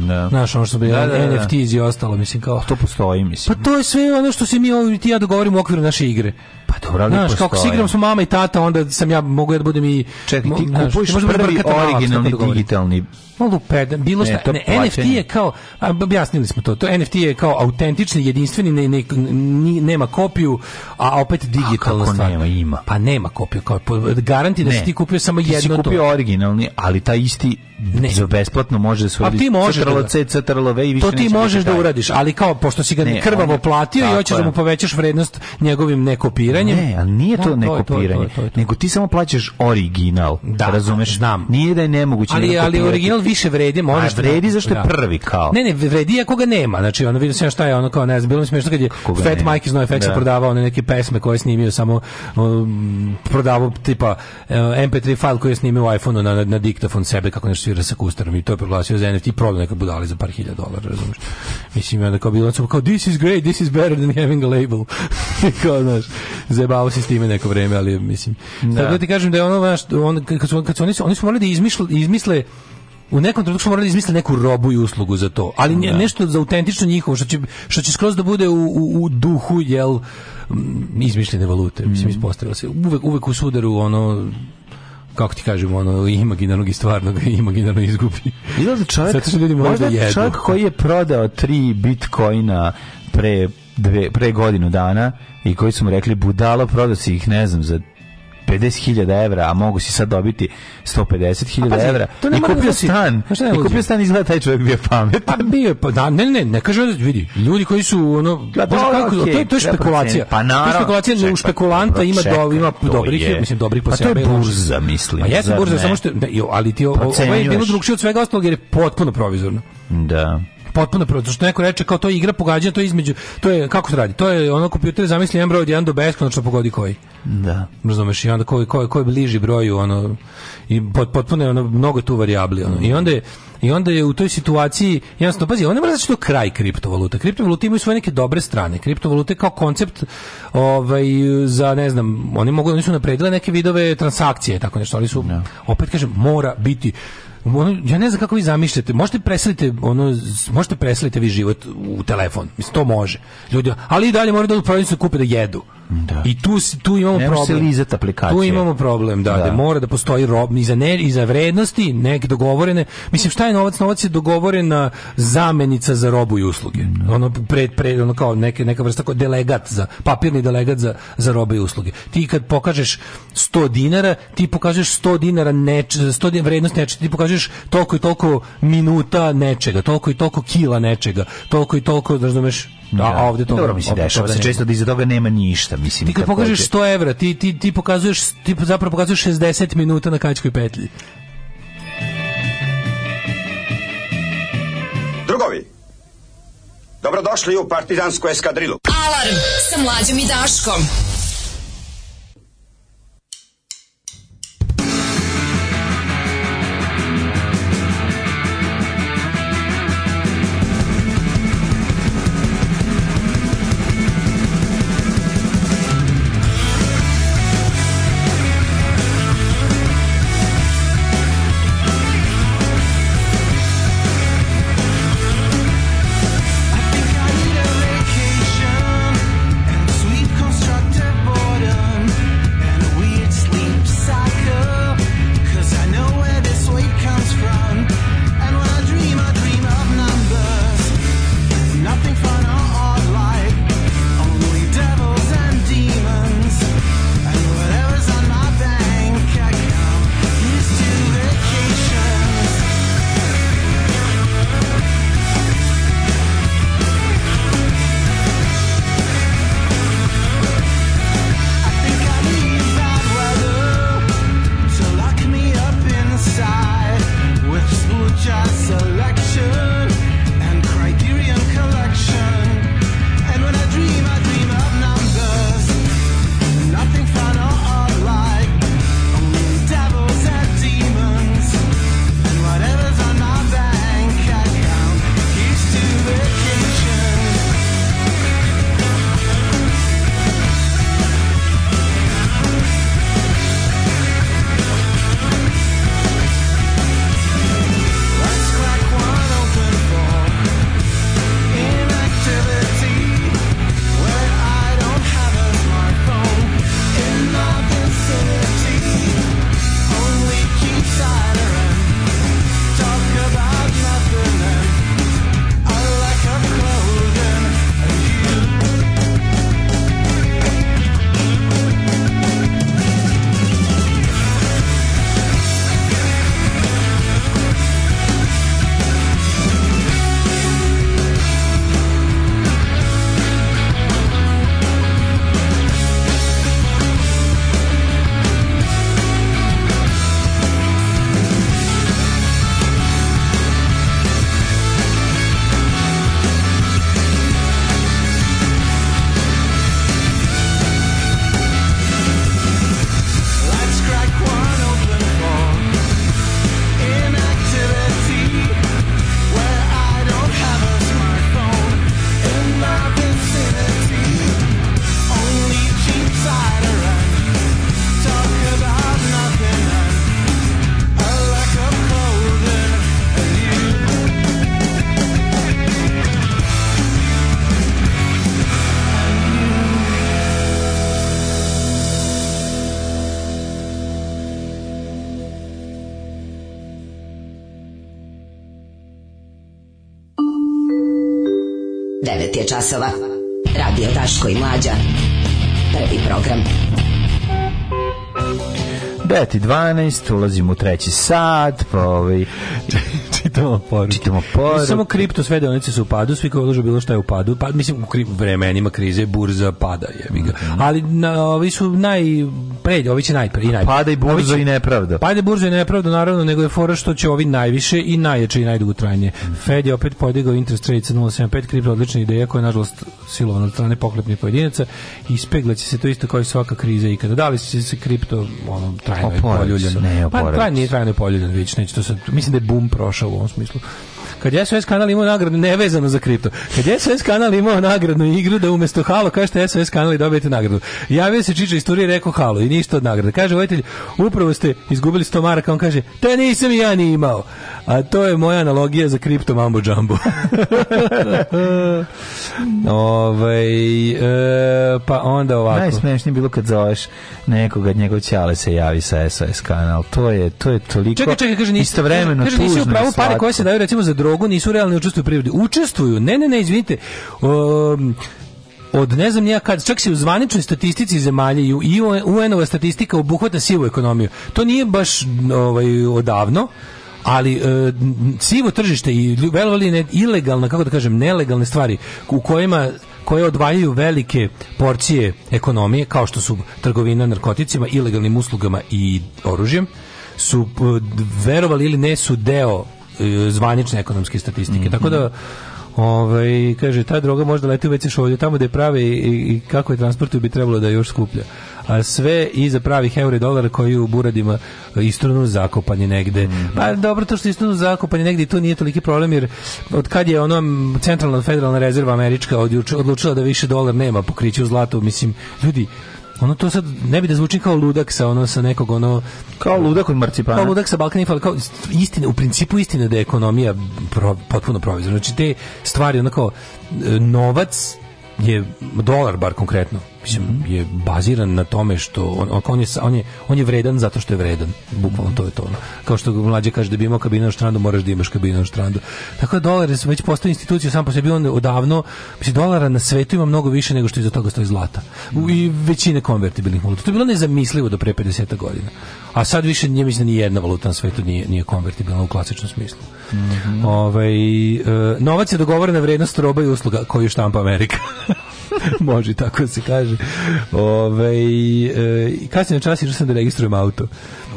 Da. Znaš, ono što bi bili, da, da, da, da. i ostalo, mislim kao. To postoji, mislim. Pa to je sve ono što se mi ovdje ti ja dogovorimo u okviru naše igre. Pa dobro, ali Znaš, kako se igram su mama i tata, onda sam ja mogu ja da budem i Čekaj, ti kupuješ prvi originalni da digitalni malo pedan, bilo šta. Ne, NFT je kao, objasnili smo to, to NFT je kao autentični, jedinstveni, ne, ne, ne, nema kopiju, a opet digitalna a stvar. nema, ima. Pa nema kopiju, kao, garanti da ne, si ti kupio samo ti jedno to. kupio originalni, ali ta isti ne. za besplatno može da se uradi. A možeš da, C, CTRL-V i više To ti možeš da uradiš, ali kao pošto si ga ne, krvavo je, platio i hoćeš da mu povećaš vrednost njegovim nekopiranjem. Ne, ali nije da, to nekopiranje, nego ti samo plaćaš original. Da, razumeš? Znam. Nije da je nemoguće. Ali da ali original više vredi, možeš. A da vredi zašto je prvi kao. Ne, ne, vredi ako ga nema. Znači ono vidio sam šta je ono kao ne znam, bilo mi smešno kad je Fat Mike iz NoFX prodavao one neke pesme koje je snimio samo um, prodavao tipa eh, MP3 file koji je snimio u iPhone-u iPhoneu na na diktafon sebe kako nešto svira sa kustarom i to je proglasio za NFT i neka budali za par hiljada dolara, razumiješ. Mislim, onda kao bilo, kao, this is great, this is better than having a label. [LAUGHS] kao, znaš, zajebao se s time neko vreme, ali mislim. Da. Tako da ti kažem da je ono, znaš, on, kad su, kad su, oni, oni su morali da izmišle, izmisle u nekom trenutku smo morali da izmisliti neku robu i uslugu za to, ali ne, da. nešto za autentično njihovo, što će, što će skroz da bude u, u, u duhu, jel, izmišljene valute, mislim, mm -hmm. ispostavilo se. Uvek, uvek u sudaru, ono, kako ti kažemo, ono, imaginarnog i stvarnog, [LAUGHS] imaginarno izgubi. Izgleda da čovjek, Zato što ljudi možda, možda čovjek koji je prodao tri bitcoina pre, dve, pre godinu dana i koji su mu rekli budalo prodao si ih, ne znam, za 50.000 evra, a mogu si sad dobiti 150.000 evra. To ne I da kupio znači- si stan. I kupio stan izgleda taj čovjek bio pametan. Pa bio pa, da, ne, ne, ne kažem vidi. Ljudi koji su, ono, da, pa bože, kako, okay, to, je, to je spekulacija. Pa naravno. To je spekulacija, u špekulanta ima, do, ima dobrih, je, mislim, dobrih po pa sebe. Pa to je burza, mislim. Pa jeste burza, ne? samo što, ne, ali ti, ovo je bilo drugšije od svega ostalog, jer je potpuno provizorno. Da potpuno protiv. Što neko reče kao to je igra pogađanja, to je između to je kako se radi? To je ono kompjuter zamisli jedan broj od 1 do beskonačno pogodi koji. Da. Razumeš i onda koji koji koji bliži broju ono i potpuno je ono mnogo tu varijabli ono. I onda je i onda je u toj situaciji jasno pazi, on ne mora da što kraj kriptovaluta. Kriptovalute imaju svoje neke dobre strane. Kriptovalute kao koncept ovaj za ne znam, oni mogu oni su napredile neke vidove transakcije, tako nešto, ali su da. opet kažem mora biti ja ne znam kako vi zamišljate. Možete preselite ono možete preselite vi život u telefon. Mislim to može. Ljudi, ali i dalje moraju da u prodavnicu da kupe da jedu. Da. I tu tu imamo ne problem. Se aplikacije. Tu imamo problem, da, da. da mora da postoji rob i za ne i za vrednosti neke dogovorene. Mislim šta je novac, novac je dogovorena zamenica za robu i usluge. Da. Ono pred pred ono kao neke neka vrsta kao delegat za papirni delegat za za robe i usluge. Ti kad pokažeš 100 dinara, ti pokažeš 100 dinara neče, 100 dinara vrednost nečega, ti pokažeš toliko i toliko minuta nečega, toliko i toliko kila nečega, toliko i toliko, razumeš, Da, da, a ovde to dobro mi se dešava. Se često da iza toga nema ništa, mislim. Ti kad pokažeš 100 evra, ti, ti, ti pokazuješ ti zapravo pokazuješ 60 minuta na kačkoj petlji. Drugovi, dobrodošli u partizansku eskadrilu. Alarm sa mlađom i Daškom. časova. Radio Daško i Mlađa. Prvi program. 9 i 12, ulazimo u treći sad, pa ovaj... [LAUGHS] čitamo poruke. Čitamo poruke. Samo kripto, sve deonice su u padu, svi koji ulažu bilo šta je u padu, pa, mislim, u kri, vremenima krize burza pada, je mm -hmm. Ali na, ovi su naj pre, ovi će najpre i najpre. Pada i burza će, i nepravda. Pada i burza i nepravda, naravno, nego je fora što će ovi najviše i najjače i trajanje. Mm. Fed je opet podigao interest rate sa 0,75, kripto odlična ideja koja je, nažalost, silovana od strane poklepnih pojedinaca. Ispeglaće se to isto kao i svaka kriza ikada. Da li će se kripto ono, trajno je pa, poljuljeno? Ne, pa, oporavit. Pa trajno nije trajno je poljuljeno, već neće to sad. Mislim da je boom prošao u ovom smislu kad je SOS kanal imao nagradu, nevezano za kripto, kad je SOS kanal imao nagradnu igru da umesto halo kažete SOS kanal i dobijete nagradu. Javio se Čiča istorije rekao halo i ništa od nagrade. Kaže vojitelj, upravo ste izgubili 100 maraka, on kaže, te nisam ja ni imao. A to je moja analogija za kripto mambo džambo. [LAUGHS] Ove, e, pa onda ovako. Najsmešnije bilo kad zoveš nekoga, njegov ćale se javi sa SOS kanal. To je, to je toliko čekaj, čekaj, kaže, nisi, istovremeno kaže, tužno. Kaže, nisi upravo pare koje se daju recimo za drogu, nisu realni učestvuju u privredi. Učestvuju, ne, ne, ne, izvinite, um, od ne znam nija kad, čak se u zvaničnoj statistici zemalja i UN-ova statistika obuhvata sivu ekonomiju. To nije baš ovaj, odavno, ali e, sivo tržište i velovali ilegalna, kako da kažem, nelegalne stvari u kojima koje odvajaju velike porcije ekonomije, kao što su trgovina narkoticima, ilegalnim uslugama i oružjem, su e, verovali ili ne su deo zvanične ekonomske statistike. Mm -hmm. Tako da Ovaj kaže ta droga možda leti u veće šolje tamo gde prave i, i kako je transportuju bi trebalo da je još skuplja. A sve iza pravih eura i dolara koji u buradima istrunu zakopanje negde. Mm -hmm. Pa dobro to što istrunu zakopanje negde to nije toliki problem jer od kad je ono centralna federalna rezerva američka odlučila da više dolar nema pokriće u zlatu, mislim ljudi ono to sad ne bi da zvuči kao ludak sa ono sa nekog ono kao ludak od marcipana. Kao ludak sa Balkanima, kao istina, u principu istina da je ekonomija pro, potpuno provizorna. Znači te stvari onako e, novac je dolar bar konkretno mislim, mm -hmm. je baziran na tome što on, on, je, on, je, on je vredan zato što je vredan. Bukvalno to je to. Kao što mlađe kaže da bi imao kabinu na strandu moraš da imaš kabinu na strandu Tako da dolar su već postao institucija sam po sebi on odavno. Mislim, dolara na svetu ima mnogo više nego što iza toga stoji zlata. U, I većine konvertibilnih valuta. To je bilo nezamislivo do pre 50 godina. A sad više nije mislim da ni jedna valuta na svetu nije, nije konvertibilna u klasičnom smislu. Mm -hmm. Ove, ovaj, e, novac je dogovorena vrednost roba i usluga koju štampa Amerika. [LAUGHS] [LAUGHS] Može tako da se kaže. Ove, e, kasnije na čas išao da registrujem auto.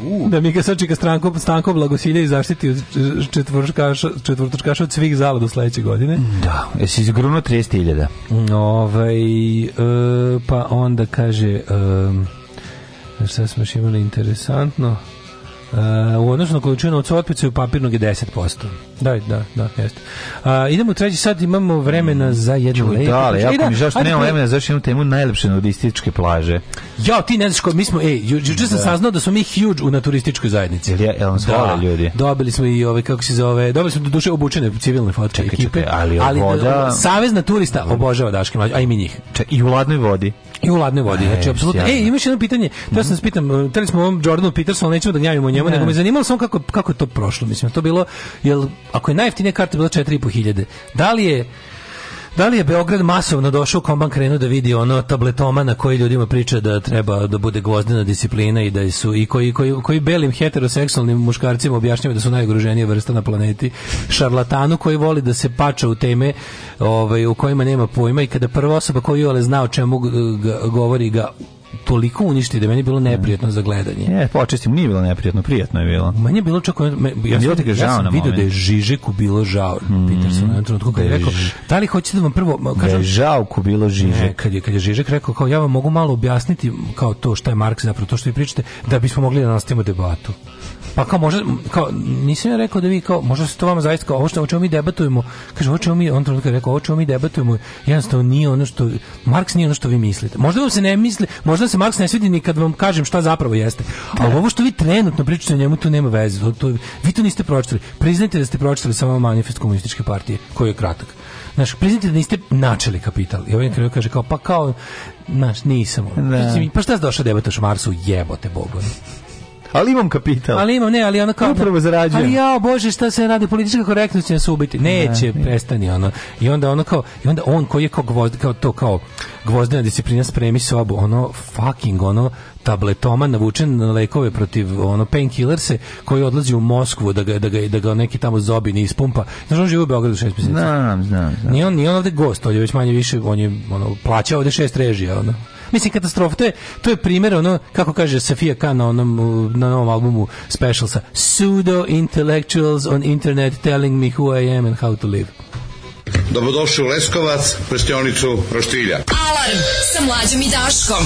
Uh. Da mi ga sačeka stranko, stanko blagosilja i zaštiti od četvrtoškaša, četvrtoškaša od svih zalada sledeće godine. Da, jesi izgruno 30.000. Ovaj, e, pa onda kaže... E, šta smo još imali interesantno? Uh, u odnosu na količinu novca otpicaju papirnog je 10%. Da, da, da, jeste. Uh, idemo u treći sat, imamo vremena mm. za jednu lepu. E, da, ali jako mi žao što nema vremena, zašto imamo temu najlepše nudističke plaže. Ja, ti ne znaš ko, mi smo, ej, juče ju, sam da. saznao da smo mi huge u naturističkoj zajednici. Jel, jel nas da. vole ljudi? Dobili smo i ove, kako se zove, dobili smo do duše obučene civilne fotke ekipe. Čekaj, ali, ali voda... Savezna turista obožava Daške mlađe, a i mi njih. Čekaj, i u ladnoj vodi. I u ladnoj vodi. Znači, e, apsolutno. Ej, imaš jedno pitanje. Da ja sam spitam, e, trebali smo ovom Jordanu Petersonu, nećemo da gnjavimo o njemu, ne. Da. nego me zanimalo samo kako, kako je to prošlo. Mislim, to bilo, jel, ako je najjeftinija karta bila 4.500, da li je Da li je Beograd masovno došao u komban krenu da vidi ono tabletoma na koji ljudima priča da treba da bude gvozdena disciplina i da su i koji, koji, koji belim heteroseksualnim muškarcima objašnjava da su najugroženija vrsta na planeti šarlatanu koji voli da se pača u teme ovaj, u kojima nema pojma i kada prva osoba koju ole zna o čemu govori ga toliko uništi da meni bilo neprijatno za gledanje. Je, počestim, nije bilo neprijatno, prijatno je bilo. Meni je bilo čak me, ja, sam, ja sam vidio da je Žižeku bilo žao. Mm. Peter sam na trenutku kad je rekao, da li hoćete da vam prvo kažem, da je žaoku bilo Žižek. Ne, kad je kad je Žižek rekao kao ja vam mogu malo objasniti kao to šta je Marks zapravo to što vi pričate da bismo mogli da nastavimo debatu. Pa kao možda, kao, nisam ja rekao da vi kao, možda se to vama zaista kao, ovo što, o čemu mi debatujemo, kaže, ovo čemu mi, on trenutka je rekao, ovo čemu mi debatujemo, jednostavno nije ono što, Marks nije ono što vi mislite. Možda vam se ne misli, možda se Marks ne svidi ni kad vam kažem šta zapravo jeste. Ali ovo što vi trenutno pričate o njemu, to nema veze. To, to, vi to niste pročitali. Priznajte da ste pročitali samo manifest komunističke partije, koji je kratak. Znaš, priznajte da niste načeli kapital. I ovaj kraju kaže kao, pa kao, znaš, nisam. Da. Pa šta si došao debataš Marsu, jebote bogu ali imam kapital. Ali imam, ne, ali ona kao... Upravo da- zarađujem. Ali jao, bože, šta se radi, politička korektnost će nas ubiti. Neće, da, ne, prestani, ona. I onda ona kao, i onda on koji je kao gvozd, kao to, kao gvozdena disciplina spremi sobu, ono, fucking, ono, tabletoma navučen na lekove protiv ono painkillerse koji odlazi u Moskvu da ga da ga da ga neki tamo zobi ne ispumpa. Znaš on živi u Beogradu 6 mjeseci. Znam, znam, znam. Ni on ni on ovde gost, on je već manje više on je ono plaćao ovde šest režija ono. Mislim, katastrofa. To je, to je primjer, ono, kako kaže Sofia K na, onom, na novom albumu Specialsa. Pseudo-intellectuals on internet telling me who I am and how to live. Dobrodošli u Leskovac, prštionicu Roštilja. Alarm sa mlađim i Daškom.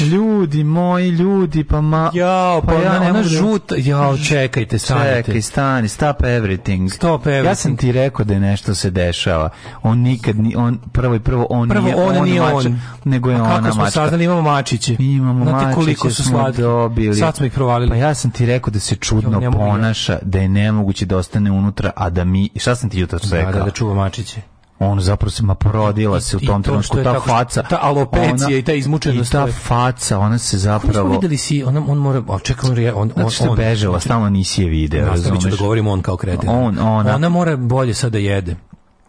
ljudi. Ljudi moji, ljudi, pa ma... Jao, pa, pa ja, ona, ona žuta... Jao, čekajte, stanite. Čekaj, stani, stop everything. Stop everything. Ja sam ti rekao da je nešto se dešava. On nikad, ni, on, prvo i prvo, on prvo nije on, on nije mača, on. nego je ona mačka. kako smo mačka. saznali, imamo mačiće. Mi imamo Znate mačiće, koliko su sladki. Dobili. Sad smo ih provalili. Pa ja sam ti rekao da se čudno ponaša, da je nemoguće da ostane unutra, a da mi... Šta sam ti jutro rekao? Da, da, da čuva mačiće on zapravo se ma porodila se u tom trenutku ta tako, faca ta alopecija ona, i ta izmučenost i ta faca ona se zapravo videli si on on mora a čekaj on on on, znači on stalno nisi je video da razumeš da govorimo on kao kreten on ona, ona mora bolje sada da jede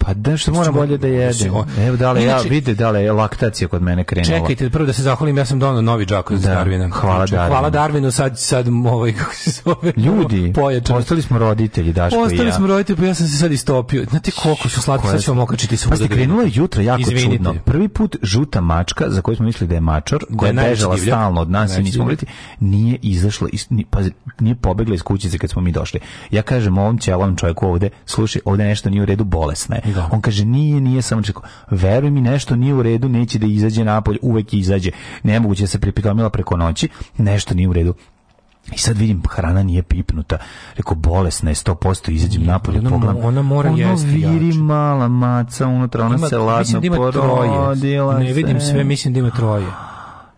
Pa da što znači, mora bolje da znači, jede. Evo da li ja znači- vide da je laktacija kod mene krenula. Čekajte prvo da se zahvalim, ja sam doneo novi džak od da, Darvina. Hvala Darvinu. Hvala Darvinu, sad sad ovaj [LAUGHS] kako se zove. Ljudi, [LAUGHS] pojačan. postali smo roditelji Daško Postali ja. smo roditelji, pa ja sam se sad istopio. Znate koliko su slatki, sad ćemo okačiti svuda. Pa ste krenula jutro jako Izvinite. čudno. Prvi put žuta mačka za koju smo mislili da je mačor, koja je bežala stalno od nas i nismo mogli nije izašla iz pa nije pobegla iz kućice kad smo mi došli. Ja kažem ovom ćelom čovjeku ovde, slušaj, ovde nešto nije u redu, bolesna je. On kaže nije, nije samo čekao. Veruj mi nešto nije u redu, neće da izađe napolje, uvek izađe. Nemoguće da se pripitomila preko noći, nešto nije u redu. I sad vidim, hrana nije pipnuta. Rekao, bolesna je, 100% izađem napolje, ona, Ona mora ono jesti viri jače. mala maca unutra, ona ima, se ladno da porodila. Ne vidim sve, mislim da ima troje.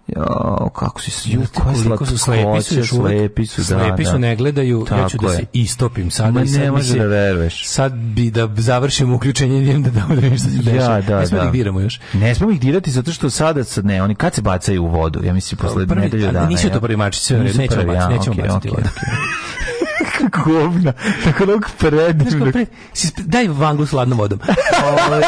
Jo, kako si ju koliko su slepi su, još slepi su, da, slepi da. su ne gledaju, ja ću da se istopim sad. Ma ne može da veruješ. Sad bi da završim uključenje, idem da da vidim šta se dešava. Ja, da, ne smemo da. ih diramo još. Ne smemo ih dirati zato što sada sad ne, oni kad se bacaju u vodu, ja mislim posle nedelju dana. Nisu to prvi mačići, nećemo baciti, nećemo baciti govna, tako da predivnog. Pre, si, daj vanglu s ladnom vodom. Ali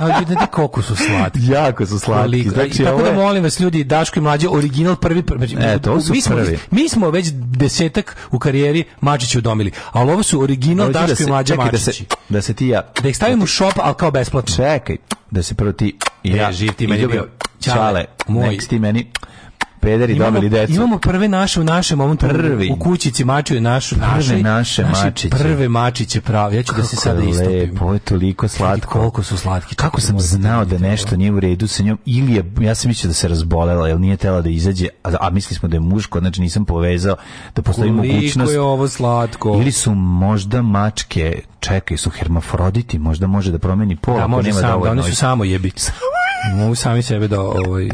ovaj. vidite koliko su slatki. Jako su slatki. Znači, I tako da molim vas ljudi, Daško i mlađe, original prvi, prvi znači, e, to su mi, smo, prvi. mi smo već desetak u karijeri Mačići udomili, ali ovo su original Dođi da Daško da se, i mlađe čekaj, Mačići. Da se, da se ti ja... Da ih stavimo u šop, ali kao besplatno. Čekaj, da se prvo ti i e, ja, živ ti meni bio. Čale, moj. nek ti meni pederi imamo, decu. Imamo prve naše u našem momentu. Prvi. U kućici mačuju našu. Prve naše mačiće. Prve mačiće pravi. Ja ću da se sada istopim. lepo, je toliko slatko. Koliko su slatki. Kako sam da znao da nešto nije u redu sa njom ili je, ja sam mislio da se razbolela, jer nije tela da izađe, a, da- a mislili smo da je muško, znači nisam povezao da postoji mogućnost. Koliko je ovo slatko. Ili su možda mačke, čekaj, su hermafroditi, možda može da promeni pol. Da, može sam, da oni su samo jebi. [LAUGHS] Mogu sami sebe da ovaj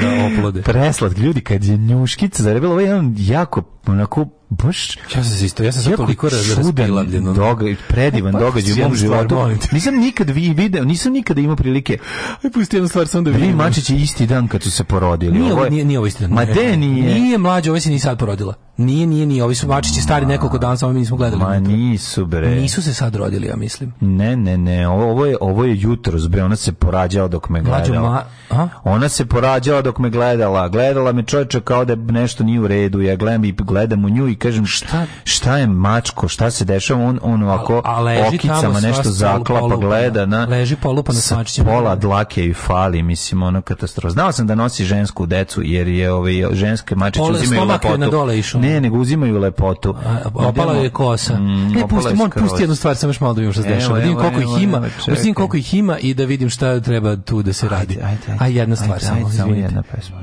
da oplode. Preslatk, ljudi, kad je njuškica zarebila, ovo jedan jako onako baš ja sam se isto ja sam se toliko raspilavljen događaj predivan pa, događaj u mom životu nisam nikad vi video nisam nikada imao prilike aj pusti jednu stvar sam da vidim vi mačići isti dan kad su se porodili nije ovo je... nije, nije ovo isti dan ma de nije nije mlađa ova se ni sad porodila nije nije nije ovi su mačići stari nekoliko dana samo mi nismo gledali ma nisu bre nisu se sad rodili ja mislim ne ne ne ovo je ovo je jutros bre ona se porađala dok me gledala ma... A? ona se porađala dok me gledala gledala me čoveče kao da nešto nije u redu ja gledam i gledam u nju i kažem šta, šta je mačko, šta se dešava, on, on ovako a, a okicama nešto zaklapa, polupana, gleda na, leži polupana sa pola dlake i fali, mislim, ono katastrofa. Znao sam da nosi žensku decu, jer je ove, ovaj, ženske mačiće uzimaju lepotu. Na dole išao. Ne, nego uzimaju lepotu. A, opala je kosa. Mm, ne, pusti, mon, pusti jednu stvar, samo još malo da vidim što se dešava. Da vidim koliko ih ima, da koliko ih ima i da vidim šta treba tu da se radi. Ajde, ajde, ajde, a jedna stvar samo, samo jedna pesma.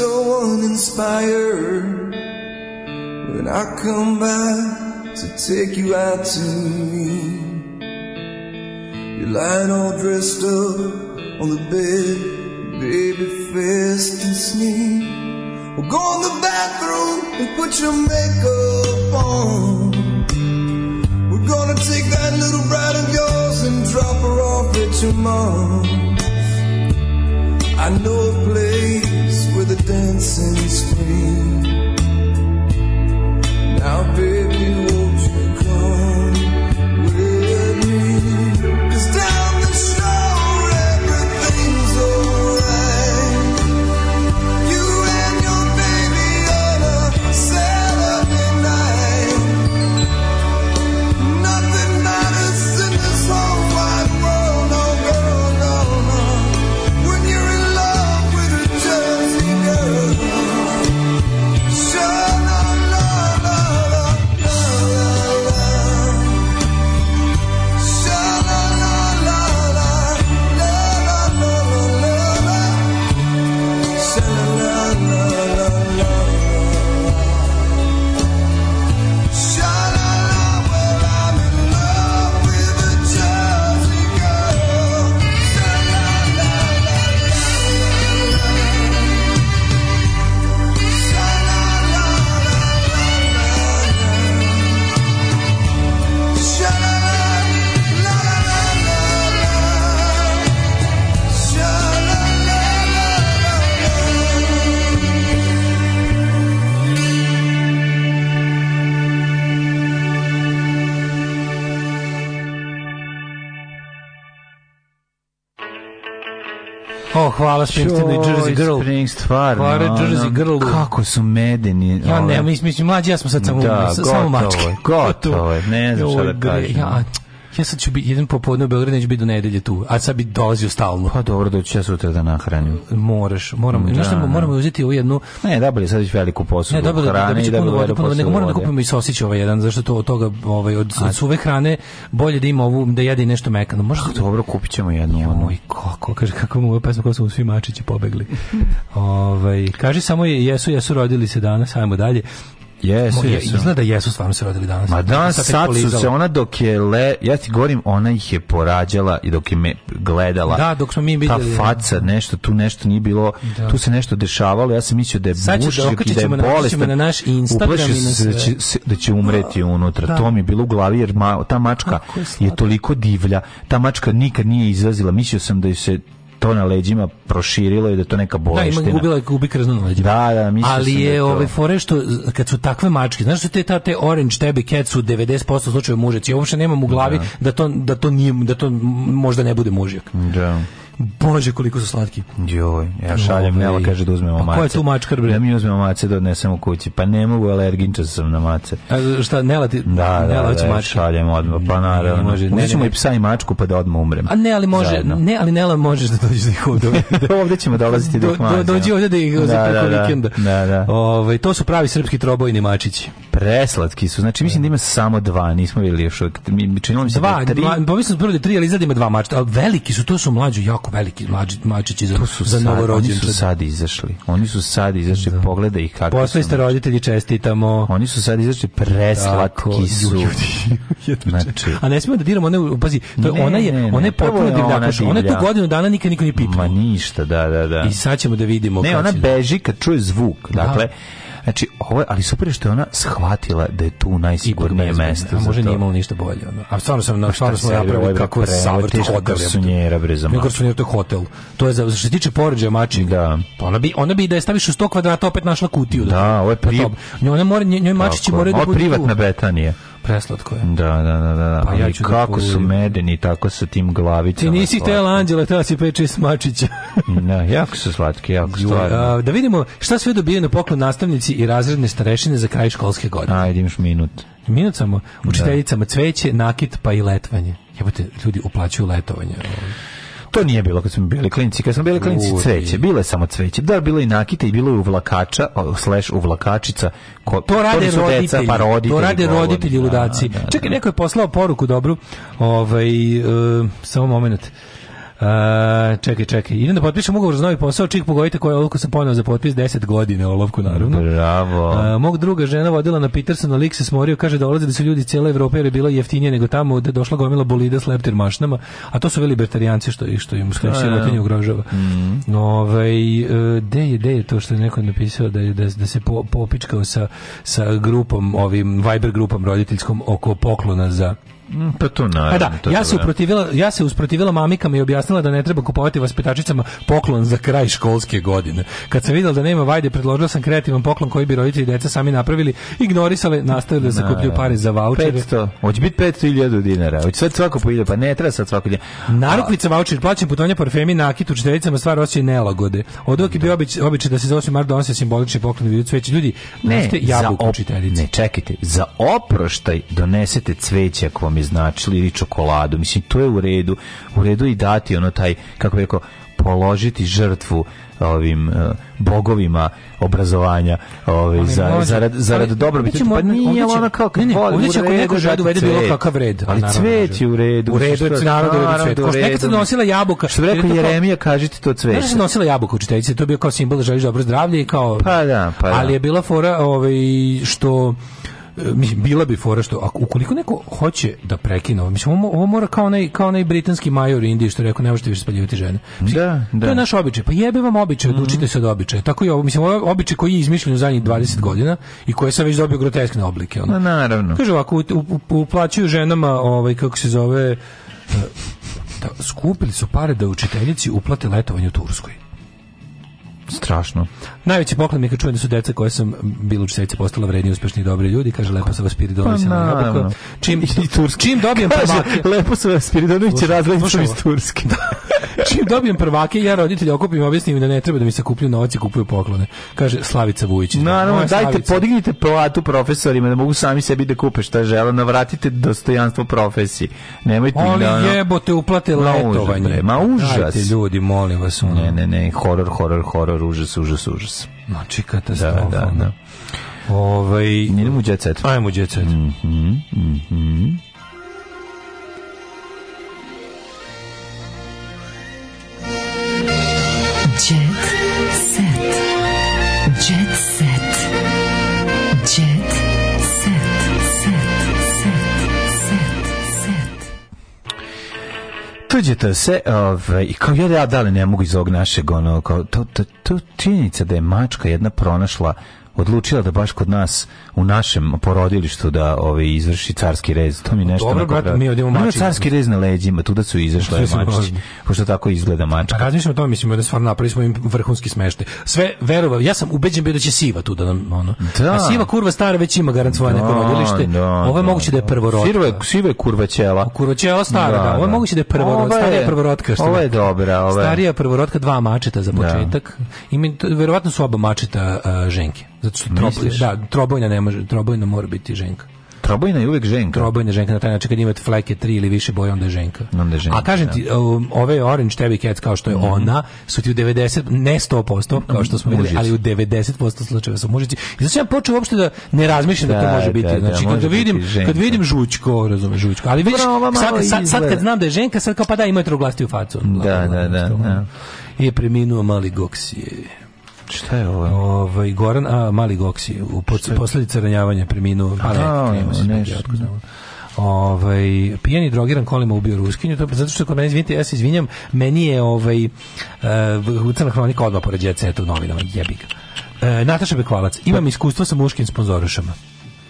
so uninspired when I come back to take you out to me. You're lying all dressed up on the bed, baby fist and we Well, go in the bathroom and put your makeup on. We're gonna take that little bride of yours and drop her off at your mom's. I know a place with a dancing screen. Now, baby, hvala Springsteen i Jersey Girl. Spring Hvala Jersey Girl. Kako su medeni. Ja ne, mislim, mlađi, ja smo sad samo, da, samo mačke. Gotovo je, gotovo Ne znam šta da kažem ja sad ću biti jedan popodne u Beogradu, neću biti do nedelje tu, a sad bi dolazio stalno. Pa dobro, doći ja sutra da nahranim. Moraš, moram, da, što, da. moramo uzeti ovu jednu... Ne, da dobili sad već veliku posudu ne, dobro, da hrane da, da, da, puno, vode, puno, nego moram da kupimo i sosić ovaj jedan, zašto to od toga, ovaj, od, od suve hrane, bolje da ima ovu, da jedi i nešto mekano. Možda... Pa dobro, kupit ćemo jednu. Joj, kako, kaže, kako mu ovo pesma koja su svi mačići pobegli. [LAUGHS] ovaj, kaže samo, jesu, jesu rodili se danas, ajmo dalje. Jesu, jesu. Izgleda da jesu stvarno se rodili danas. Ma danas da sad, su se ona dok je le, ja ti govorim, ona ih je porađala i dok je me gledala. Da, dok smo mi videli. Ta da. faca, nešto, tu nešto nije bilo, da. tu se nešto dešavalo, ja sam mislio da je bušak i da je bolestan. na naš Instagram i na sve. Da će, da će umreti unutra. Da. To mi je bilo u glavi, jer ma, ta mačka je, je toliko divlja. Ta mačka nikad nije izlazila. Mislio sam da ju se to na leđima proširilo i da to neka bolest. Da, ima gubila gubi krzno na leđima. Da, da, mislim Ali je, da je to... fore što kad su takve mačke, znaš što te ta te orange tebe cats u 90% slučajeva mužeci. Ja uopšte nemam u glavi da. da to da to nije da to možda ne bude mužjak. Da bože koliko su slatki. Joj, ja šaljem, Nela kaže da uzmemo mace. Pa ko je tu mačkar bre? Da mi uzmemo mace da odnesemo kući. Pa ne mogu, alerginčan sam na mace. A šta, Nela ti? Da, da Nela da, da, da šaljem odmah, pa naravno. Ne, može, ne, ćemo i psa i mačku pa da odmah umrem. A ne, ali može, Zajedno. ne, ali Nela možeš da dođeš da ih ovde. [LAUGHS] Da, ovde ćemo dolaziti dok maze. Do, do, dođi ovde da ih uzeti da, da, preko da, vikenda. Da, da. Ove, ovaj, to su pravi srpski trobojni mačići. Preslatki su, znači mislim da ima samo dva, nismo videli još, činilo mi se dva, da je tri. Dva, pomislio pa sam prvo da je tri, ali izad ima dva mačka, veliki su, to su mlađi, jako jako veliki mlađi mlačići za su za novorođenče. Oni su sad izašli. Oni su sad izašli, da. pogleda ih kako. Posle ste roditelji čestitamo. Oni su sad izašli preslatki su. znači, a ne smemo da diramo one, pazi, to ne, ona je ne, ona je potpuno divljakoš. Ona, je tu godinu dana nikad niko nije pipnuo. Ma ništa, da, da, da. I sad ćemo da vidimo. Ne, ona beži kad čuje zvuk. Da. Dakle, da Znači, ovo, ali super je što je ona shvatila da je tu najsigurnije mesto. Može nije imao ništa bolje. Ono. A stvarno sam, na stvarno smo napravili kako je savrt hotel. Garsonjera, bre, za maču. to je hotel. To je, za, što se tiče poređaja mačih, da. Pa ona, bi, ona bi da je staviš u 100 kvadrata opet našla kutiju. Da, da ovo je pa pri... Ona mora, njoj mačići moraju da budu privatna Betanija. Preslatko je. Da, da, da, da. da. Pa ja da kako da su medeni, tako sa tim glavicama. Ti nisi tela anđela, tela si peče smačića. [LAUGHS] da, jako su slatki, jako stvarno. da vidimo šta sve dobije na poklon nastavnici i razredne starešine za kraj školske godine. Ajde, imaš minut. Minut samo. Da. Učiteljicama cveće, nakit pa i letvanje. Jebote, ljudi uplaćuju letovanje. To nije bilo kad smo bili klinci. Kad smo bili klinci Uri. cveće. Bilo je samo cveće. Da, bilo je nakite i bilo je uvlakača, slash uvlakačica. Ko, to rade to roditelji. Deca, pa roditelji. To rade govorni. roditelji ludaci. Da, da, da. Čekaj, neko je poslao poruku dobru. Ovaj, uh, samo moment. Uh, čekaj, čekaj. Idem da potpišem ugovor za novi posao, čik pogodite koju olovku sam ponao za potpis 10 godine olovku naravno. Bravo. Uh, mog druga žena vodila na Peterson, na lik se smorio, kaže da dolaze da su ljudi cijele Evropa jer je bila jeftinije nego tamo gde da došla gomila bolida s leptir mašnama, a to su veli libertarijanci što i što im skreće sirotinje ugrožava. Mm -hmm. Ovaj e, de je de je to što je neko napisao da je da, da se po, popičkao sa sa grupom ovim Viber grupom roditeljskom oko poklona za Mm, pa to naravno. Pa da, to ja, se da. uprotivila, ja se usprotivila mamikama i objasnila da ne treba kupovati vaspitačicama poklon za kraj školske godine. Kad sam vidjela da nema vajde, predložila sam kreativan poklon koji bi roditelji i deca sami napravili, ignorisale, nastavili da se kupljuju pare za vouchere. 500, hoće biti 500.000 dinara, hoće sad svako po pa ne treba sad svako dinara. Narukvica voucher, plaćen putovanja parfemi, nakit, učiteljicama stvar osjećaj nelagode. Od uvijek je bio običaj obič da se za 8. mart donose simbolični poklon vidu cveće. Ljudi, ne, jabuku, za op, ne, čekajte, za oproštaj donesete cveće ako vam je značili ili čokoladu. Mislim, to je u redu. U redu i dati ono taj, kako bi rekao, položiti žrtvu ovim uh, bogovima obrazovanja ovaj ali za može, zarad bi to pa nije ona kao kad ne, voli će ako neko da želi da uvede bilo kakav red ali cvet je u redu u redu je da narod u redu cvet nekad se nosila jabuka što rekao Jeremija kažite to cvet ne se nosila jabuka učiteljice to bio kao simbol da želiš dobro zdravlje i kao pa da pa ali je bila fora ovaj što mislim, bila bi fora što, ako, ukoliko neko hoće da prekine ovo, mislim, ovo, ovo mora kao onaj, kao onaj britanski major Indije što rekao, ne možete više spaljivati žene. Mislim, da, da. To je da. naš običaj, pa jebe vam običaj, mhm. učite se od običaja. Tako je ovo, mislim, ovo je običaj koji je izmišljen u zadnjih 20 godina i koji sam već dobio groteskne oblike. Ono. Na, naravno. Kaže ovako, uplaćuju ženama, ovaj, kako se zove, e, da, skupili su pare da učiteljici uplate letovanje u Turskoj strašno. Najveći poklon mi čujem da su deca koje sam bilo učiteljice postala vredni, uspešni i dobri ljudi, kaže lepo pa sa vas Spiridonović. Pa, na, na, Čim, i turski. čim dobijem kaže, prvake. Lepo se vas Spiridonović različno iz Turske. [LAUGHS] Da. čim dobijem prvake, ja roditelji okupim i objasnim da ne treba da mi se kuplju novac i kupuju poklone. Kaže Slavica Vujić. Da. Naravno, dajte, Slavica. podignite platu profesorima da mogu sami sebi da kupe šta žele, navratite dostojanstvo profesiji. Nemojte Oli da, jebote, uplate ma letovanje. Užas, ma užas. Dajte, ljudi, molim vas. Ne, ne, ne, horor, horor, horor, užas, užas, užas. Znači, katastrofa. Da, da, da. Ovaj, Idemo u jet set. Ajmo u jet set. Mm mhm. mm otuđite se, ovaj, kao ja, ja dali ne mogu iz ovog našeg, ono, kao, to, to, to činjenica da je mačka jedna pronašla, odlučila da baš kod nas u našem porodilištu da ovaj izvrši carski rez. To mi nešto Dobro, brate, da- mi ovdje imamo carski rez na leđima, tu da su izašle mačići. Pošto tako izgleda mačka. Razmišljam o tome, mislimo da stvarno napravili smo im vrhunski smeštaj. Sve verovao, ja sam ubeđen bio da će Siva tu da nam ono. Da. A Siva kurva stara već ima garant svoje neko da, rodilište. Da, ovo je moguće da je prvorod. Siva je Siva je kurva ćela. Kurva ćela stara, da. Ovo je moguće da je prvorod, starija prvorotka što. Ovo je dobra, ovo je. Starija prvorotka dva mačeta za početak. I verovatno su oba mačeta ženke. Zato što da, trobojna nema može, trobojno mora biti ženka. Trobojna je uvek ženka. Trobojna je ženka, na taj način kad imate fleke 3 ili više boje, onda je ženka. Onda je ženka A kažem ti, da. um, ove Orange Tabby Cats kao što je mm -hmm. ona, su ti u 90, ne 100%, kao što smo videli, ali u 90% slučajeva su mužici. I znači ja počeo uopšte da ne razmišljam da, da to može biti. Da, da, znači, kada vidim, kad vidim žućko, razumeš, žućko. Ali vidiš, sad, sad, sad, kad znam da je ženka, sad kao pa da, ima je u facu. Da, da, da. da, da. I je preminuo mali goksije. Šta je ovo? Ovaj Goran a Mali Goksi u posledice ranjavanja preminuo. Pa ne, ovaj pijani drogiran kolima ubio ruskinju to zato što kod mene izvinite ja se izvinjam meni je ovaj uh, e, utrna hronika odmah pored djece u novinama jebi ga uh, Nataša Bekvalac imam pa- iskustva sa muškim sponzorušama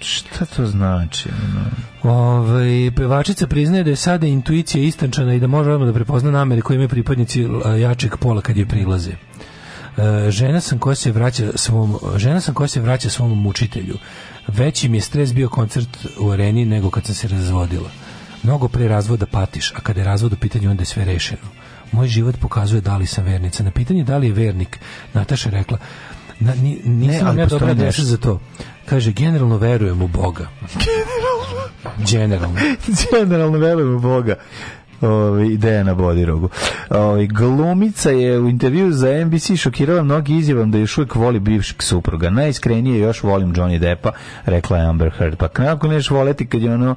Šta to znači? No. Ove, ovaj, pevačica priznaje da je sada intuicija istančana i da može odmah da prepozna namere koje imaju pripadnici jačeg pola kad je prilaze. E, žena sam koja se vraća svom žena sam koja se vraća svom mučitelju. Veći mi je stres bio koncert u areni nego kad sam se razvodila. Mnogo pre razvoda patiš, a kada je razvod u pitanju onda je sve rešeno. Moj život pokazuje da li sam vernica. Na pitanje da li je vernik, Nataša rekla, na, ni, nisam ne, ja dobra adresa za to. Kaže, generalno verujem u Boga. generalno? generalno. [LAUGHS] generalno verujem u Boga. Ovaj, ideja na Bodirogu. Ovi, ovaj, glumica je u intervju za NBC šokirala mnogi izjavom da još uvijek voli bivšeg supruga. Najiskrenije još volim Johnny Deppa, rekla je Amber Heard. Pa kako neš voleti kad je ono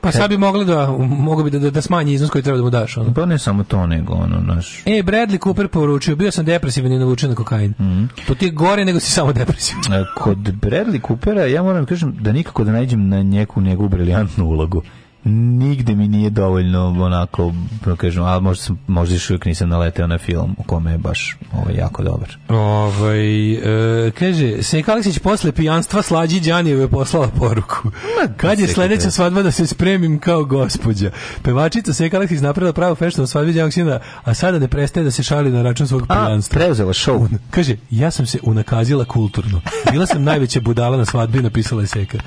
pa sad bi mogla da mogu bi da, da, da smanji iznos koji treba da mu daš. Ono. Pa ne samo to, nego ono naš... E, Bradley Cooper poručio, bio sam depresivan i navučen na kokain. Mm -hmm. To ti je gore nego si samo depresivan. E, kod Bradley Coopera ja moram da kažem da nikako da nađem na njeku njegovu briljantnu ulogu nigde mi nije dovoljno onako da kažem al možda sam možda još uvijek nisam naleteo na film u kome je baš ovaj jako dobar. Ovaj e, kaže Sejk Aleksić posle pijanstva slađi Đanijeve je poslala poruku. Ma, Kad je sledeća svadba da se spremim kao gospođa. Pevačica Sejk Aleksić napravila pravu feštu na svadbi Đanijevog a sada ne prestaje da se šali na račun svog pijanstva. A, preuzela show. Kaže ja sam se unakazila kulturno. Bila sam najveća budala na svadbi napisala je Seka.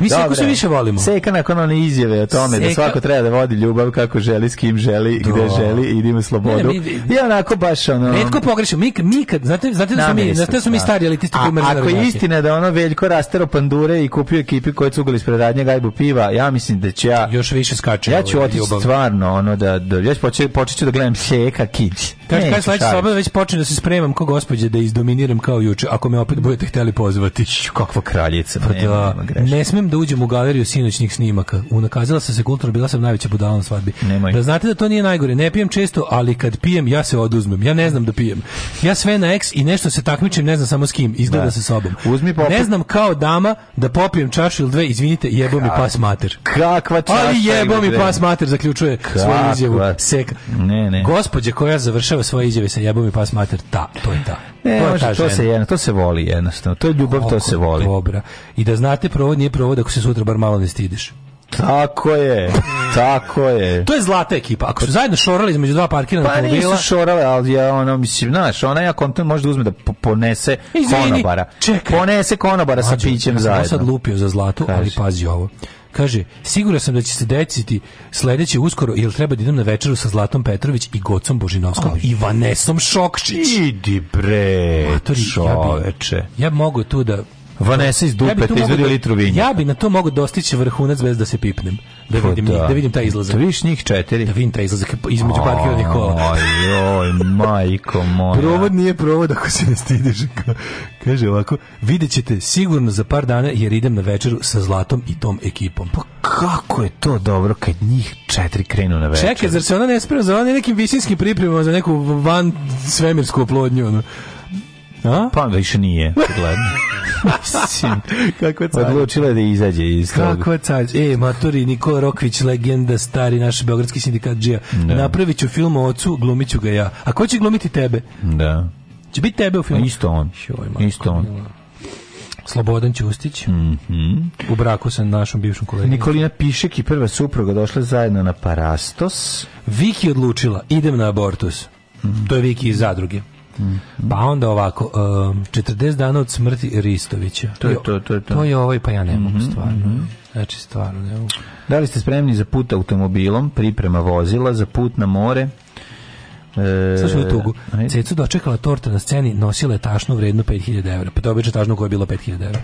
Mi Sejku se više volimo. Seka nakon one izjave to tome Seka. da e, svako treba da vodi ljubav kako želi, s kim želi, Do. Da. gde želi i da ima slobodu. Ne, ne, mi, I onako baš ono... Redko pogrešimo. Mi, mi kad, znate, znate da smo mi, znate da su mi stari, ali ti ste A, Ako je istina da ono Veljko rastero pandure i kupio ekipi koje cugali ispred radnje gajbu piva, ja mislim da će ja... Još više skače. Ja ću ovaj otići stvarno, ono, da, da, ja ću početi, početi da gledam Seka Kids. Kaže, kaj sledeća soba već počnem da se spremam ko gospodje da izdominiram kao juče, ako me opet budete hteli pozvati. Kakva kraljica, pa, pa da, ne smem da uđem u galeriju sinoćnih snimaka. Unakazila ponašala sam se kulturno, bila sam najveća budala na svadbi. Nemoj. Da znate da to nije najgore. Ne pijem često, ali kad pijem, ja se oduzmem. Ja ne znam da pijem. Ja sve na eks i nešto se takmičim, ne znam samo s kim. Izgleda da. se sobom. Uzmi poput... Ne znam kao dama da popijem čašu ili dve, izvinite, jebo Ka... mi pas mater. Kakva čaša? Ali jebo mi pas mater, zaključuje Kakva... svoju izjavu. Seka. Ne, ne. Gospodje koja završava svoje izjave sa jebo mi pas mater, ta, to je ta. Ne, to, je može, to se jedna, to se voli jednostavno. To je ljubav, Oko, to se voli. Dobra. I da znate, provod nije provod ako se sutra bar malo ne stidiš. Tako je, tako je. To je zlata ekipa. Ako su zajedno šorali između dva parkirana pa automobila... Pa nisu šorale, ali ja ona mislim, znaš, ona ja kontent može da uzme da ponese Izvini, konobara. Čekaj. Ponese konobara Mađu, sa pićem ja zajedno. sad lupio za zlatu, Kaži. ali pazi ovo. Kaže, siguran sam da će se deciti sledeće uskoro, jer treba da idem na večeru sa Zlatom Petrović i Gocom Božinovskom Aj, i Vanesom Šokčić. Idi bre, Matori, čoveče. Ja bi, ja mogu tu da Vanessa iz dupe, da- ja te izvedi litru vinja. Ja bi na to mogu dostići da vrhunac bez da se pipnem. Da pa vidim, da. da vidim taj izlazak. Da vidiš njih četiri? Da vidim taj izlazak između parkiranih kola. Oj, majko moja. Provod nije provod ako se ne stidiš. Kaže ovako, vidjet ćete sigurno za par dana jer idem na večeru sa Zlatom i tom ekipom. Pa kako je to dobro kad njih četiri krenu na večer? Čekaj, zar se ona ne sprema za ona nekim visinskim pripremama za neku van svemirsku oplodnju? Ono. A? Pa više nije, gledam. [LAUGHS] Kako je Odlučila je da izađe iz toga. Kako je car? E, maturi, Nikola Rokvić, legenda, stari naš beogradski sindikat džija. Da. Napravit ću film o ocu, glumit ću ga ja. A ko će glumiti tebe? Da. Će biti tebe u filmu? Isto on. Joj, Isto on. Slobodan Ćustić. Mm -hmm. U braku sa našom bivšom kolegom. Nikolina Pišek i prva supruga došla zajedno na Parastos. Viki odlučila, idem na abortus. Mm -hmm. To je Viki iz zadruge. Mm. Pa onda ovako, um, 40 dana od smrti Ristovića. To je to, to je to. To je ovaj, pa ja ne mogu mhm, stvarno. Mm -hmm. Znači, stvarno ne mogu. Da li ste spremni za put automobilom, priprema vozila, za put na more? E, Slušaj tugu. Cecu dočekala torta na sceni, nosila je tašnu vrednu 5000 evra. Pa to je obično tašnu koja je bilo 5000 evra.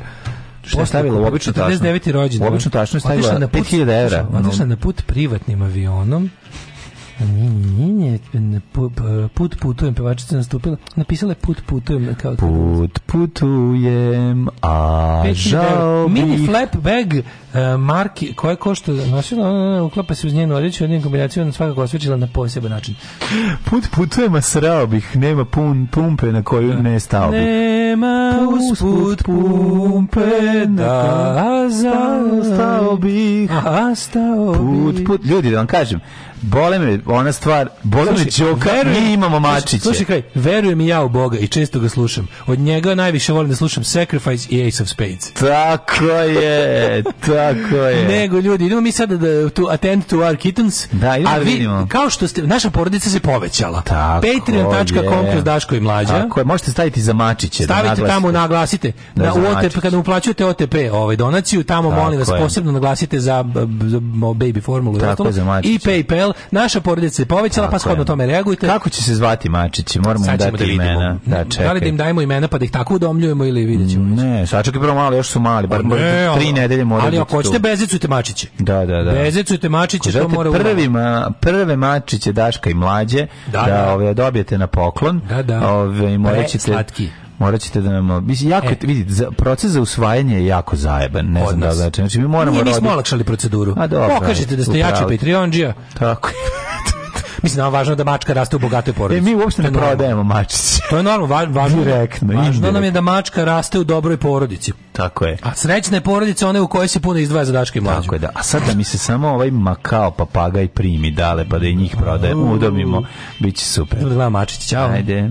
Šta je stavila u običnu tašnu? 49. rođendan. U običnu tašnu je stavila 5000 evra. Otišla na put privatnim avionom Nije, nije, nije, pa, put putujem, pevačica nastupila, napisala je put putujem. E, kao put putujem, a žao bih. Mini flap bag uh, marki, koja košta, nosila, e, uklapa se uz njenu odjeću, jednim kombinacijom svakako osvećila na poseban način. Put putujem, a srao bih, nema pun, pumpe na koju ne stao bih. Nema usput pumpe na stao bih, a stao bih. Put, put, ljudi, da vam kažem, Bole me ona stvar, bole me Đoka, mi imamo mačiće. Slušaj, kaj, verujem i ja u Boga i često ga slušam. Od njega najviše volim da slušam Sacrifice i Ace of Spades. Tako je, tako je. [LAUGHS] Nego, ljudi, idemo mi sada da tu attend to our kittens. Da, idemo a da vi, vidimo. Kao što ste, naša porodica se povećala. Tako Patreon.com kroz Daško i Mlađa. Tako je, možete staviti za mačiće. Da Stavite da tamo, naglasite. Da, na, u OTP, kada uplaćujete OTP ovaj, donaciju, tamo, tako molim vas, je. posebno naglasite za, za baby formulu. Tako je, za mačiće. I PayPal jel naša porodica se povećala, pa shodno tome reagujete. Kako će se zvati mačići? Moramo im dati da imena. Da, Da li da im dajemo imena pa da ih tako udomljujemo ili vidjet ćemo? Ne, sačekaj prvo malo, još su mali, bar pa ne, tri nedelje moraju Ali ako hoćete bezicujte mačiće. Da, da, da. Bezicujte mačiće, to mora prvima, prve mačiće Daška i mlađe da, da, da. Ove, ovaj, da dobijete na poklon. Da, da. Ove, ovaj, morat slatki. Morat ćete da nam... Mislim, jako, e. vidite, za, proces za usvajanje je jako zajeban. Ne znam da znači. Znači, mi moramo... Nije, mi smo olakšali proceduru. A, dobro. Pokažete da ste upravo. jači Patreon-đija. Tako je. [LAUGHS] Mislim, nama važno da mačka raste u bogatoj porodici. E, mi uopšte ne prodajemo mačiće. To je normalno, va, važno, Direktno, važno nam je da mačka raste u dobroj porodici. Tako je. A srećna je porodica ona u kojoj se puno izdvaja za dačke mlađe. Tako je, da. A sad da mi se samo ovaj makao papagaj primi dale, pa da i njih prodajemo, udomimo, bit će super. Dva mačić, čao. Ajde.